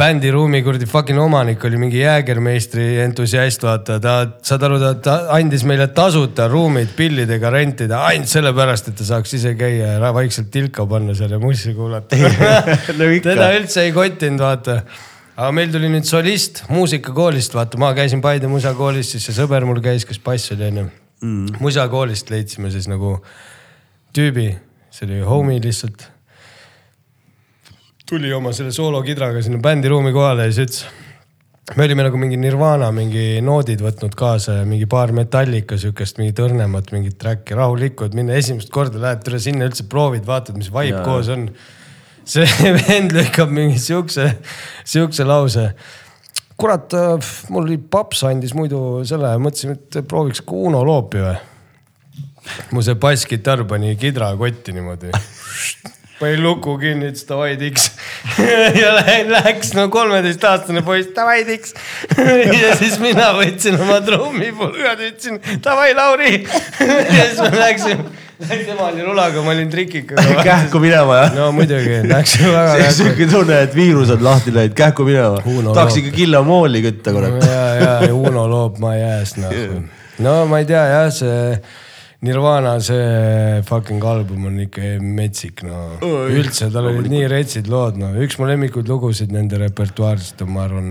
bändiruumi kuradi fucking omanik oli mingi jäägermeistri entusiast, vaata, ta, saad aru, ta, andis meile tasuta ruumid pillidega rentida ainult sellepärast, et ta saaks ise käia ja vaikselt tilka panna seal ja mussi kuulata
No
teda üldse ei kottinud, vaata. aga meil tuli nüüd solist muusikakoolist, vaata, ma käisin Paide musakoolis, siis see sõber mul käis, kes bass oli onju mm.. musakoolist leidsime siis nagu tüübi, see oli homie lihtsalt tuli oma selle soolokidraga sinna bändiruumi kohale ja siis ütles. me olime nagu mingi Nirvana mingi noodid võtnud kaasa ja mingi paar Metallica siukest mingit õrnemat mingit track'i, rahulikku, et minna esimest korda lähed tule sinna üldse proovid, vaatad, mis vibe
Jaa.
koos on. see vend lükkab mingi siukse, siukse lause kurat, mul oli paps andis muidu selle, mõtlesin, et prooviks Uno Loopi või. mu see basskitarr pani kidra kotti niimoodi. pani luku kinni, ütles davai tiks. ja lä- läks no kolmeteistaastane poiss, davai tiks. ja siis mina võtsin oma trummipulgad, ütlesin davai Lauri. ja siis me läksime, tema oli rulaga, ma olin trikikaga.
kähku minema jah?
no muidugi, läksime väga kähku.
siuke tunne, et viirus on lahti läinud, kähku minema tahaks ikka kilomooli kütta, kurat.
ja, ja, ja Uno loob ma jääs nagu. no ma ei tea jah, see Nirvana see fucking album on ikka metsik no. üldse tal olid nii retsid lood no, üks mu lemmikuid lugusid nende repertuaarist on, ma arvan,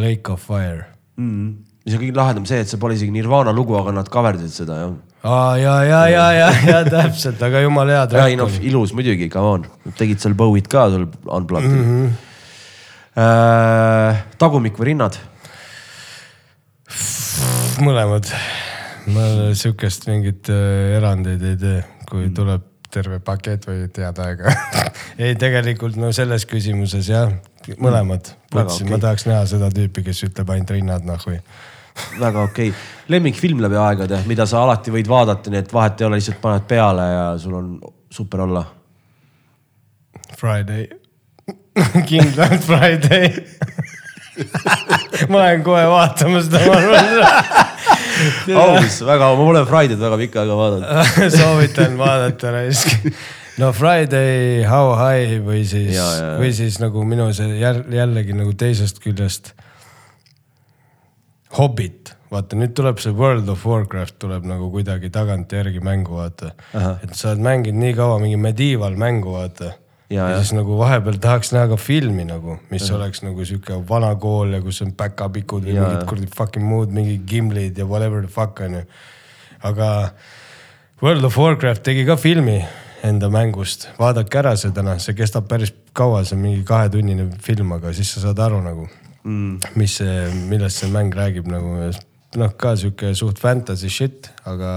Lake of Fire.
mm.. mis on kõige lahedam see, et see pole isegi Nirvana lugu, aga nad coverdasid seda jah.
aa ja, ja, ja, ja, ja täpselt, aga jumala hea
ja ei noh ilus muidugi, come on, tegid seal Bowie't ka sul unplugged'il mm. -hmm. Äh, tagumik või rinnad?
mõlemad. Ma sihukest mingit äh, erandeid ei tee, kui tuleb terve pakett või tead aega. ei, tegelikult no selles küsimuses jah, mõlemad.
Okei.
ma tahaks näha seda tüüpi, kes ütleb ainult rinnad nahhui.
väga okei okay.. lemmikfilm läbi aegade, mida sa alati võid vaadata, nii et vahet ei ole, lihtsalt paned peale ja sul on super olla.
Friday, kindlalt Friday ma lähen kohe vaatama seda, ma arvan.
aus, väga, ma pole Friday'd väga pikka aega vaadanud.
soovitan vaadata raisk. no Friday, How High või siis või siis nagu minu see jäl- jällegi nagu teisest küljest. Hobbit, vaata nüüd tuleb see World of Warcraft tuleb nagu kuidagi tagantjärgi mängu vaata. et sa oled mänginud nii kaua mingi medieval mängu vaata.
Ja,
ja, siis nagu vahepeal tahaks näha ka filmi nagu, mis ja. oleks nagu sihuke vana kool ja kus on päkapikud või
Ja,
mingid kuradi fucking muud, mingi Gimlid ja whatever the fuck on ju. aga World of Warcraft tegi ka filmi enda mängust, vaadake ära see täna, see kestab päris kaua, see on mingi kahetunnine film, aga siis sa saad aru nagu mm., mis see, millest see mäng räägib nagu noh, ka sihuke suht fantasy shit, aga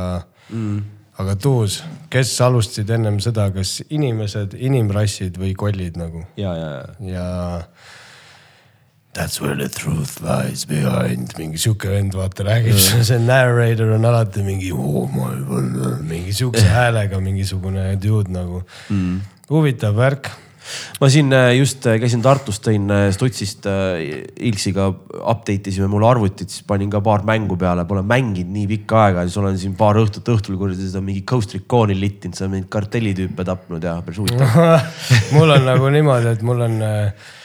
mm., aga tuus, kes alustasid ennem seda, kas inimesed, inimrassid või kollid nagu
ja, ja, ja.
ja That's where the truth lies behind, mingi sihuke vend vaata räägib, see narrator on alati mingi oh,, mingi sihukese häälega mingisugune dude nagu mm.. huvitav värk.
Ma siin äh, just äh, käisin Tartus, tõin äh, Stutsist Ilksiga update isime mul arvutit, siis panin ka paar mängu peale, pole mänginud nii pikka aega, siis olen siin paar õhtut õhtul kuradi seda mingi Ghost Recon'i littinud, seal mingeid kartellitüüpe tapnud ja päris huvitav.
mul on nagu niimoodi, et mul on äh,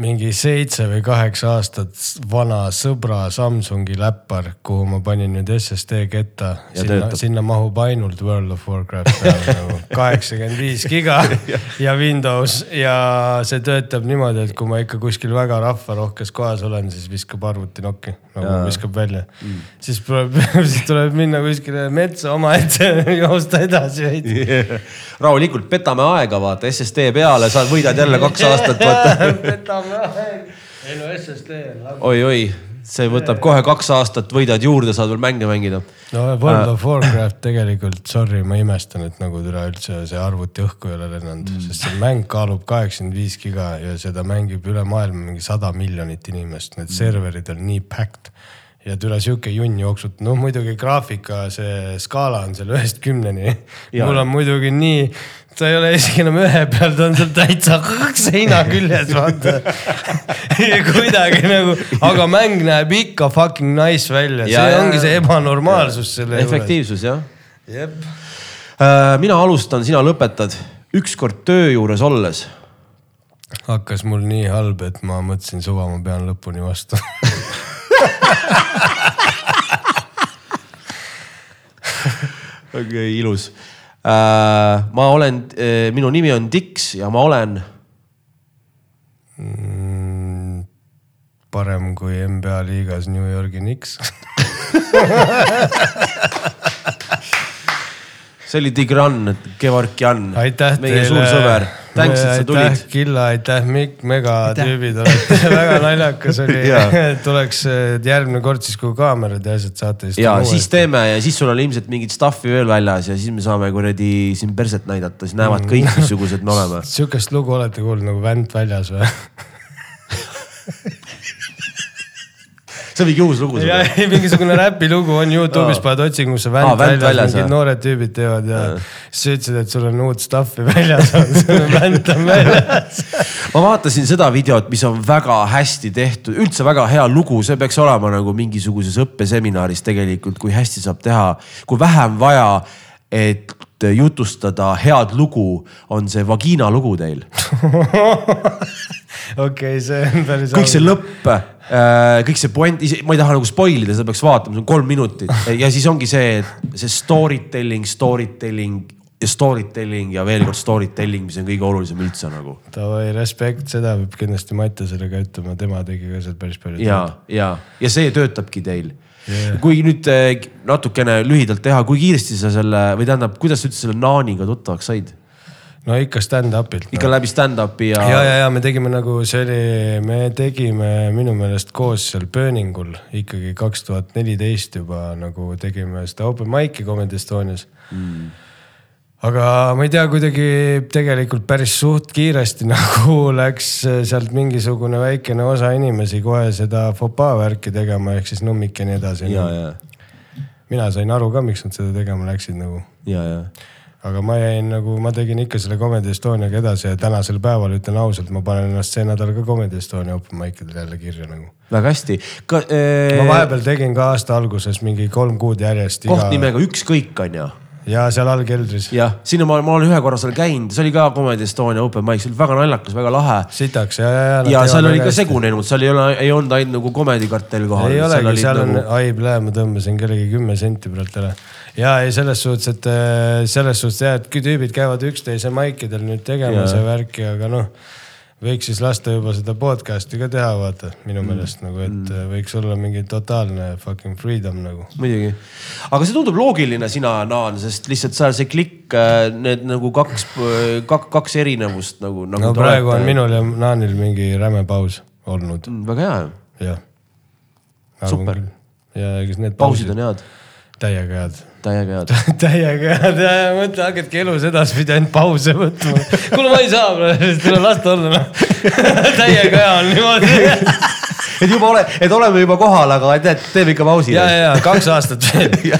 mingi seitse või kaheksa aastat vana sõbra Samsungi läppar, kuhu ma panin nüüd SSD ketta.
Ja
sinna sinna mahub ainult World of Warcraft peale nagu kaheksakümmend viis giga ja Windows ja see töötab niimoodi, et kui ma ikka kuskil väga rahvarohkes kohas olen, siis viskab arvuti nokki, nagu
Jaa.
viskab välja mm.. siis tuleb, siis tuleb minna kuskile metsa omaette joosta edasi veidi.
rahulikult petame aega, vaata SSD peale, sa võidad jälle kaks aastat, vaata.
petame. Ei no SSD on
oi-oi, see võtab kohe kaks aastat, võidad juurde, saad veel mänge mängida.
no World of Warcraft tegelikult, sorry, ma imestan, et nagu üleüldse see arvuti õhku ei ole lennanud mm., sest see mäng kaalub kaheksakümmend viis giga ja seda mängib üle maailma mingi sada miljonit inimest, need serverid on nii packed. ja tule sihuke junn jooksub, noh muidugi graafika, see skaala on seal ühest kümneni. Mul on muidugi nii, ta ei ole isegi enam ühe peal, ta on seal täitsa seina küljes, vaata. kuidagi nagu, aga mäng näeb ikka fucking nice välja,
Ja,
see
ja,
ongi see ebanormaalsus selle juures.
efektiivsus jah.
jep,
mina alustan, sina lõpetad. ükskord töö juures olles
hakkas mul nii halb, et ma mõtlesin suva, ma pean lõpuni vastu.
okei okay,, ilus. Ma olen, minu nimi on Dix ja ma olen,
Mm, parem kui NBA liigas New Yorgi Knicks.
see oli Tigran Gevorkjan.
aitäh
meie suur sõber, tänks, et sa tulid?
Aitäh, Killa, aitäh, Mikk, megatüübid olete, väga naljakas oli. Tuleks eh, järgmine kord siis, kui kaamerad ja asjad saate.
ja siis teeme ja siis sul on ilmselt mingit stuff'i veel väljas ja siis me saame kuradi siin perset näidata, siis näevad kõik, missugused me oleme.
sihukest lugu olete kuulnud nagu Vänt väljas või?
see on mingi uus lugu
ja
sul.
ei, mingisugune räpilugu on Youtube'is, paned otsingusse
Aa, Vänt
väljas,
väljas,
mingid
jah.
noored tüübid teevad ja siis sa ütlesid, et sul on uut stuff'i väljas, Vänt on väljas.
ma vaatasin seda videot, mis on väga hästi tehtud, üldse väga hea lugu, see peaks olema nagu mingisuguses õppeseminaris tegelikult, kui hästi saab teha, kui vähe on vaja, et jutustada head lugu, on see Vagina lugu teil.
okei, see on päris.
kõik see lõpp, kõik see puänt, ma ei taha nagu spoil ida, seda peaks vaatama, see on kolm minutit ja siis ongi see, see story telling, story telling ja story telling ja veel kord story telling, mis on kõige olulisem üldse nagu.
Davai, respekt, seda peab kindlasti Mattiasele ka ütlema, tema tegi ka sealt päris palju.
ja, ja, ja see töötabki teil yeah.. kui nüüd eh, natukene lühidalt teha, kui kiiresti sa selle või tähendab, kuidas sa üldse selle Naaniga tuttavaks said?
No ikka stand-up'ilt
ikka
no..
läbi stand-up'i ja,
ja, ja, ja me tegime nagu see oli, me tegime minu meelest koos seal Burningul ikkagi kaks tuhat neliteist juba nagu tegime seda open mic'i Comedy Estonias mm.. aga ma ei tea, kuidagi tegelikult päris suht kiiresti nagu läks sealt mingisugune väikene osa inimesi kohe seda fopaa värki tegema, ehk siis nummik ja nii edasi. mina sain aru ka, miks nad seda tegema läksid nagu
ja, ja
aga ma jäin nagu, ma tegin ikka selle Comedy Estoniaga edasi ja tänasel päeval ütlen ausalt, ma panen ennast see nädal ka Comedy Estonia open mic idel jälle kirja nagu.
väga hästi. ka eh,
ma vahepeal tegin ka aasta alguses mingi kolm kuud järjest.
koht nimega Ükskõik on ju
ja seal all keldris.
jah, sinna ma, ma olen ühe korra seal käinud, see oli ka Comedy Estonia open mic, see oli väga naljakas, väga lahe.
sitaks ja, ja, ja.
ja seal oli ka. segunenud, seal ei ole, ei olnud ainult nagu Comedy kartell kohal.
ei olegi, seal on
nagu...,
ai ma tõmbasin kellegi kümme senti pealt ära. Ja ei, selles suhtes, et äh, selles suhtes jah, et tüübid käivad üksteise maikidel nüüd tegemas ja värki, aga noh võiks siis lasta juba seda podcast'i ka teha, vaata minu meelest nagu, et mm. võiks olla mingi totaalne fucking freedom nagu.
muidugi, aga see tundub loogiline, sina, Naan, sest lihtsalt seal see klikk, need nagu kaks, kaks, kaks erinevust nagu, nagu.
no praegu on. minul ja Naanil mingi räme paus olnud,
väga hea,
jah.
Super..
ja eks need
pausid on head,
täiega head
täiega head.
täiega head mõtle, hakkadki elus edaspidi ainult pause võtma. kuule, ma ei saa, tule lasta olla noh. täiega hea on niimoodi.
et juba ole, et oleme juba kohal, aga tead, teeme ikka pausi.
ja, ja, kaks aastat veel.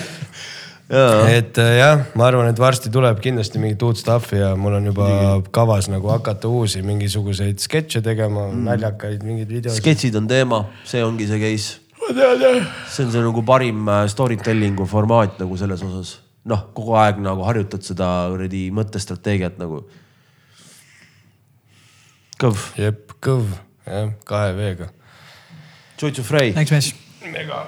et äh, jah, ma arvan, et varsti tuleb kindlasti mingit uut stuff'i ja mul on juba kavas nagu hakata uusi mingisuguseid sketše tegema mm., naljakaid mingeid videosid.
sketšid on teema, see ongi see case.
Ma tean jah.
see on see nagu parim äh, story telling'u formaat nagu selles osas. noh, kogu aeg nagu harjutad seda kuradi mõttestrateegiat nagu. kõv,
jep, kõv, jah, kahe V-ga.
Tšutšu Frey.
näeks mees.
mega